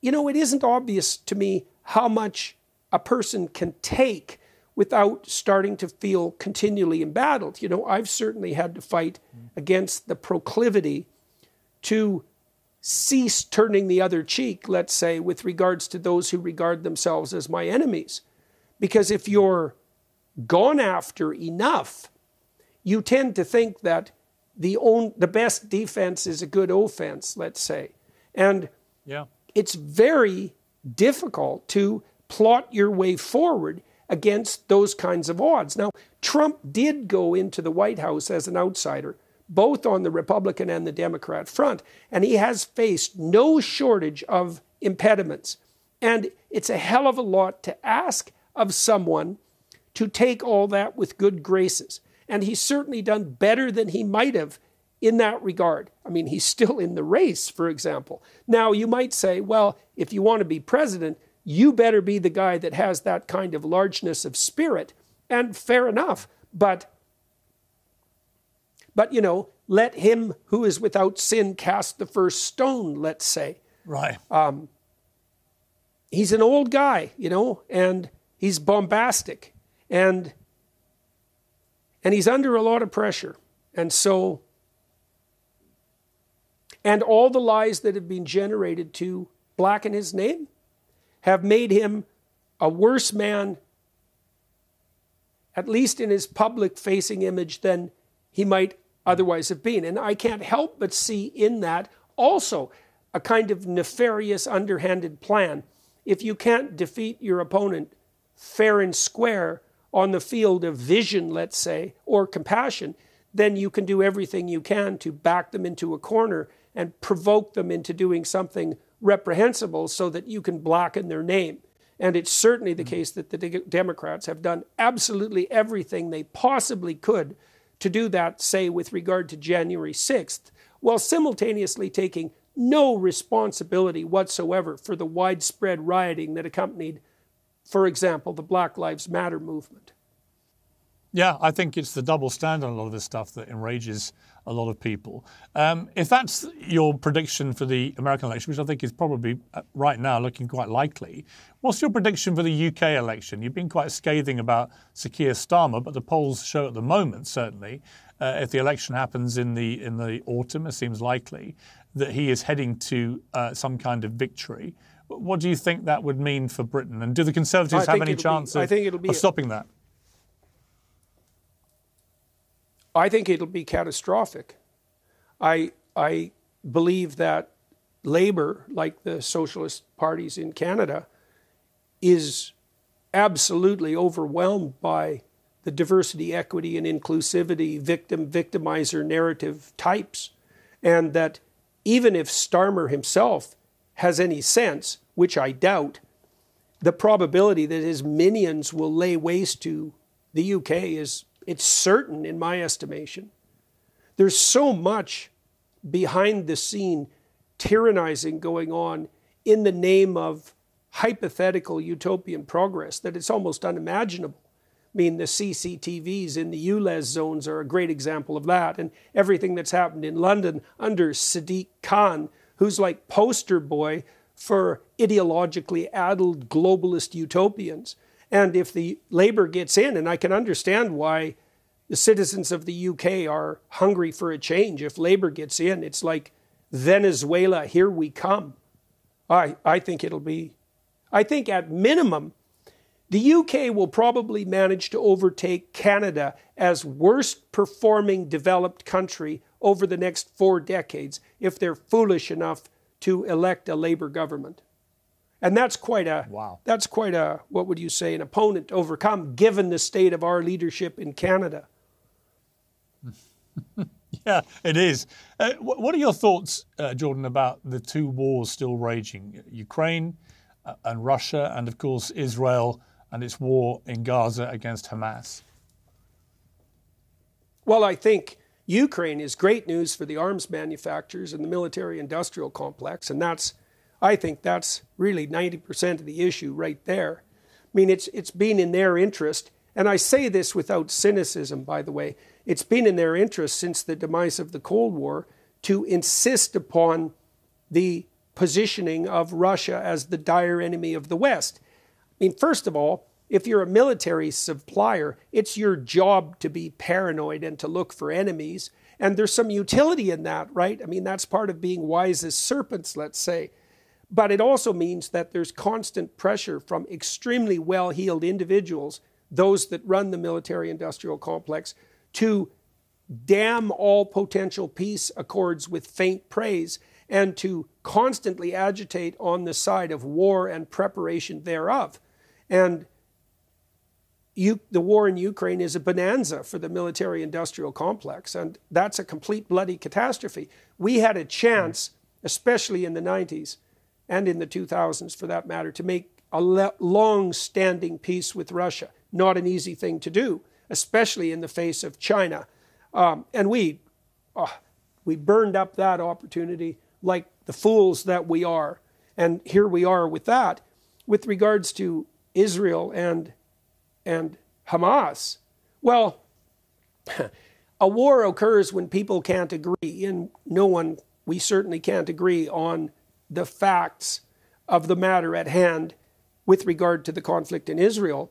you know, it isn't obvious to me how much a person can take without starting to feel continually embattled. You know, I've certainly had to fight against the proclivity to cease turning the other cheek, let's say, with regards to those who regard themselves as my enemies. Because if you're gone after enough, you tend to think that the own the best defense is a good offense, let's say. And yeah. it's very difficult to plot your way forward against those kinds of odds. Now, Trump did go into the White House as an outsider, both on the Republican and the Democrat front, and he has faced no shortage of impediments. And it's a hell of a lot to ask of someone to take all that with good graces. And he's certainly done better than he might have in that regard. I mean, he's still in the race, for example. Now, you might say, well, if you want to be president, you better be the guy that has that kind of largeness of spirit. And fair enough. But, but you know, let him who is without sin cast the first stone, let's say. Right. Um, he's an old guy, you know, and he's bombastic. And and he's under a lot of pressure. And so, and all the lies that have been generated to blacken his name have made him a worse man, at least in his public facing image, than he might otherwise have been. And I can't help but see in that also a kind of nefarious, underhanded plan. If you can't defeat your opponent fair and square on the field of vision, let's say, or compassion, then you can do everything you can to back them into a corner and provoke them into doing something reprehensible so that you can blacken their name. And it's certainly the hmm. case that the Democrats have done absolutely everything they possibly could to do that, say, with regard to January 6th, while simultaneously taking no responsibility whatsoever for the widespread rioting that accompanied, for example, the Black Lives Matter movement. Yeah, I think it's the double standard on a lot of this stuff that enrages a lot of people. Um, if that's your prediction for the American election, which I think is probably uh, right now looking quite likely, what's your prediction for the UK election? You've been quite scathing about Sir Keir Starmer, but the polls show at the moment, certainly, uh, if the election happens in the in the autumn, it seems likely that he is heading to uh, some kind of victory. What do you think that would mean for Britain? And do the Conservatives have any chance be, of, of stopping that? I think it'll be catastrophic. I, I believe that Labour, like the socialist parties in Canada, is absolutely overwhelmed by the diversity, equity, and inclusivity victim victimizer narrative types. And that even if Starmer himself has any sense, which I doubt, the probability that his minions will lay waste to the UK is it's certain in my estimation. There's so much behind the scene tyrannizing going on in the name of hypothetical utopian progress that it's almost unimaginable. I mean, the CCTVs in the ULEZ zones are a great example of that, and everything that's happened in London under Sadiq Khan, who's like poster boy for ideologically addled globalist utopians. And if the Labour gets in, and I can understand why the citizens of the UK are hungry for a change, if Labour gets in, it's like Venezuela, here we come. I, I think it'll be, I think at minimum, the UK will probably manage to overtake Canada as worst performing developed country over the next four decades if they're foolish enough to elect a Labour government. And that's quite a wow. That's quite a what would you say an opponent to overcome given the state of our leadership in Canada. *laughs* yeah, it is. Uh, what are your thoughts, uh, Jordan, about the two wars still raging, Ukraine uh, and Russia, and of course Israel and its war in Gaza against Hamas? Well, I think Ukraine is great news for the arms manufacturers and the military-industrial complex, and that's, I think, that's really 90% of the issue right there. I mean, it's it's been in their interest, and I say this without cynicism, by the way it's been in their interest since the demise of the Cold War to insist upon the positioning of Russia as the dire enemy of the West. I mean, first of all, if you're a military supplier, it's your job to be paranoid and to look for enemies. And there's some utility in that, right? I mean, that's part of being wise as serpents, let's say. But it also means that there's constant pressure from extremely well heeled individuals, those that run the military industrial complex, to damn all potential peace accords with faint praise and to constantly agitate on the side of war and preparation thereof. And you, the war in Ukraine is a bonanza for the military industrial complex, and that's a complete bloody catastrophe. We had a chance, mm-hmm. especially in the 90s and in the 2000s for that matter, to make a long standing peace with Russia. Not an easy thing to do especially in the face of China. Um, and we, uh, we burned up that opportunity like the fools that we are. And here we are with that. With regards to Israel and, and Hamas, well, *laughs* a war occurs when people can't agree, and no one, we certainly can't agree on the facts of the matter at hand with regard to the conflict in Israel.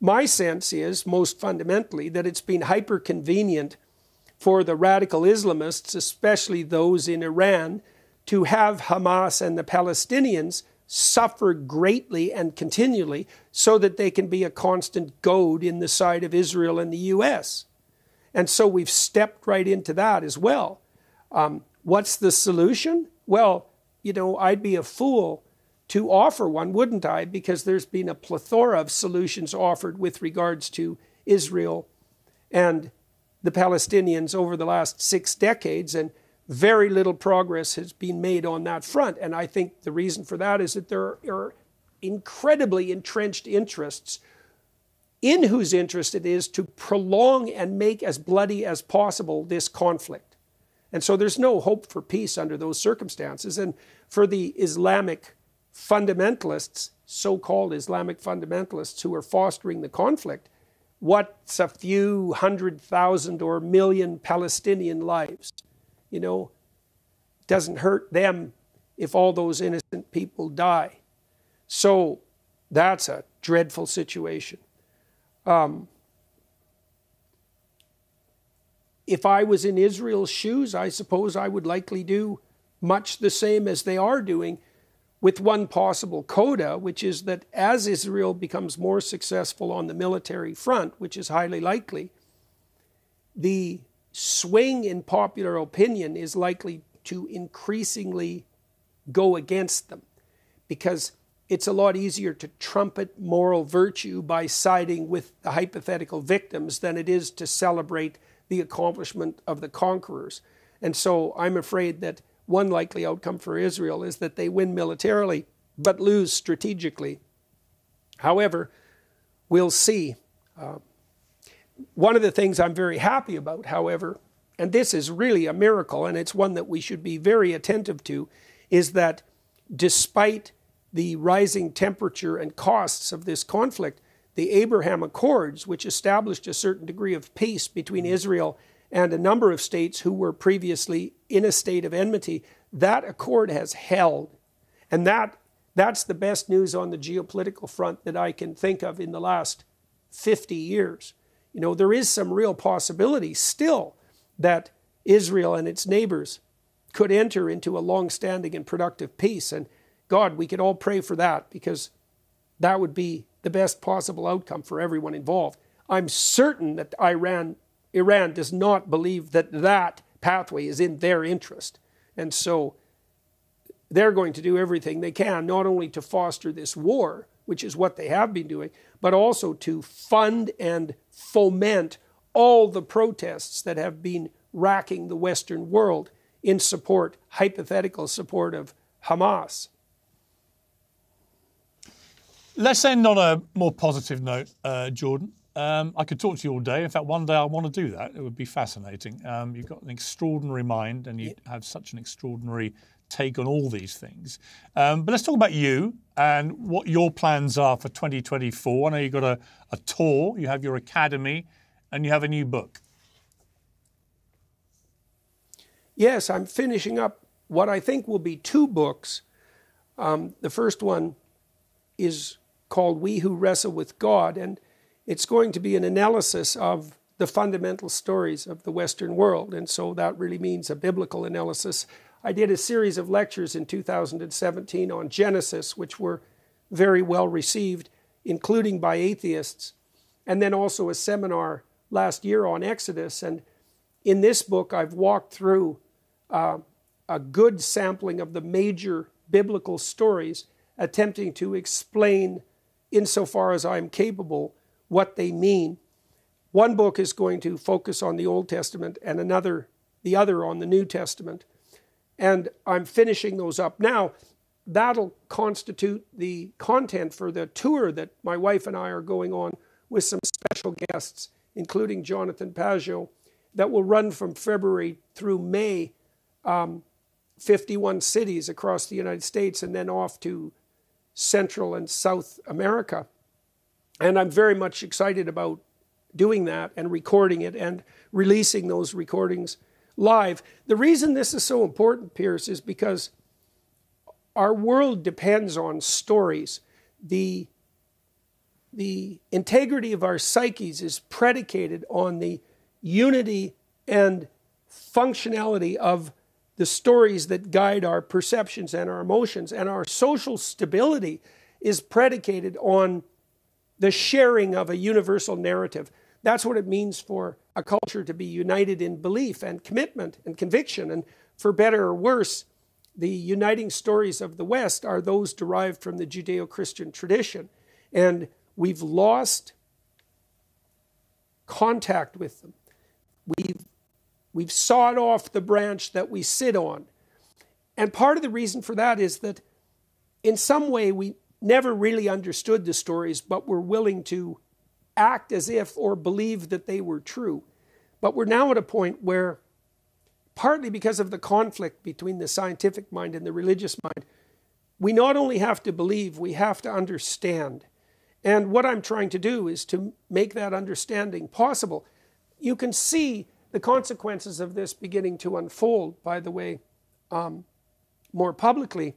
My sense is, most fundamentally, that it's been hyper convenient for the radical Islamists, especially those in Iran, to have Hamas and the Palestinians suffer greatly and continually so that they can be a constant goad in the side of Israel and the US. And so we've stepped right into that as well. Um, what's the solution? Well, you know, I'd be a fool to offer one, wouldn't I? Because there's been a plethora of solutions offered with regards to Israel and the Palestinians over the last six decades, and very little progress has been made on that front. And I think the reason for that is that there are incredibly entrenched interests in whose interest it is to prolong and make as bloody as possible this conflict. And so there's no hope for peace under those circumstances. And for the Islamic fundamentalists, so called Islamic fundamentalists who are fostering the conflict, what's a few hundred thousand or million Palestinian lives? You know, doesn't hurt them if all those innocent people die. So that's a dreadful situation. Um, if I was in Israel's shoes, I suppose I would likely do much the same as they are doing with one possible coda, which is that as Israel becomes more successful on the military front, which is highly likely, the swing in popular opinion is likely to increasingly go against them. Because it's a lot easier to trumpet moral virtue by siding with the hypothetical victims than it is to celebrate the accomplishment of the conquerors. And so I'm afraid that one likely outcome for Israel is that they win militarily but lose strategically. However, we'll see. Uh, one of the things I'm very happy about, however, and this is really a miracle, and it's one that we should be very attentive to, is that despite the rising temperature and costs of this conflict, the Abraham Accords, which established a certain degree of peace between mm-hmm. Israel and a number of states who were previously in a state of enmity, that accord has held. And that, that's the best news on the geopolitical front that I can think of in the last 50 years. You know, there is some real possibility still that Israel and its neighbors could enter into a long standing and productive peace. And God, we could all pray for that because that would be the best possible outcome for everyone involved. I'm certain that Iran, Iran does not believe that that pathway is in their interest. And so they're going to do everything they can, not only to foster this war, which is what they have been doing, but also to fund and foment all the protests that have been racking the Western world in support, hypothetical support of Hamas. Let's end on a more positive note, uh, Jordan. Um, I could talk to you all day. In fact, one day I want to do that. It would be fascinating. Um, you've got an extraordinary mind and you have such an extraordinary take on all these things. Um, but let's talk about you and what your plans are for 2024. I know you've got a, a tour, you have your academy, and you have a new book. Yes, I'm finishing up what I think will be two books. Um, the first one is called We Who Wrestle with God, and it's going to be an analysis of the fundamental stories of the Western world. And so that really means a biblical analysis. I did a series of lectures in 2017 on Genesis, which were very well received, including by atheists, and then also a seminar last year on Exodus. And in this book, I've walked through uh, a good sampling of the major biblical stories, attempting to explain insofar as I'm capable, what they mean. One book is going to focus on the Old Testament and another, the other on the New Testament. And I'm finishing those up now. That'll constitute the content for the tour that my wife and I are going on with some special guests, including Jonathan Pageau, that will run from February through May, um, 51 cities across the United States, and then off to Central and South America. And I'm very much excited about doing that and recording it and releasing those recordings live. The reason this is so important, Piers, is because our world depends on stories. The, the integrity of our psyches is predicated on the unity and functionality of the stories that guide our perceptions and our emotions. And our social stability is predicated on the sharing of a universal narrative. That's what it means for a culture to be united in belief and commitment and conviction. And for better or worse, the uniting stories of the West are those derived from the Judeo Christian tradition. And we've lost contact with them. We've We've sawed off the branch that we sit on. And part of the reason for that is that in some way we never really understood the stories, but were willing to act as if or believe that they were true. But we're now at a point where, partly because of the conflict between the scientific mind and the religious mind, we not only have to believe, we have to understand. And what I'm trying to do is to make that understanding possible. You can see the consequences of this beginning to unfold, by the way, um, more publicly,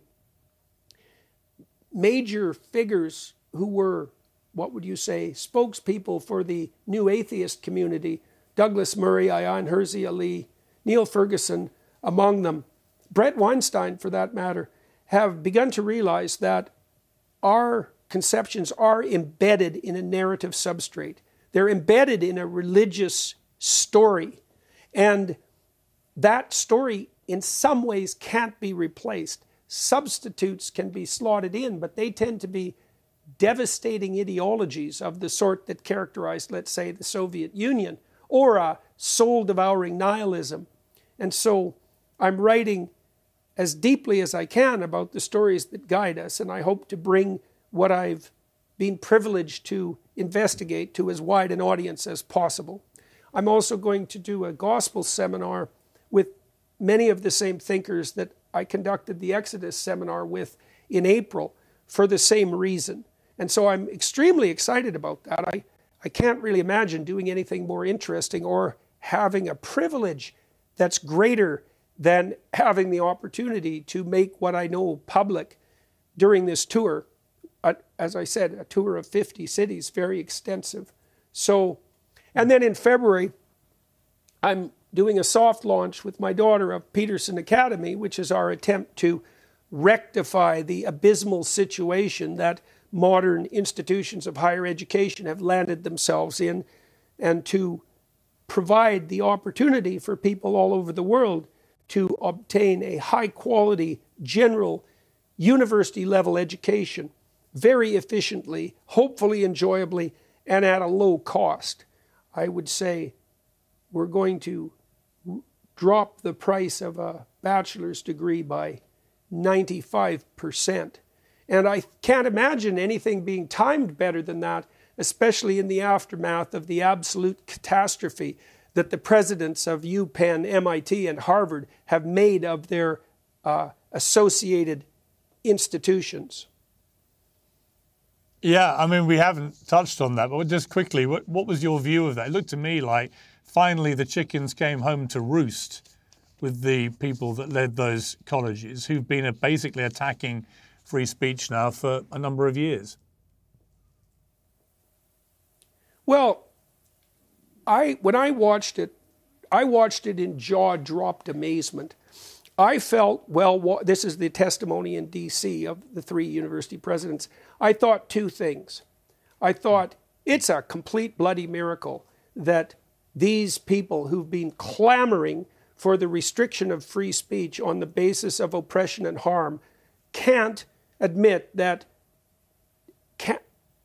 major figures who were, what would you say, spokespeople for the new atheist community, Douglas Murray, Ayaan Hirsi Ali, Niall Ferguson, among them, Bret Weinstein, for that matter, have begun to realize that our conceptions are embedded in a narrative substrate. They're embedded in a religious story and that story, in some ways, can't be replaced. substitutes can be slotted in, but they tend to be devastating ideologies of the sort that characterized, let's say, the Soviet Union, or a soul devouring nihilism. And so I'm writing as deeply as I can about the stories that guide us, and I hope to bring what I've been privileged to investigate to as wide an audience as possible. I'm also going to do a gospel seminar with many of the same thinkers that I conducted the Exodus seminar with in April for the same reason. And so I'm extremely excited about that. I, I can't really imagine doing anything more interesting or having a privilege that's greater than having the opportunity to make what I know public during this tour. As I said, a tour of 50 cities, very extensive. So, and then in February, I'm doing a soft launch with my daughter of Peterson Academy, which is our attempt to rectify the abysmal situation that modern institutions of higher education have landed themselves in and to provide the opportunity for people all over the world to obtain a high quality general university level education very efficiently, hopefully enjoyably, and at a low cost. I would say we're going to drop the price of a bachelor's degree by 95%. And I can't imagine anything being timed better than that, especially in the aftermath of the absolute catastrophe that the presidents of UPenn, MIT, and Harvard have made of their uh, associated institutions. Yeah, I mean, we haven't touched on that, but just quickly, what, what was your view of that? It looked to me like finally the chickens came home to roost with the people that led those colleges who've been basically attacking free speech now for a number of years. Well, I when I watched it, I watched it in jaw-dropped amazement. I felt well. This is the testimony in D.C. of the three university presidents. I thought two things. I thought it's a complete bloody miracle that these people who've been clamoring for the restriction of free speech on the basis of oppression and harm can't admit that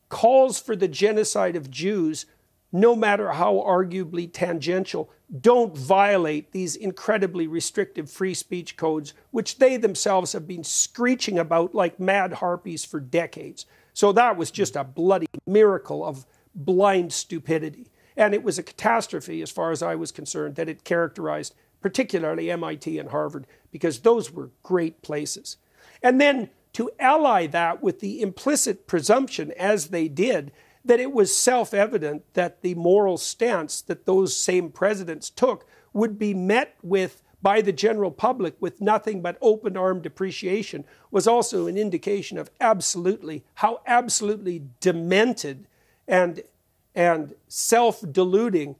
calls for the genocide of Jews, no matter how arguably tangential, don't violate these incredibly restrictive free speech codes, which they themselves have been screeching about like mad harpies for decades. So that was just a bloody miracle of blind stupidity. And it was a catastrophe, as far as I was concerned, that it characterized particularly MIT and Harvard, because those were great places. And then to ally that with the implicit presumption, as they did, that it was self evident that the moral stance that those same presidents took would be met with by the general public with nothing but open armed appreciation was also an indication of absolutely how absolutely demented and and self deluding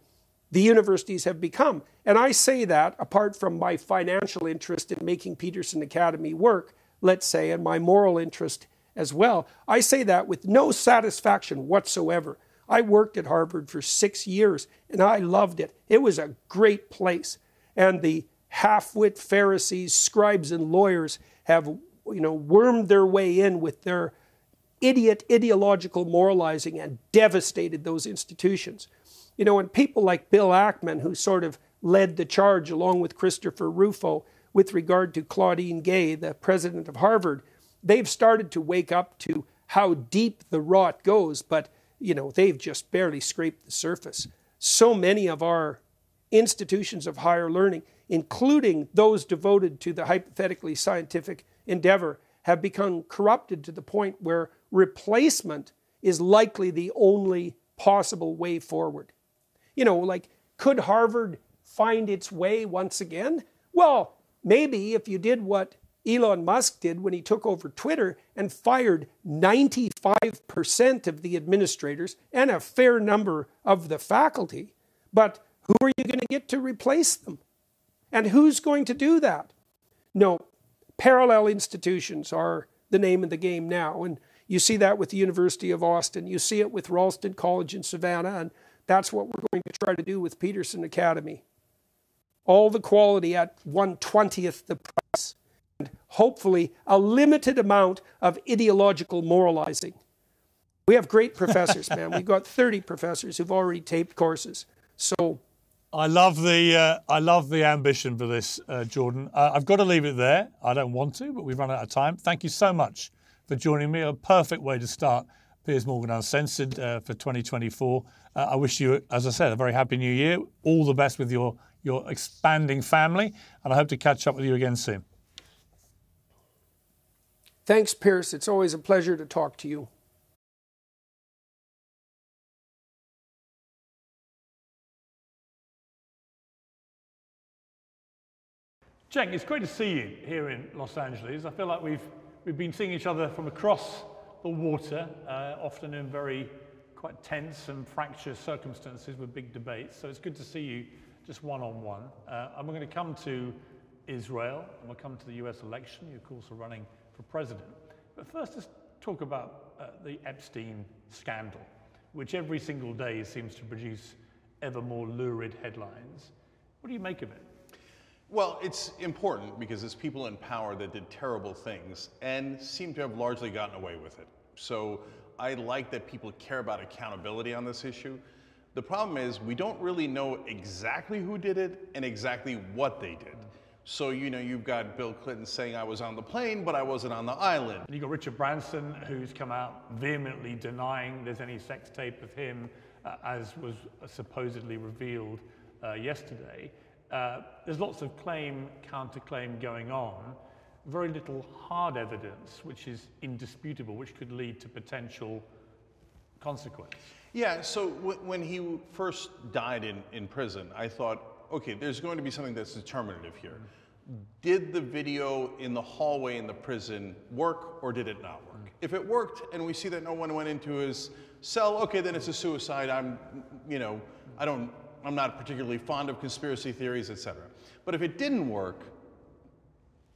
the universities have become. And I say that apart from my financial interest in making Peterson Academy work, let's say, and my moral interest as well, I say that with no satisfaction whatsoever. I worked at Harvard for six years and I loved it. It was a great place. And the half wit Pharisees, scribes, and lawyers have you know, wormed their way in with their idiot ideological moralizing and devastated those institutions. You know, and people like Bill Ackman, who sort of led the charge along with Christopher Rufo with regard to Claudine Gay, the president of Harvard, they've started to wake up to how deep the rot goes, but you know, they've just barely scraped the surface. So many of our institutions of higher learning, including those devoted to the hypothetically scientific endeavor, have become corrupted to the point where replacement is likely the only possible way forward. You know, like, could Harvard find its way once again? Well, maybe if you did what Elon Musk did when he took over Twitter and fired 95% of the administrators and a fair number of the faculty. But who are you going to get to replace them? And who's going to do that? No, parallel institutions are the name of the game now. And you see that with the University of Austin. You see it with Ralston College in Savannah. And that's what we're going to try to do with Peterson Academy. All the quality at 120th the price. And hopefully a limited amount of ideological moralizing. We have great professors, *laughs* man. We've got 30 professors who've already taped courses. So I love the uh, I love the ambition for this, uh, Jordan. Uh, I've got to leave it there. I don't want to, but we've run out of time. Thank you so much for joining me. A perfect way to start Piers Morgan Uncensored uh, for 2024. Uh, I wish you, as I said, a very happy new year. All the best with your your expanding family, and I hope to catch up with you again soon. Thanks, Piers. It's always a pleasure to talk to you. Cenk, it's great to see you here in Los Angeles. I feel like we've we've been seeing each other from across the water, uh, often in very quite tense and fractious circumstances with big debates. So it's good to see you just one on one. Uh, and we're going to come to Israel and we'll come to the US election. You, of course, are running for president. But first, let's talk about uh, the Epstein scandal, which every single day seems to produce ever more lurid headlines. What do you make of it? Well, it's important because it's people in power that did terrible things and seem to have largely gotten away with it. So I like that people care about accountability on this issue. The problem is we don't really know exactly who did it and exactly what they did. So, you know, you've got Bill Clinton saying I was on the plane, but I wasn't on the island. And you've got Richard Branson, who's come out vehemently denying there's any sex tape of him, uh, as was supposedly revealed uh, yesterday. Uh, there's lots of claim, counterclaim going on, very little hard evidence, which is indisputable, which could lead to potential consequence. Yeah, so w- when he first died in, in prison, I thought, okay, there's going to be something that's determinative here. Did the video in the hallway in the prison work or did it not work? Mm. If it worked and we see that no one went into his cell, okay, then it's a suicide. I'm, you know, I don't I'm not particularly fond of conspiracy theories, etc. But if it didn't work,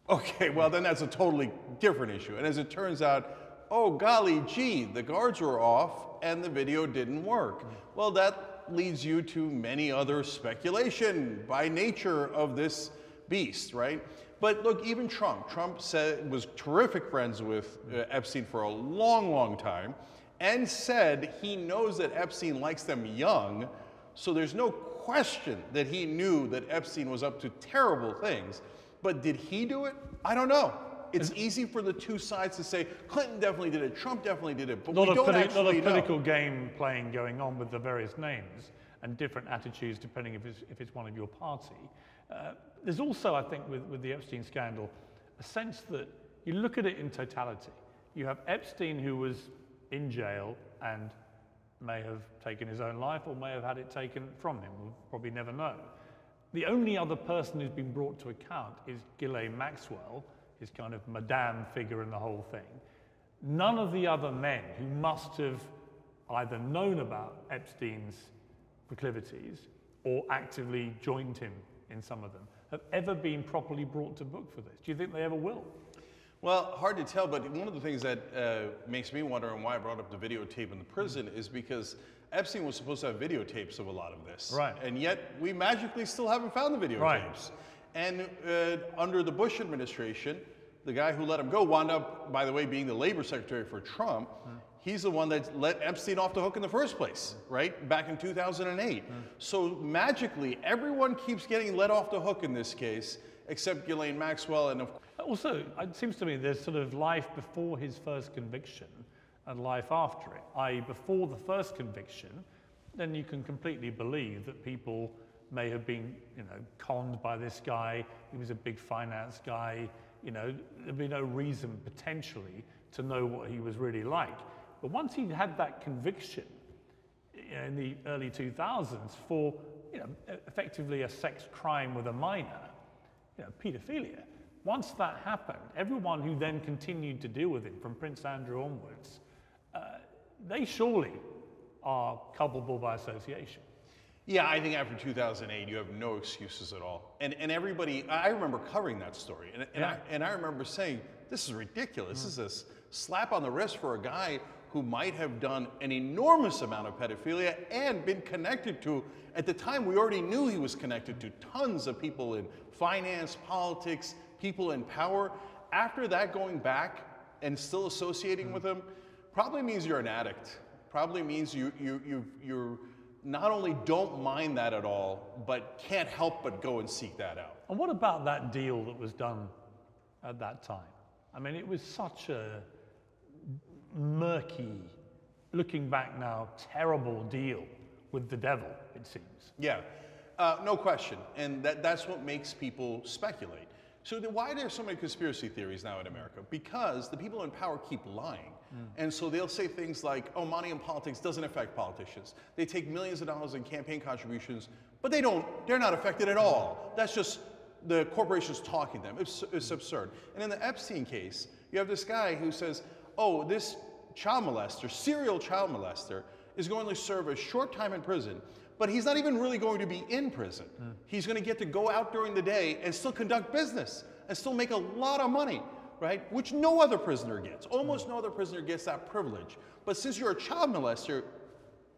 okay, well, then that's a totally different issue. And as it turns out, oh, golly gee, the guards were off and the video didn't work. Mm. Well, that leads you to many other speculation by nature of this beast, right? But look, even Trump, Trump said was terrific friends with uh, Epstein for a long, long time, and said he knows that Epstein likes them young, so there's no question that he knew that Epstein was up to terrible things. But did he do it? I don't know. It's easy for the two sides to say Clinton definitely did it, Trump definitely did it, but we a don't actually not a know. political game playing going on with the various names and different attitudes depending if it's, if it's one of your party. Uh, there's also, I think, with, with the Epstein scandal, a sense that you look at it in totality. You have Epstein who was in jail and may have taken his own life or may have had it taken from him. We'll probably never know. The only other person who's been brought to account is Ghislaine Maxwell, his kind of madame figure in the whole thing. None of the other men who must have either known about Epstein's proclivities or actively joined him in some of them have ever been properly brought to book for this. Do you think they ever will? Well, hard to tell, but one of the things that uh, makes me wonder and why I brought up the videotape in the prison is because Epstein was supposed to have videotapes of a lot of this. Right. And yet we magically still haven't found the videotapes. Right. And uh, under the Bush administration, the guy who let him go wound up, by the way, being the labor secretary for Trump. Hmm. He's the one that let Epstein off the hook in the first place, right? Back in 2008. Hmm. So magically, everyone keeps getting let off the hook in this case, except Ghislaine Maxwell and of Also, it seems to me there's sort of life before his first conviction and life after it, i.e., before the first conviction, then you can completely believe that people may have been, you know, conned by this guy. He was a big finance guy. You know, there'd be no reason potentially to know what he was really like. But once he had that conviction you know, in the early 2000s for, you know, effectively a sex crime with a minor, you know, paedophilia. Once that happened, everyone who then continued to deal with him from Prince Andrew onwards, uh, they surely are culpable by association. Yeah, I think after 2008, you have no excuses at all. And, and everybody, I remember covering that story. And, and, I, and I remember saying, this is ridiculous. This is a slap on the wrist for a guy who might have done an enormous amount of pedophilia and been connected to, at the time, we already knew he was connected to tons of people in finance, politics, people in power. after that going back and still associating hmm. with him probably means you're an addict. Probably means you you you you're not only don't mind that at all, but can't help but go and seek that out. And what about that deal that was done at that time? I mean, it was such a murky, looking back now, terrible deal with the devil, it seems. Yeah, uh, no question. And that, that's what makes people speculate. So the, why are there so many conspiracy theories now in America? Because the people in power keep lying. Mm. And so they'll say things like, oh, money in politics doesn't affect politicians. They take millions of dollars in campaign contributions, but they don't, they're not affected at all. That's just the corporations talking to them. It's, it's mm. absurd. And in the Epstein case, you have this guy who says, oh, this child molester, serial child molester, is going to serve a short time in prison, but he's not even really going to be in prison. Mm. He's going to get to go out during the day and still conduct business and still make a lot of money, right? Which no other prisoner gets. Almost no other prisoner gets that privilege. But since you're a child molester,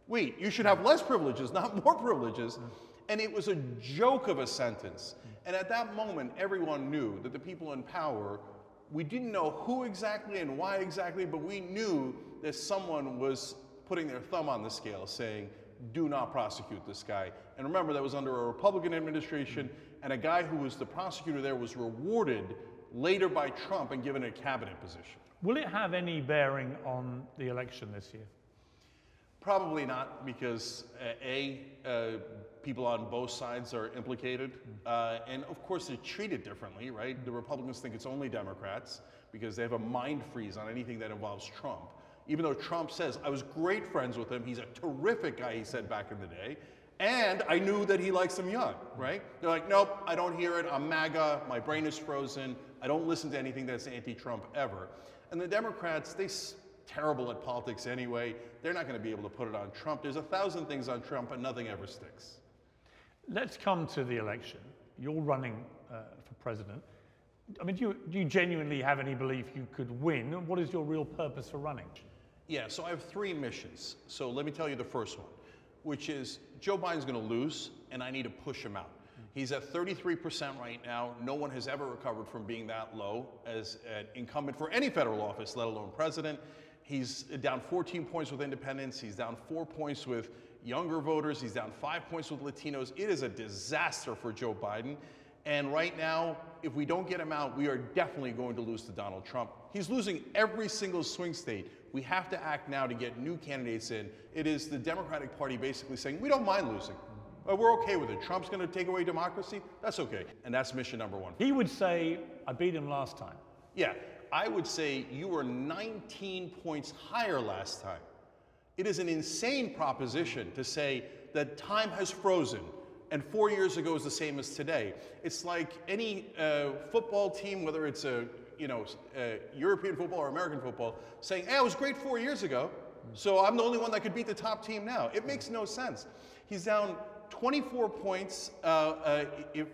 wait, you should have less privileges, *laughs* not more privileges. And it was a joke of a sentence. And at that moment, everyone knew that the people in power, we didn't know who exactly and why exactly, but we knew that someone was putting their thumb on the scale saying, do not prosecute this guy. And remember, that was under a Republican administration, and a guy who was the prosecutor there was rewarded later by Trump and given a cabinet position. Will it have any bearing on the election this year? Probably not, because uh, A, uh, people on both sides are implicated. Uh, and of course, they're treated differently, right? The Republicans think it's only Democrats because they have a mind freeze on anything that involves Trump. Even though Trump says, I was great friends with him, he's a terrific guy, he said back in the day. And I knew that he likes him young, right? They're like, nope, I don't hear it. I'm MAGA. My brain is frozen. I don't listen to anything that's anti Trump ever. And the Democrats, they s- terrible at politics anyway. They're not going to be able to put it on Trump. There's a thousand things on Trump, and nothing ever sticks. Let's come to the election. You're running uh, for president. I mean, do you, do you genuinely have any belief you could win? And What is your real purpose for running? Yeah, so I have three missions. So let me tell you the first one, which is Joe Biden's going to lose, and I need to push him out. He's at 33% right now. No one has ever recovered from being that low as an incumbent for any federal office, let alone president. He's down 14 points with independents. He's down four points with younger voters. He's down five points with Latinos. It is a disaster for Joe Biden. And right now, if we don't get him out, we are definitely going to lose to Donald Trump. He's losing every single swing state. We have to act now to get new candidates in. It is the Democratic Party basically saying, we don't mind losing. Uh, We're okay with it. Trump's going to take away democracy. That's okay. And that's mission number one. He would say, I beat him last time. Yeah, I would say you were 19 points higher last time. It is an insane proposition to say that time has frozen and four years ago is the same as today. It's like any uh, football team, whether it's a you know uh, European football or American football, saying, "Hey, I was great four years ago, so I'm the only one that could beat the top team now." It makes no sense. He's down 24 points. Uh, uh, if,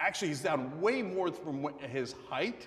actually, he's down way more from his height.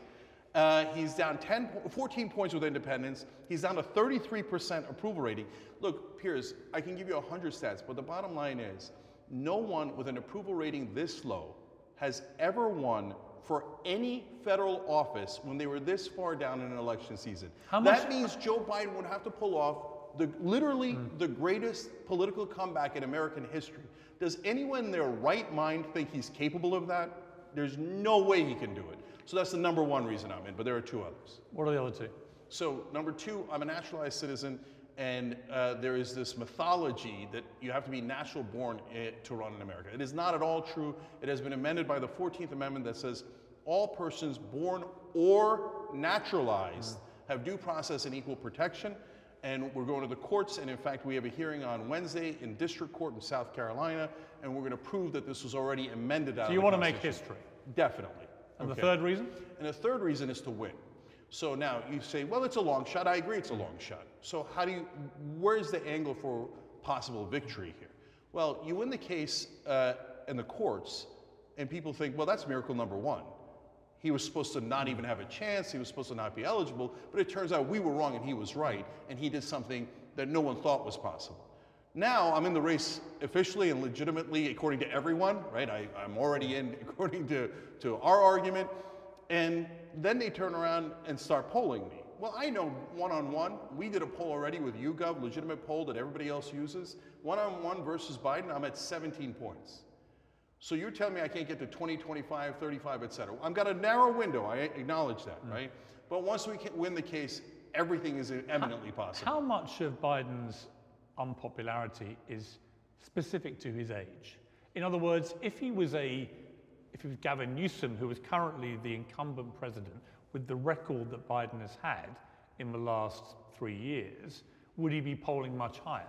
Uh, he's down 10, 14 points with independents. He's down to 33% approval rating. Look, Piers, I can give you 100 stats, but the bottom line is no one with an approval rating this low has ever won for any federal office when they were this far down in an election season. How much- that means Joe Biden would have to pull off the, literally the greatest political comeback in American history. Does anyone in their right mind think he's capable of that? There's no way he can do it. So that's the number one reason I'm in, but there are two others. What are the other two? So, number two, I'm a naturalized citizen, and uh, there is this mythology that you have to be natural born eh, to run in America. It is not at all true. It has been amended by the 14th Amendment that says all persons born or naturalized have due process and equal protection. And we're going to the courts, and in fact, we have a hearing on Wednesday in district court in South Carolina, and we're going to prove that this was already amended out So you want to make history. Definitely. And the third reason? And the third reason is to win. So now you say, well, it's a long shot. I agree, it's a long shot. So how do you? Where's the angle for possible victory here? Well, you win the case uh, in the courts, and people think, well, that's miracle number one. He was supposed to not even have a chance. He was supposed to not be eligible. But it turns out we were wrong and he was right, and he did something that no one thought was possible. Now I'm in the race officially and legitimately according to everyone, right? I, I'm already in *laughs* according to, to our argument. And then they turn around and start polling me. Well, I know one on one. We did a poll already with YouGov, legitimate poll that everybody else uses. One on one versus Biden, I'm at 17 points. So you're telling me I can't get to 20, 25, 35, et cetera. I've got a narrow window. I acknowledge that, mm. right? But once we can win the case, everything is eminently how, possible. How much of Biden's unpopularity is specific to his age? In other words, if he was a if it was Gavin Newsom, who was currently the incumbent president, with the record that Biden has had in the last three years, would he be polling much higher?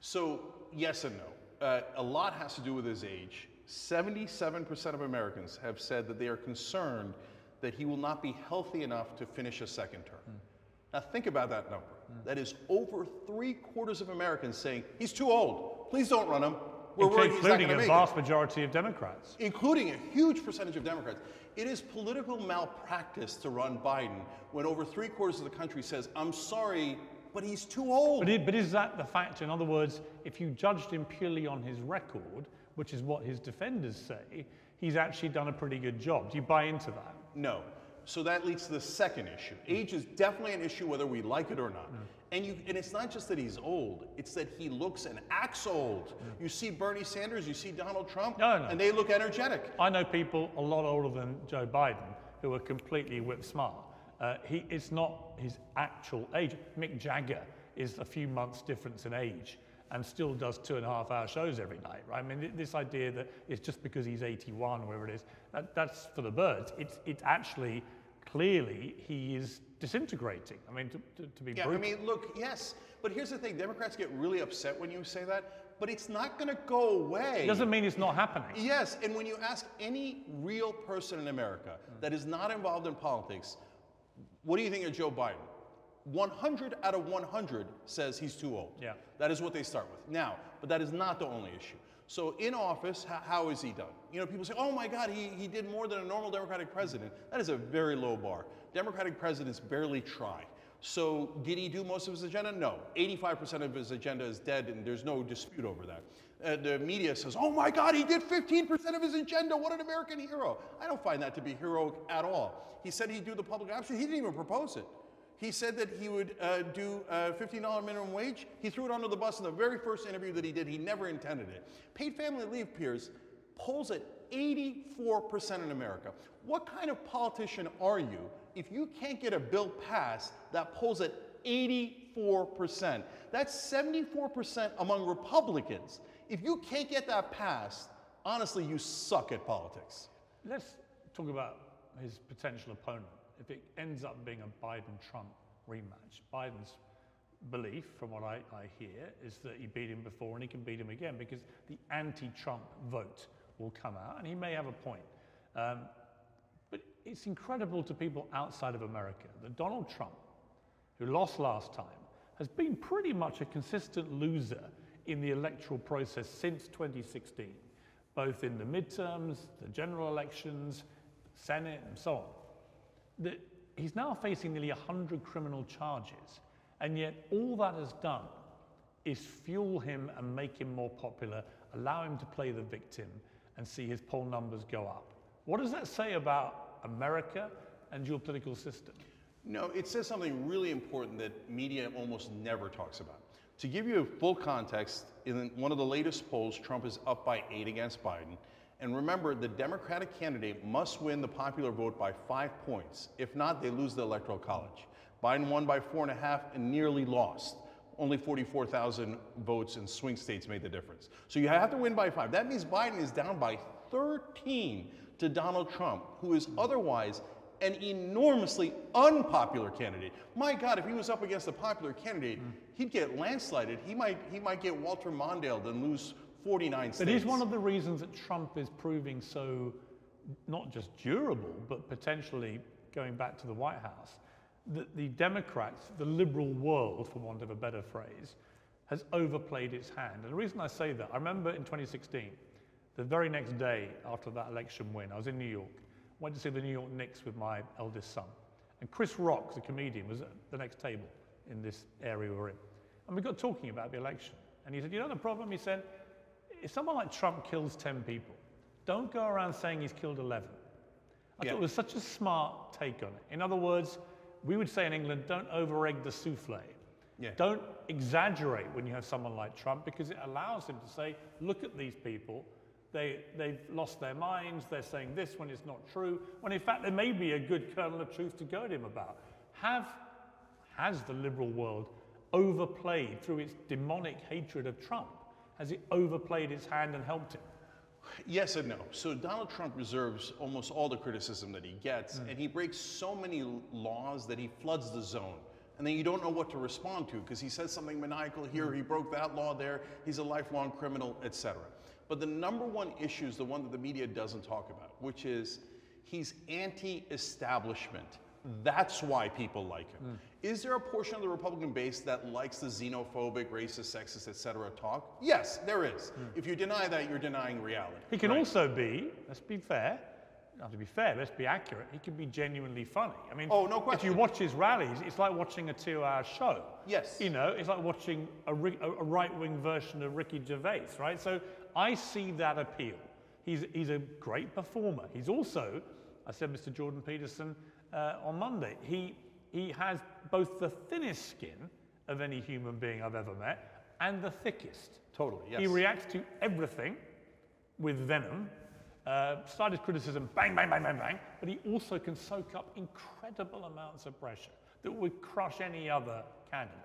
So, yes and no. Uh, a lot has to do with his age. 77% of Americans have said that they are concerned that he will not be healthy enough to finish a second term. Mm. Now, think about that number. Mm. That is over three quarters of Americans saying, he's too old. Please don't run him. We're including a vast it. majority of Democrats. Including a huge percentage of Democrats. It is political malpractice to run Biden when over three quarters of the country says, I'm sorry, but he's too old. But, it, but is that the fact? In other words, if you judged him purely on his record, which is what his defenders say, he's actually done a pretty good job. Do you buy into that? No. So that leads to the second issue. Age is definitely an issue whether we like it or not. Mm. And, you, and it's not just that he's old, it's that he looks and acts old. You see Bernie Sanders, you see Donald Trump, no, no. and they look energetic. I know people a lot older than Joe Biden who are completely whip smart. Uh, he, it's not his actual age. Mick Jagger is a few months difference in age and still does two and a half hour shows every night, right? I mean, this idea that it's just because he's 81 or whatever it is, that, that's for the birds. It's, it's actually clearly he is disintegrating. I mean, to, to, to be yeah, brutal. I mean, look, yes, but here's the thing: Democrats get really upset when you say that, but it's not going to go away. It doesn't mean it's not happening. Yes, and when you ask any real person in America mm. that is not involved in politics, what do you think of Joe Biden? 100 out of 100 says he's too old. Yeah. That is what they start with. Now, but that is not the only issue. So in office, how, how is he done? You know, people say, oh my God, he, he did more than a normal Democratic president. That is a very low bar. Democratic presidents barely try. So did he do most of his agenda? No. 85% of his agenda is dead, and there's no dispute over that. Uh, the media says, oh my God, he did 15% of his agenda. What an American hero. I don't find that to be heroic at all. He said he'd do the public option. He didn't even propose it. He said that he would uh, do a $15 minimum wage. He threw it under the bus in the very first interview that he did. He never intended it. Paid family leave, Piers, polls at 84% in America. What kind of politician are you if you can't get a bill passed that polls at 84%? That's 74% among Republicans. If you can't get that passed, honestly, you suck at politics. Let's talk about his potential opponent if it ends up being a Biden Trump rematch, Biden's belief, from what I, I hear, is that he beat him before and he can beat him again because the anti Trump vote will come out and he may have a point. Um, but it's incredible to people outside of America that Donald Trump, who lost last time, has been pretty much a consistent loser in the electoral process since 2016, both in the midterms, the general elections, Senate, and so on that he's now facing nearly 100 criminal charges, and yet all that has done is fuel him and make him more popular, allow him to play the victim, and see his poll numbers go up. What does that say about America and your political system? No, it says something really important that media almost never talks about. To give you a full context, in one of the latest polls, Trump is up by eight against Biden. And remember, the Democratic candidate must win the popular vote by five points. If not, they lose the Electoral College. Biden won by four and a half and nearly lost. Only 44,000 votes in swing states made the difference. So you have to win by five. That means Biden is down by 13 to Donald Trump, who is otherwise an enormously unpopular candidate. My God, if he was up against a popular candidate, mm. he'd get landslided. He might, he might get Walter Mondale and lose 49 states. It is one of the reasons that Trump is proving so not just durable, but potentially going back to the White House. That the Democrats, the liberal world, for want of a better phrase, has overplayed its hand. And the reason I say that, I remember in 2016, the very next day after that election win, I was in New York, went to see the New York Knicks with my eldest son. And Chris Rock, the comedian, was at the next table in this area we're in. And we got talking about the election. And he said, You know the problem? He said, if someone like Trump kills 10 people, don't go around saying he's killed 11. I Yeah. thought it was such a smart take on it. In other words, we would say in England, don't over egg the souffle. Yeah. Don't exaggerate when you have someone like Trump because it allows him to say, look at these people. They, they've lost their minds. They're saying this when it's not true. When in fact, there may be a good kernel of truth to go at him about. Have, has the liberal world overplayed through its demonic hatred of Trump? Has it overplayed its hand and helped him? Yes and no. So Donald Trump reserves almost all the criticism that he gets, hmm. and he breaks so many laws that he floods the zone. And then you don't know what to respond to because he says something maniacal here, hmm. he broke that law there, he's a lifelong criminal, etc. But the number one issue is the one that the media doesn't talk about, which is he's anti establishment. Hmm. That's why people like him. Is there a portion of the Republican base that likes the xenophobic, racist, sexist, etc. talk? Yes, there is. If you deny that, you're denying reality. He can Right. also be, let's be fair, not to be fair, let's be accurate, he can be genuinely funny. I mean, Oh, no question. if you watch his rallies, it's like watching a two hour show. Yes. You know, it's like watching a, a a right wing version of Ricky Gervais, right? So I see that appeal. He's, he's a great performer. He's also, I said Mr. Jordan Peterson uh, on Monday, he, he has both the thinnest skin of any human being I've ever met and the thickest. Totally, yes. He reacts to everything with venom. Uh, started criticism, bang, bang, bang, bang, bang. But he also can soak up incredible amounts of pressure that would crush any other candidate.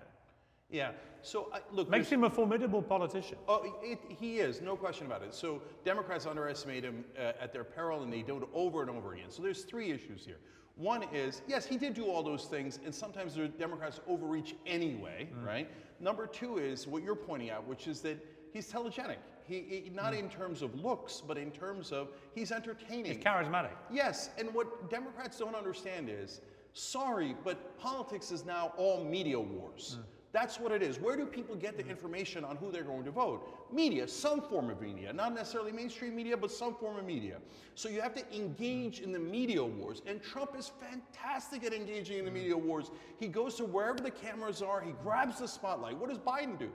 Yeah. So I look, Makes him a formidable politician. Oh, it, he is, no question about it. So Democrats underestimate him uh, at their peril, and they do it over and over again. So there's three issues here. One is, yes, he did do all those things, and sometimes the Democrats overreach anyway, mm. right? Number two is what you're pointing out, which is that he's telegenic. He, he- not mm. in terms of looks, but in terms of he's entertaining. He's charismatic. Yes, and what Democrats don't understand is, sorry, but politics is now all media wars. Mm. That's what it is. Where do people get the mm. information on who they're going to vote? Media, some form of media, not necessarily mainstream media, but some form of media. So you have to engage in the media wars, and Trump is fantastic at engaging in the mm. media wars. He goes to wherever the cameras are, he grabs the spotlight. What does Biden do?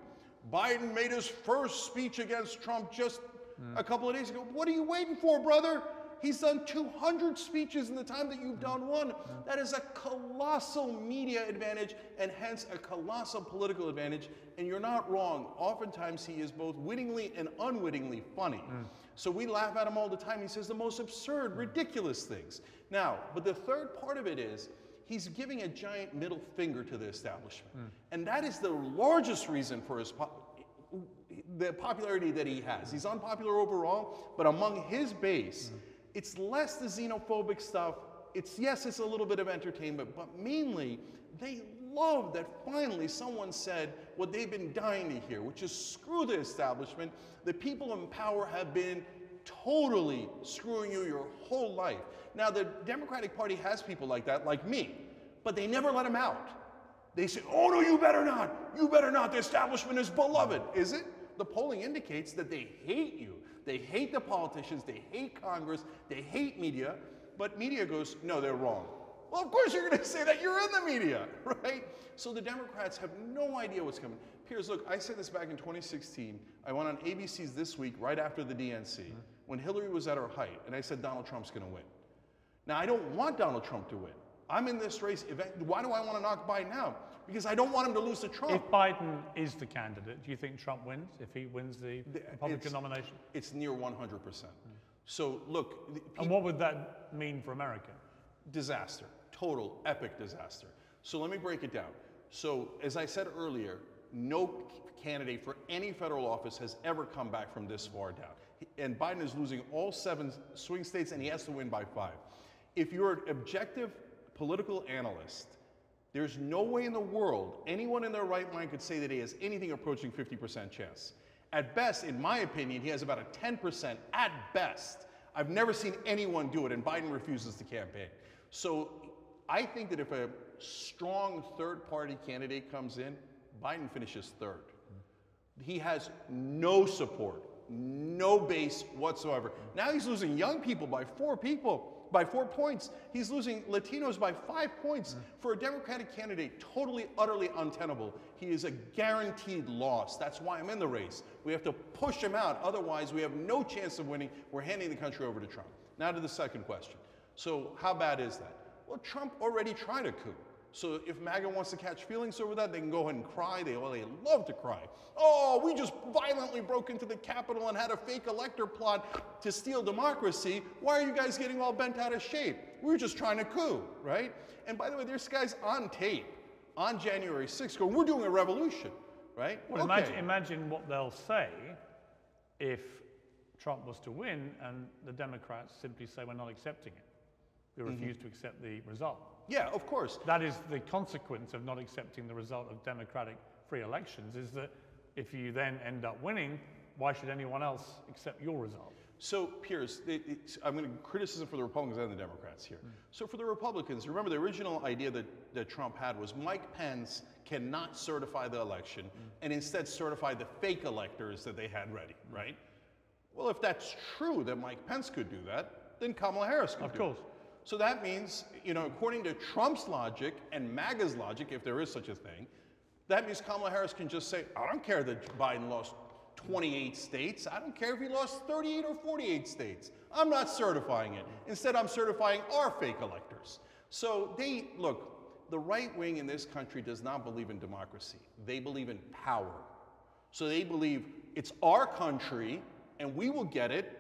Biden made his first speech against Trump just mm. a couple of days ago. What are you waiting for, brother? He's done 200 speeches in the time that you've done one. That is a colossal media advantage and hence a colossal political advantage. And you're not wrong. Oftentimes he is both wittingly and unwittingly funny. So we laugh at him all the time. He says the most absurd, ridiculous things. Now, but the third part of it is he's giving a giant middle finger to the establishment. And that is the largest reason for his po- the popularity that he has. He's unpopular overall, but among his base, it's less the xenophobic stuff. It's yes, it's a little bit of entertainment, but mainly they love that finally someone said what they've been dying to hear, which is screw the establishment. The people in power have been totally screwing you your whole life. Now, the Democratic Party has people like that, like me, but they never let them out. They say, oh no, you better not. You better not. The establishment is beloved. Is it? The polling indicates that they hate you. They hate the politicians. They hate Congress. They hate media. But media goes, no, they're wrong. Well, of course you're going *laughs* to say that. You're in the media, *laughs* right? So the Democrats have no idea what's coming. Piers, look, I said this back in 2016. I went on ABC's This Week right after the DNC mm-hmm. when Hillary was at her height, and I said Donald Trump's going to win. Now, I don't want Donald Trump to win. I'm in this race. Why do I want to knock Biden out? Because I don't want him to lose to Trump. If Biden is the candidate, do you think Trump wins if he wins the Republican it's- nomination? It's near 100%. So, look, the And what would that mean for America? disaster, total epic disaster. So let me break it down. So as I said earlier, no candidate for any federal office has ever come back from this far down. And Biden is losing all seven swing states and he has to win by five. If you're an objective political analyst, there's no way in the world anyone in their right mind could say that he has anything approaching 50% chance. At best, in my opinion, he has about a 10% at best. I've never seen anyone do it, and Biden refuses to campaign. So I think that if a strong third party candidate comes in, Biden finishes third. He has no support, no base whatsoever. Now he's losing young people by four people, by four points. He's losing Latinos by five points. Hmm. For a Democratic candidate, totally, utterly untenable. He is a guaranteed loss. That's why I'm in the race. We have to push him out. Otherwise, we have no chance of winning. We're handing the country over to Trump. Now to the second question. So how bad is that? Well, Trump already tried a coup. So if MAGA wants to catch feelings over that, they can go ahead and cry. They, well, they love to cry. Oh, we just violently broke into the Capitol and had a fake elector plot to steal democracy. Why are you guys getting all bent out of shape? We were just trying to coup, right? And by the way, there's guys on tape on January 6th going, we're doing a revolution, right? Well, okay. imagine, imagine what they'll say if Trump was to win and the Democrats simply say, we're not accepting it. We mm-hmm. refuse mm-hmm. to accept the result. Yeah, of course. That is the consequence of not accepting the result of democratic free elections is that if you then end up winning, why should anyone else accept your result? So, Piers, it, I'm going to criticism for the Republicans and the Democrats here. Mm. So, for the Republicans, remember the original idea that, that Trump had was Mike Pence cannot certify the election mm. and instead certify the fake electors that they had ready, right? Well, if that's true that Mike Pence could do that, then Kamala Harris could of do course. it. So that means, you know, according to Trump's logic and MAGA's logic, if there is such a thing, that means Kamala Harris can just say, I don't care that Biden lost 28 states. I don't care if he lost 38 or 48 states. I'm not certifying it. Instead, I'm certifying our fake electors. So they, look, the right wing in this country does not believe in democracy. They believe in power. So they believe it's our country and we will get it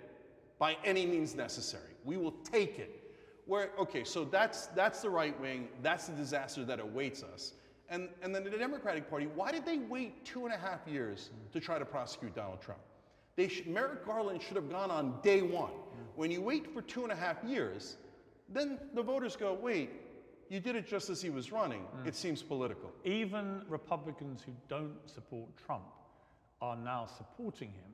by any means necessary. We will take it. Where, okay, so that's, that's the right wing, that's the disaster that awaits us. And, and then the Democratic Party, why did they wait two and a half years to try to prosecute Donald Trump? They sh- Merrick Garland should have gone on day one. When you wait for two and a half years, then the voters go, wait, you did it just as he was running. Mm. It seems political. Even Republicans who don't support Trump are now supporting him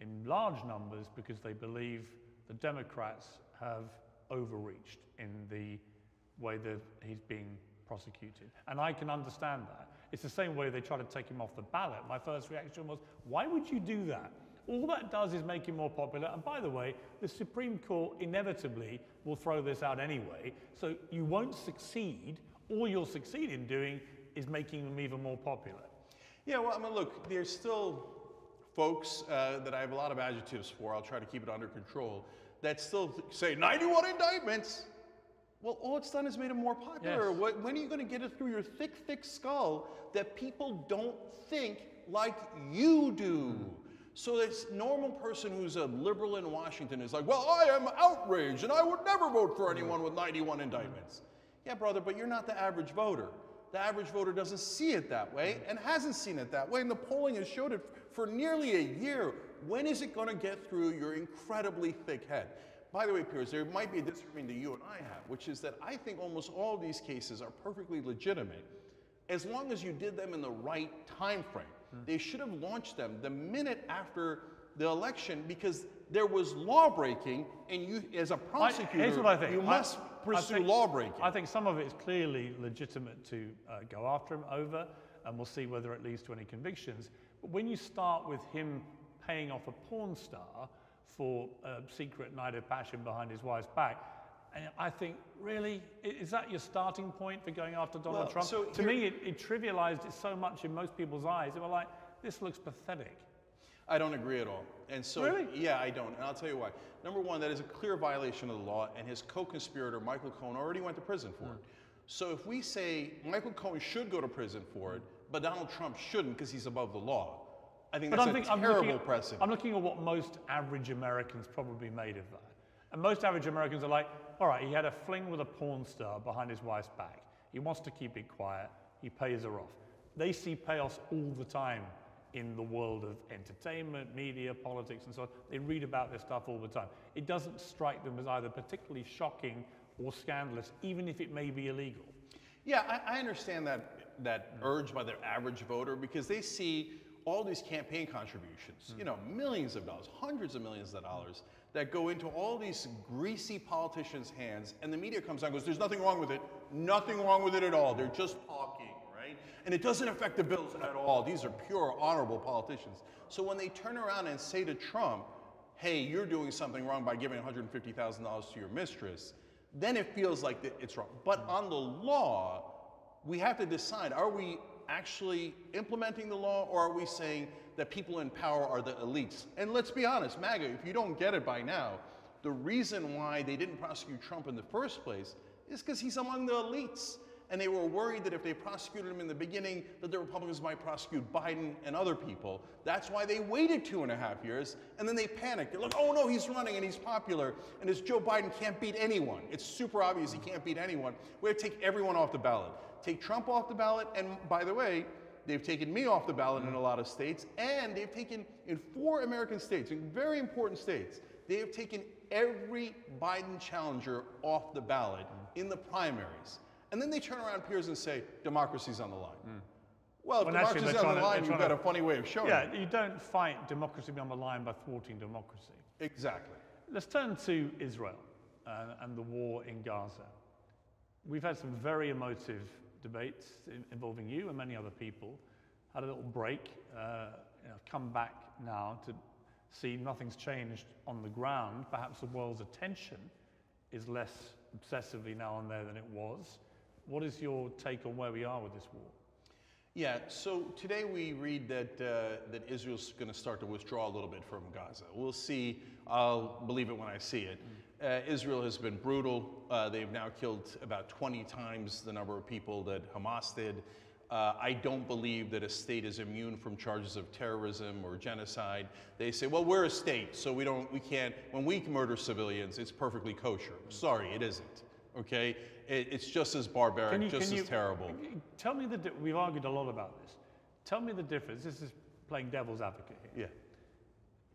in large numbers because they believe the Democrats have overreached in the way that he's being prosecuted. And I can understand that. It's the same way they try to take him off the ballot. My first reaction was, why would you do that? All that does is make him more popular. And by the way, the Supreme Court inevitably will throw this out anyway. So you won't succeed. All you'll succeed in doing is making them even more popular. Yeah, well, I mean, look, there's still folks uh, that I have a lot of adjectives for. I'll try to keep it under control that still say 91 indictments. Well, all it's done is made him more popular. Yes. When are you going to get it through your thick, thick skull that people don't think like you do? So this normal person who's a liberal in Washington is like, well, I am outraged and I would never vote for anyone with 91 indictments. Yeah, brother, but you're not the average voter. The average voter doesn't see it that way and hasn't seen it that way. And the polling has showed it for nearly a year when is it going to get through your incredibly thick head? By the way, Piers, there might be a disagreement that you and I have, which is that I think almost all these cases are perfectly legitimate as long as you did them in the right time frame. Mm. They should have launched them the minute after the election because there was law breaking, and you, as a prosecutor, I, you must pursue I think, law breaking. I think some of it is clearly legitimate to uh, go after him over, and we'll see whether it leads to any convictions. But when you start with him paying off a porn star for a secret night of passion behind his wife's back. And I think, really, is that your starting point for going after Donald well, Trump? So to here, me, it, it, trivialized it so much in most people's eyes. They were like, this looks pathetic. I don't agree at all. And so, really? yeah, I don't. And I'll tell you why. Number one, that is a clear violation of the law, and his co conspirator, Michael Cohen, already went to prison for mm. it. So if we say Michael Cohen should go to prison for it, but Donald Trump shouldn't because he's above the law, I think that's but a terrible I'm precedent. I'm looking at what most average Americans probably made of that. And most average Americans are like, all right, he had a fling with a porn star behind his wife's back. He wants to keep it quiet. He pays her off. They see payoffs all the time in the world of entertainment, media, politics, and so on. They read about this stuff all the time. It doesn't strike them as either particularly shocking or scandalous, even if it may be illegal. Yeah, I, I understand that, that urge by their average voter because they see all these campaign contributions, mm. you know, millions of dollars, hundreds of millions of dollars that go into all these greasy politicians' hands, and the media comes out and goes, There's nothing wrong with it. Nothing wrong with it at all. They're just talking, right? And it doesn't affect the bills at all. These are pure, honorable politicians. So when they turn around and say to Trump, Hey, you're doing something wrong by giving $150,000 to your mistress, then it feels like it's wrong. But on the law, we have to decide are we actually implementing the law, or are we saying that people in power are the elites? And let's be honest, MAGA, if you don't get it by now, The reason why they didn't prosecute Trump in the first place is because he's among the elites. And they were worried that if they prosecuted him in the beginning, that the Republicans might prosecute Biden and other people. That's why they waited two and a half years, and then they panicked. They're like, oh no, he's running and he's popular, and this Joe Biden can't beat anyone. It's super obvious he can't beat anyone. We have to take everyone off the ballot. Take Trump off the ballot, and by the way, they've taken me off the ballot in a lot of states, and they've taken in four American states, in very important states, they have taken every Biden challenger off the ballot in the primaries. And then they turn around Piers and say, democracy's on the line. Mm. Well, if Well, actually, democracy's they're on the to- line, you've got to- a funny way of showing Yeah, it. you don't fight democracy on the line by thwarting democracy. Exactly. Let's turn to Israel uh, and the war in Gaza. We've had some very emotive debates involving you and many other people. Had a little break, uh, you know, come back now to see nothing's changed on the ground. Perhaps the world's attention is less obsessively now on there than it was. What is your take on where we are with this war? Yeah, so today we read that, uh, that Israel's going to start to withdraw a little bit from Gaza. We'll see. I'll believe it when I see it. Uh, Israel has been brutal. Uh, they've now killed about 20 times the number of people that Hamas did. Uh, I don't believe that a state is immune from charges of terrorism or genocide. They say, well, we're a state, so we don't, we can't, when we murder civilians, it's perfectly kosher. Sorry, it isn't. Okay? It, it's just as barbaric, you- just as you- terrible. Tell me the, di- we've argued a lot about this. Tell me the difference. This is playing devil's advocate here. Yeah.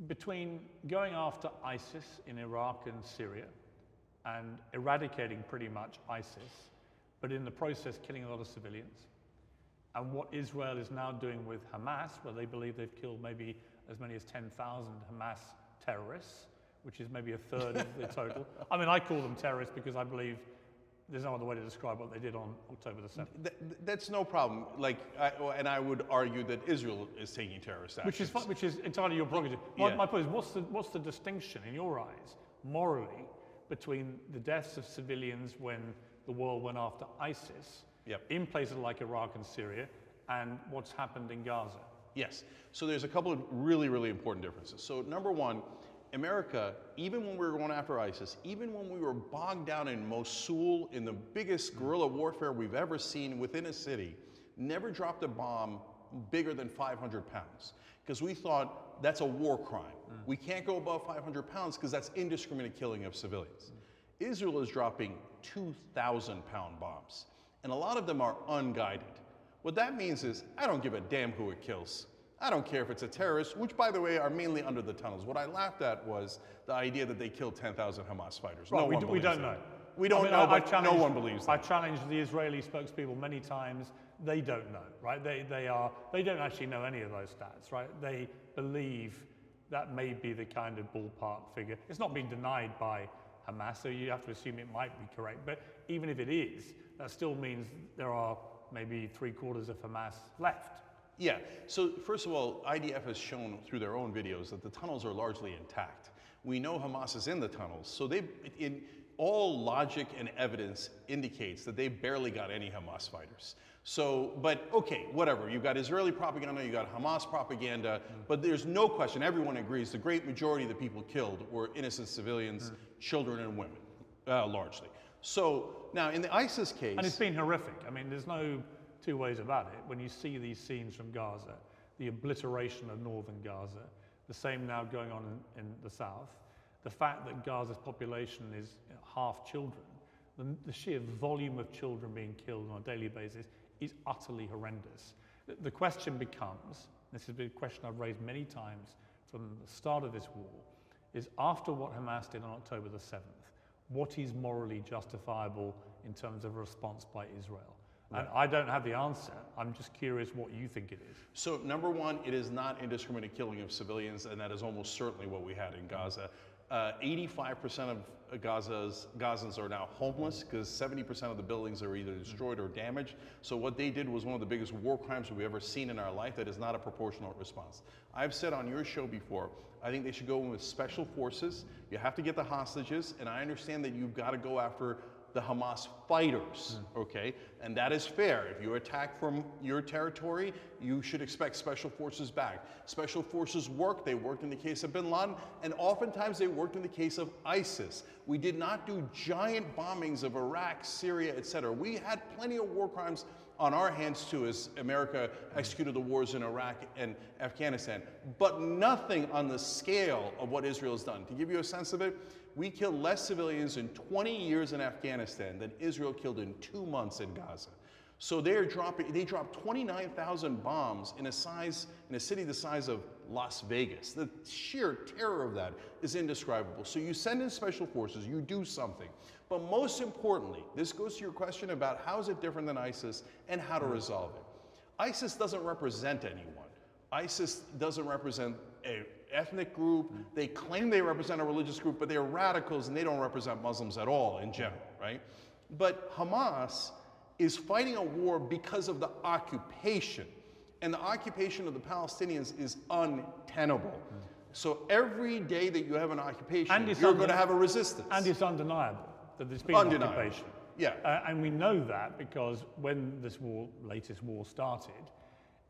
Between going after ISIS in Iraq and Syria and eradicating pretty much ISIS, but in the process killing a lot of civilians, and what Israel is now doing with Hamas, where they believe they've killed maybe as many as 10,000 Hamas terrorists, which is maybe a third of the total. *laughs* I mean, I call them terrorists because I believe there's no other way to describe what they did on October the 7th. Th- th- that's no problem. Like, I, and I would argue that Israel is taking terrorist actions. Which is, which is entirely your prerogative. My, Yeah. my point is, what's the, what's the distinction in your eyes, morally, between the deaths of civilians when the world went after ISIS in places like Iraq and Syria, and what's happened in Gaza? Yes. So there's a couple of really, really important differences. So number one, America, even when we were going after ISIS, even when we were bogged down in Mosul in the biggest guerrilla warfare we've ever seen within a city, never dropped a bomb bigger than 500 pounds. Because we thought that's a war crime. Mm. We can't go above 500 pounds because that's indiscriminate killing of civilians. Israel is dropping 2,000 pound bombs, and a lot of them are unguided. What that means is, I don't give a damn who it kills. I don't care if it's a terrorist, which, by the way, are mainly under the tunnels. What I laughed at was the idea that they killed 10,000 Hamas fighters. Right, no we, one d- we don't that. know. We don't I mean, know, I- I no one believes that. I challenged the Israeli spokespeople many times. They don't know, right? They, they, are, they don't actually know any of those stats, right? They believe that may be the kind of ballpark figure. It's not been denied by Hamas, so you have to assume it might be correct. But even if it is, that still means there are maybe three quarters of Hamas left. Yeah. So first of all, IDF has shown through their own videos that the tunnels are largely intact. We know Hamas is in the tunnels, so they, in all logic and evidence indicates that they barely got any Hamas fighters. So, but okay, whatever. You've got Israeli propaganda, you've got Hamas propaganda, but there's no question. Everyone agrees the great majority of the people killed were innocent civilians, children, and women, uh, largely. So now in the ISIS case, And it's been horrific. I mean, there's no two ways about it. When you see these scenes from Gaza, the obliteration of northern Gaza, the same now going on in, in the south, the fact that Gaza's population is half children, the, the sheer volume of children being killed on a daily basis is utterly horrendous. The, the question becomes, this has been a question I've raised many times from the start of this war, is after what Hamas did on October the 7th, what is morally justifiable in terms of a response by Israel? And I don't have the answer. I'm just curious what you think it is. So number one, it is not indiscriminate killing of civilians, and that is almost certainly what we had in Gaza. Uh, 85% of Gaza's Gazans are now homeless because 70% of the buildings are either destroyed or damaged. So what they did was one of the biggest war crimes we've ever seen in our life. That is not a proportional response. I've said on your show before, I think they should go in with special forces. You have to get the hostages, and I understand that you've got to go after the Hamas fighters, hmm. okay? And that is fair. If you attack from your territory, you should expect special forces back. Special forces work. They worked in the case of bin Laden, and oftentimes they worked in the case of ISIS. We did not do giant bombings of Iraq, Syria, etc. We had plenty of war crimes on our hands too as America hmm. executed the wars in Iraq and Afghanistan, but nothing on the scale of what Israel has done. To give you a sense of it, we killed less civilians in 20 years in Afghanistan than Israel killed in two months in Gaza. So they're dropping, they dropped 29,000 bombs in a size, in a city the size of Las Vegas. The sheer terror of that is indescribable. So you send in special forces, you do something. But most importantly, this goes to your question about how is it different than ISIS and how to mm-hmm. resolve it. ISIS doesn't represent anyone. ISIS doesn't represent a ethnic group. They claim they represent a religious group, but they're radicals and they don't represent Muslims at all in general, right? But Hamas is fighting a war because of the occupation. And the occupation of the Palestinians is untenable. So every day that you have an occupation, And you're going to have a resistance. And it's undeniable that there's been Undeniable. occupation. Yeah. Uh, and we know that because when this war, latest war started,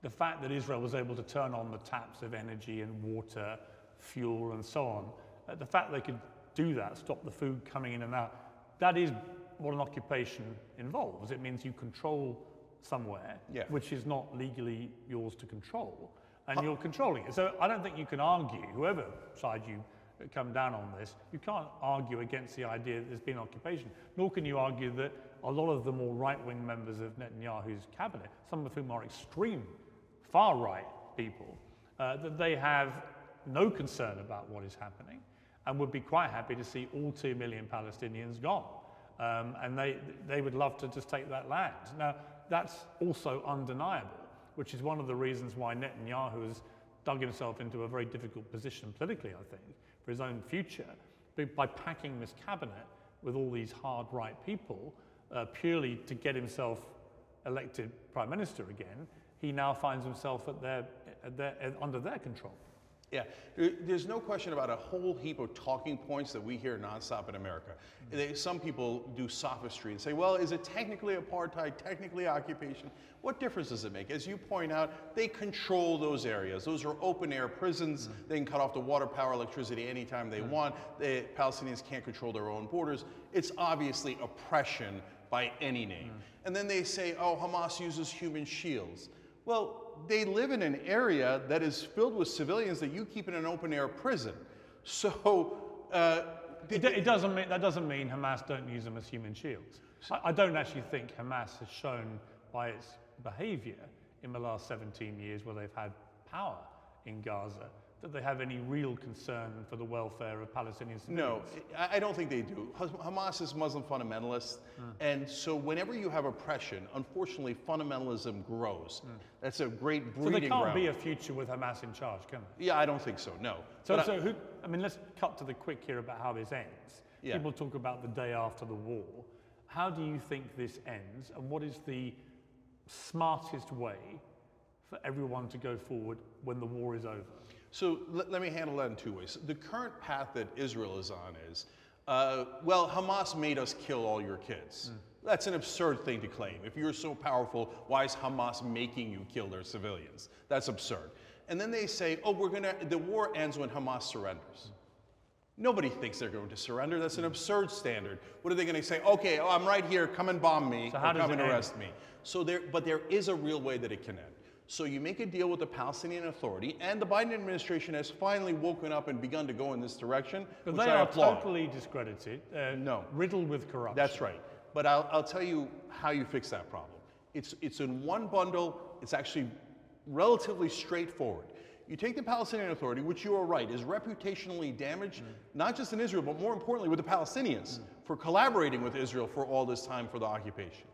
the fact that Israel was able to turn on the taps of energy and water, fuel, and so on, uh, the fact they could do that, stop the food coming in and out, that is what an occupation involves. It means you control somewhere Yeah. which is not legally yours to control, and you're controlling it. So I don't think you can argue, whoever side you come down on this, you can't argue against the idea that there's been occupation, nor can you argue that a lot of the more right-wing members of Netanyahu's cabinet, some of whom are extreme far-right people, uh, that they have no concern about what is happening and would be quite happy to see all two million Palestinians gone. Um, and they, they would love to just take that land. Now, that's also undeniable, which is one of the reasons why Netanyahu has dug himself into a very difficult position politically, I think, for his own future, by packing this cabinet with all these hard right people uh, purely to get himself elected prime minister again. He now finds himself at their, at their, under their control. Yeah, there's no question about a whole heap of talking points that we hear nonstop in America. They, some people do sophistry and say, well, is it technically apartheid, technically occupation? What difference does it make? As you point out, they control those areas. Those are open air prisons. Mm. They can cut off the water, power, electricity anytime they mm. want. The Palestinians can't control their own borders. It's obviously oppression by any name. Mm. And then they say, oh, Hamas uses human shields. Well, they live in an area that is filled with civilians that you keep in an open air prison. So, uh, It, it doesn't mean, that doesn't mean Hamas don't use them as human shields. I, I don't actually think Hamas has shown by its behavior in the last 17 years where they've had power in Gaza that they have any real concern for the welfare of Palestinian no, civilians. I I don't think they do. Hamas is Muslim fundamentalist. Hmm. And so, whenever you have oppression, unfortunately, fundamentalism grows. Hmm. That's a great breeding. So breeding there can't ground. be a future with Hamas in charge, can there? yeah, I don't think so, no. So, But I- so who, I mean, let's cut to the quick here about how this ends. Yeah. People talk about the day after the war. How do you think this ends, and what is the smartest way for everyone to go forward when the war is over? So let, let me handle that in two ways. The current path that Israel is on is, uh, well, Hamas made us kill all your kids. That's an absurd thing to claim. If you're so powerful, why is Hamas making you kill their civilians? That's absurd. And then they say, oh, we're gonna, the war ends when Hamas surrenders. Nobody thinks they're going to surrender. That's an absurd standard. What are they going to say? Okay, oh, I'm right here. Come and bomb me. So or come and end? arrest me. So there, but there is a real way that it can end. So you make a deal with the Palestinian Authority, and the Biden administration has finally woken up and begun to go in this direction, But which they I are applaud. totally discredited, uh, No. riddled with corruption. That's right. But I'll, I'll tell you how you fix that problem. It's, it's in one bundle. It's actually relatively straightforward. You take the Palestinian Authority, which you are right, is reputationally damaged, not just in Israel, but more importantly with the Palestinians for collaborating with Israel for all this time for the occupation.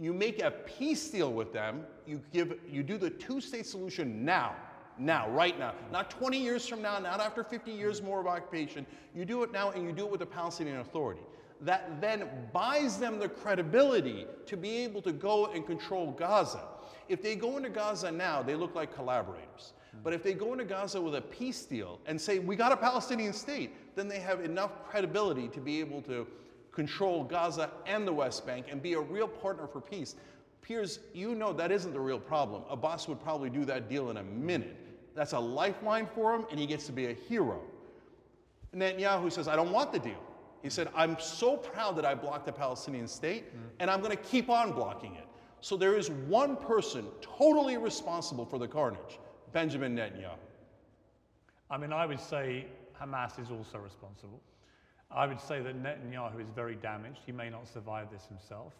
You make a peace deal with them. You give, you do the two-state solution now, now, right now, not 20 years from now, not after 50 years more of occupation. You do it now, and you do it with the Palestinian Authority. That then buys them the credibility to be able to go and control Gaza. If they go into Gaza now, they look like collaborators. But if they go into Gaza with a peace deal and say, we got a Palestinian state, then they have enough credibility to be able to control Gaza and the West Bank, and be a real partner for peace. Piers, you know that isn't the real problem. Abbas would probably do that deal in a minute. That's a lifeline for him, and he gets to be a hero. Netanyahu says, I don't want the deal. He said, I'm so proud that I blocked the Palestinian state, mm. and I'm going to keep on blocking it. So there is one person totally responsible for the carnage Benjamin Netanyahu. I mean, I would say Hamas is also responsible. I would say that Netanyahu is very damaged. He may not survive this himself.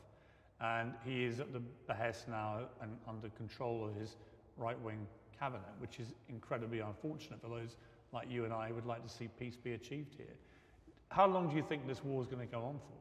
And he is at the behest now and under control of his right wing cabinet, which is incredibly unfortunate for those like you and I who would like to see peace be achieved here. How long do you think this war is going to go on for?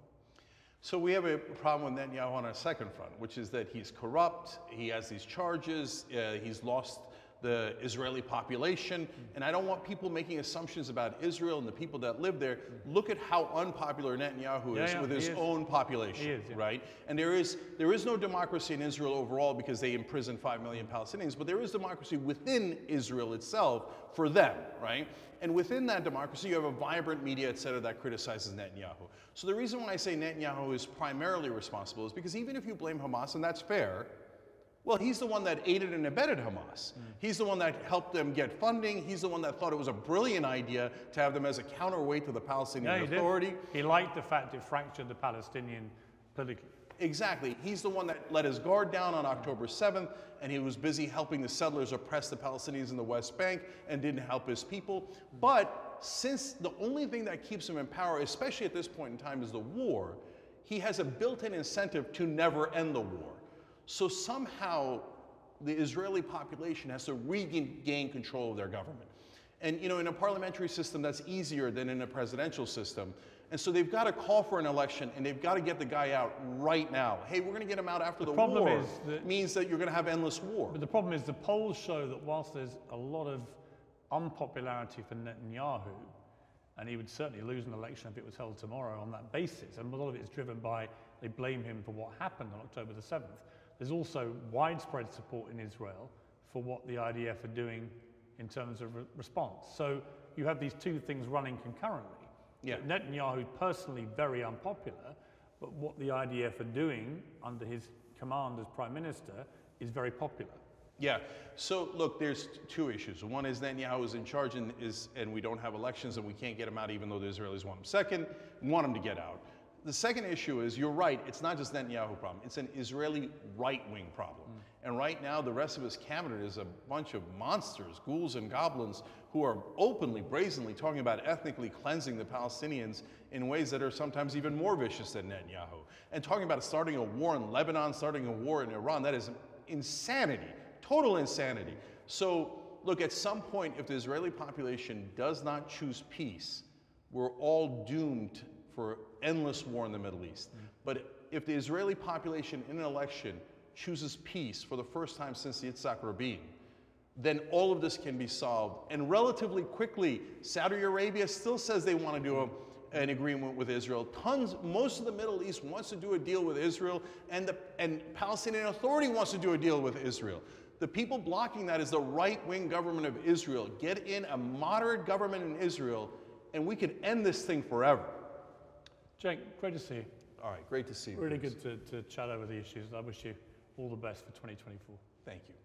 So we have a problem with Netanyahu on our second front, which is that he's corrupt, he has these charges, uh, he's lost the Israeli population. And I don't want people making assumptions about Israel and the people that live there. Look at how unpopular Netanyahu yeah, is yeah, with his is. own population, is, yeah. right? And there is there is no democracy in Israel overall because they imprison five million Palestinians, but there is democracy within Israel itself for them, right? And within that democracy, you have a vibrant media, et cetera, that criticizes Netanyahu. So the reason why I say Netanyahu is primarily responsible is because even if you blame Hamas, and that's fair, well, he's the one that aided and abetted Hamas. Mm. He's the one that helped them get funding. He's the one that thought it was a brilliant idea to have them as a counterweight to the Palestinian yeah, he Authority. Did. He liked the fact it fractured the Palestinian politically. Exactly. He's the one that let his guard down on October 7th, and he was busy helping the settlers oppress the Palestinians in the West Bank and didn't help his people. But since the only thing that keeps him in power, especially at this point in time, is the war, he has a built in incentive to never end the war. So somehow the Israeli population has to regain control of their government. And you know, in a parliamentary system, that's easier than in a presidential system. And so they've got to call for an election and they've got to get the guy out right now. Hey, we're going to get him out after the, the problem war. Is that, means that you're going to have endless war. But the problem is the polls show that whilst there's a lot of unpopularity for Netanyahu, and he would certainly lose an election if it was held tomorrow on that basis, and a lot of it is driven by they blame him for what happened on October the 7th. There's also widespread support in Israel for what the IDF are doing in terms of re response. So you have these two things running concurrently. Yeah. Netanyahu personally very unpopular, but what the IDF are doing under his command as prime minister is very popular. Yeah. So look, there's two issues. One is Netanyahu is in charge and is and we don't have elections and we can't get him out even though the Israelis want him. Second, we want him to get out. The second issue is you're right, it's not just Netanyahu problem, it's an Israeli right-wing problem. Mm. And right now the rest of his cabinet is a bunch of monsters, ghouls and goblins who are openly, brazenly talking about ethnically cleansing the Palestinians in ways that are sometimes even more vicious than Netanyahu. And talking about starting a war in Lebanon, starting a war in Iran, that is insanity, total insanity. So look, at some point, if the Israeli population does not choose peace, we're all doomed for endless war in the Middle East. Mm. But if the Israeli population in an election chooses peace for the first time since the Yitzhak Rabin, then all of this can be solved. And relatively quickly, Saudi Arabia still says they want to do a, an agreement with Israel. Tons, most of the Middle East wants to do a deal with Israel, and the and Palestinian Authority wants to do a deal with Israel. The people blocking that is the right-wing government of Israel. Get in a moderate government in Israel, and we can end this thing forever. Cenk, great to see you. All right, great to see you. Really good to, to chat over the issues. I wish you all the best for 2024. Thank you.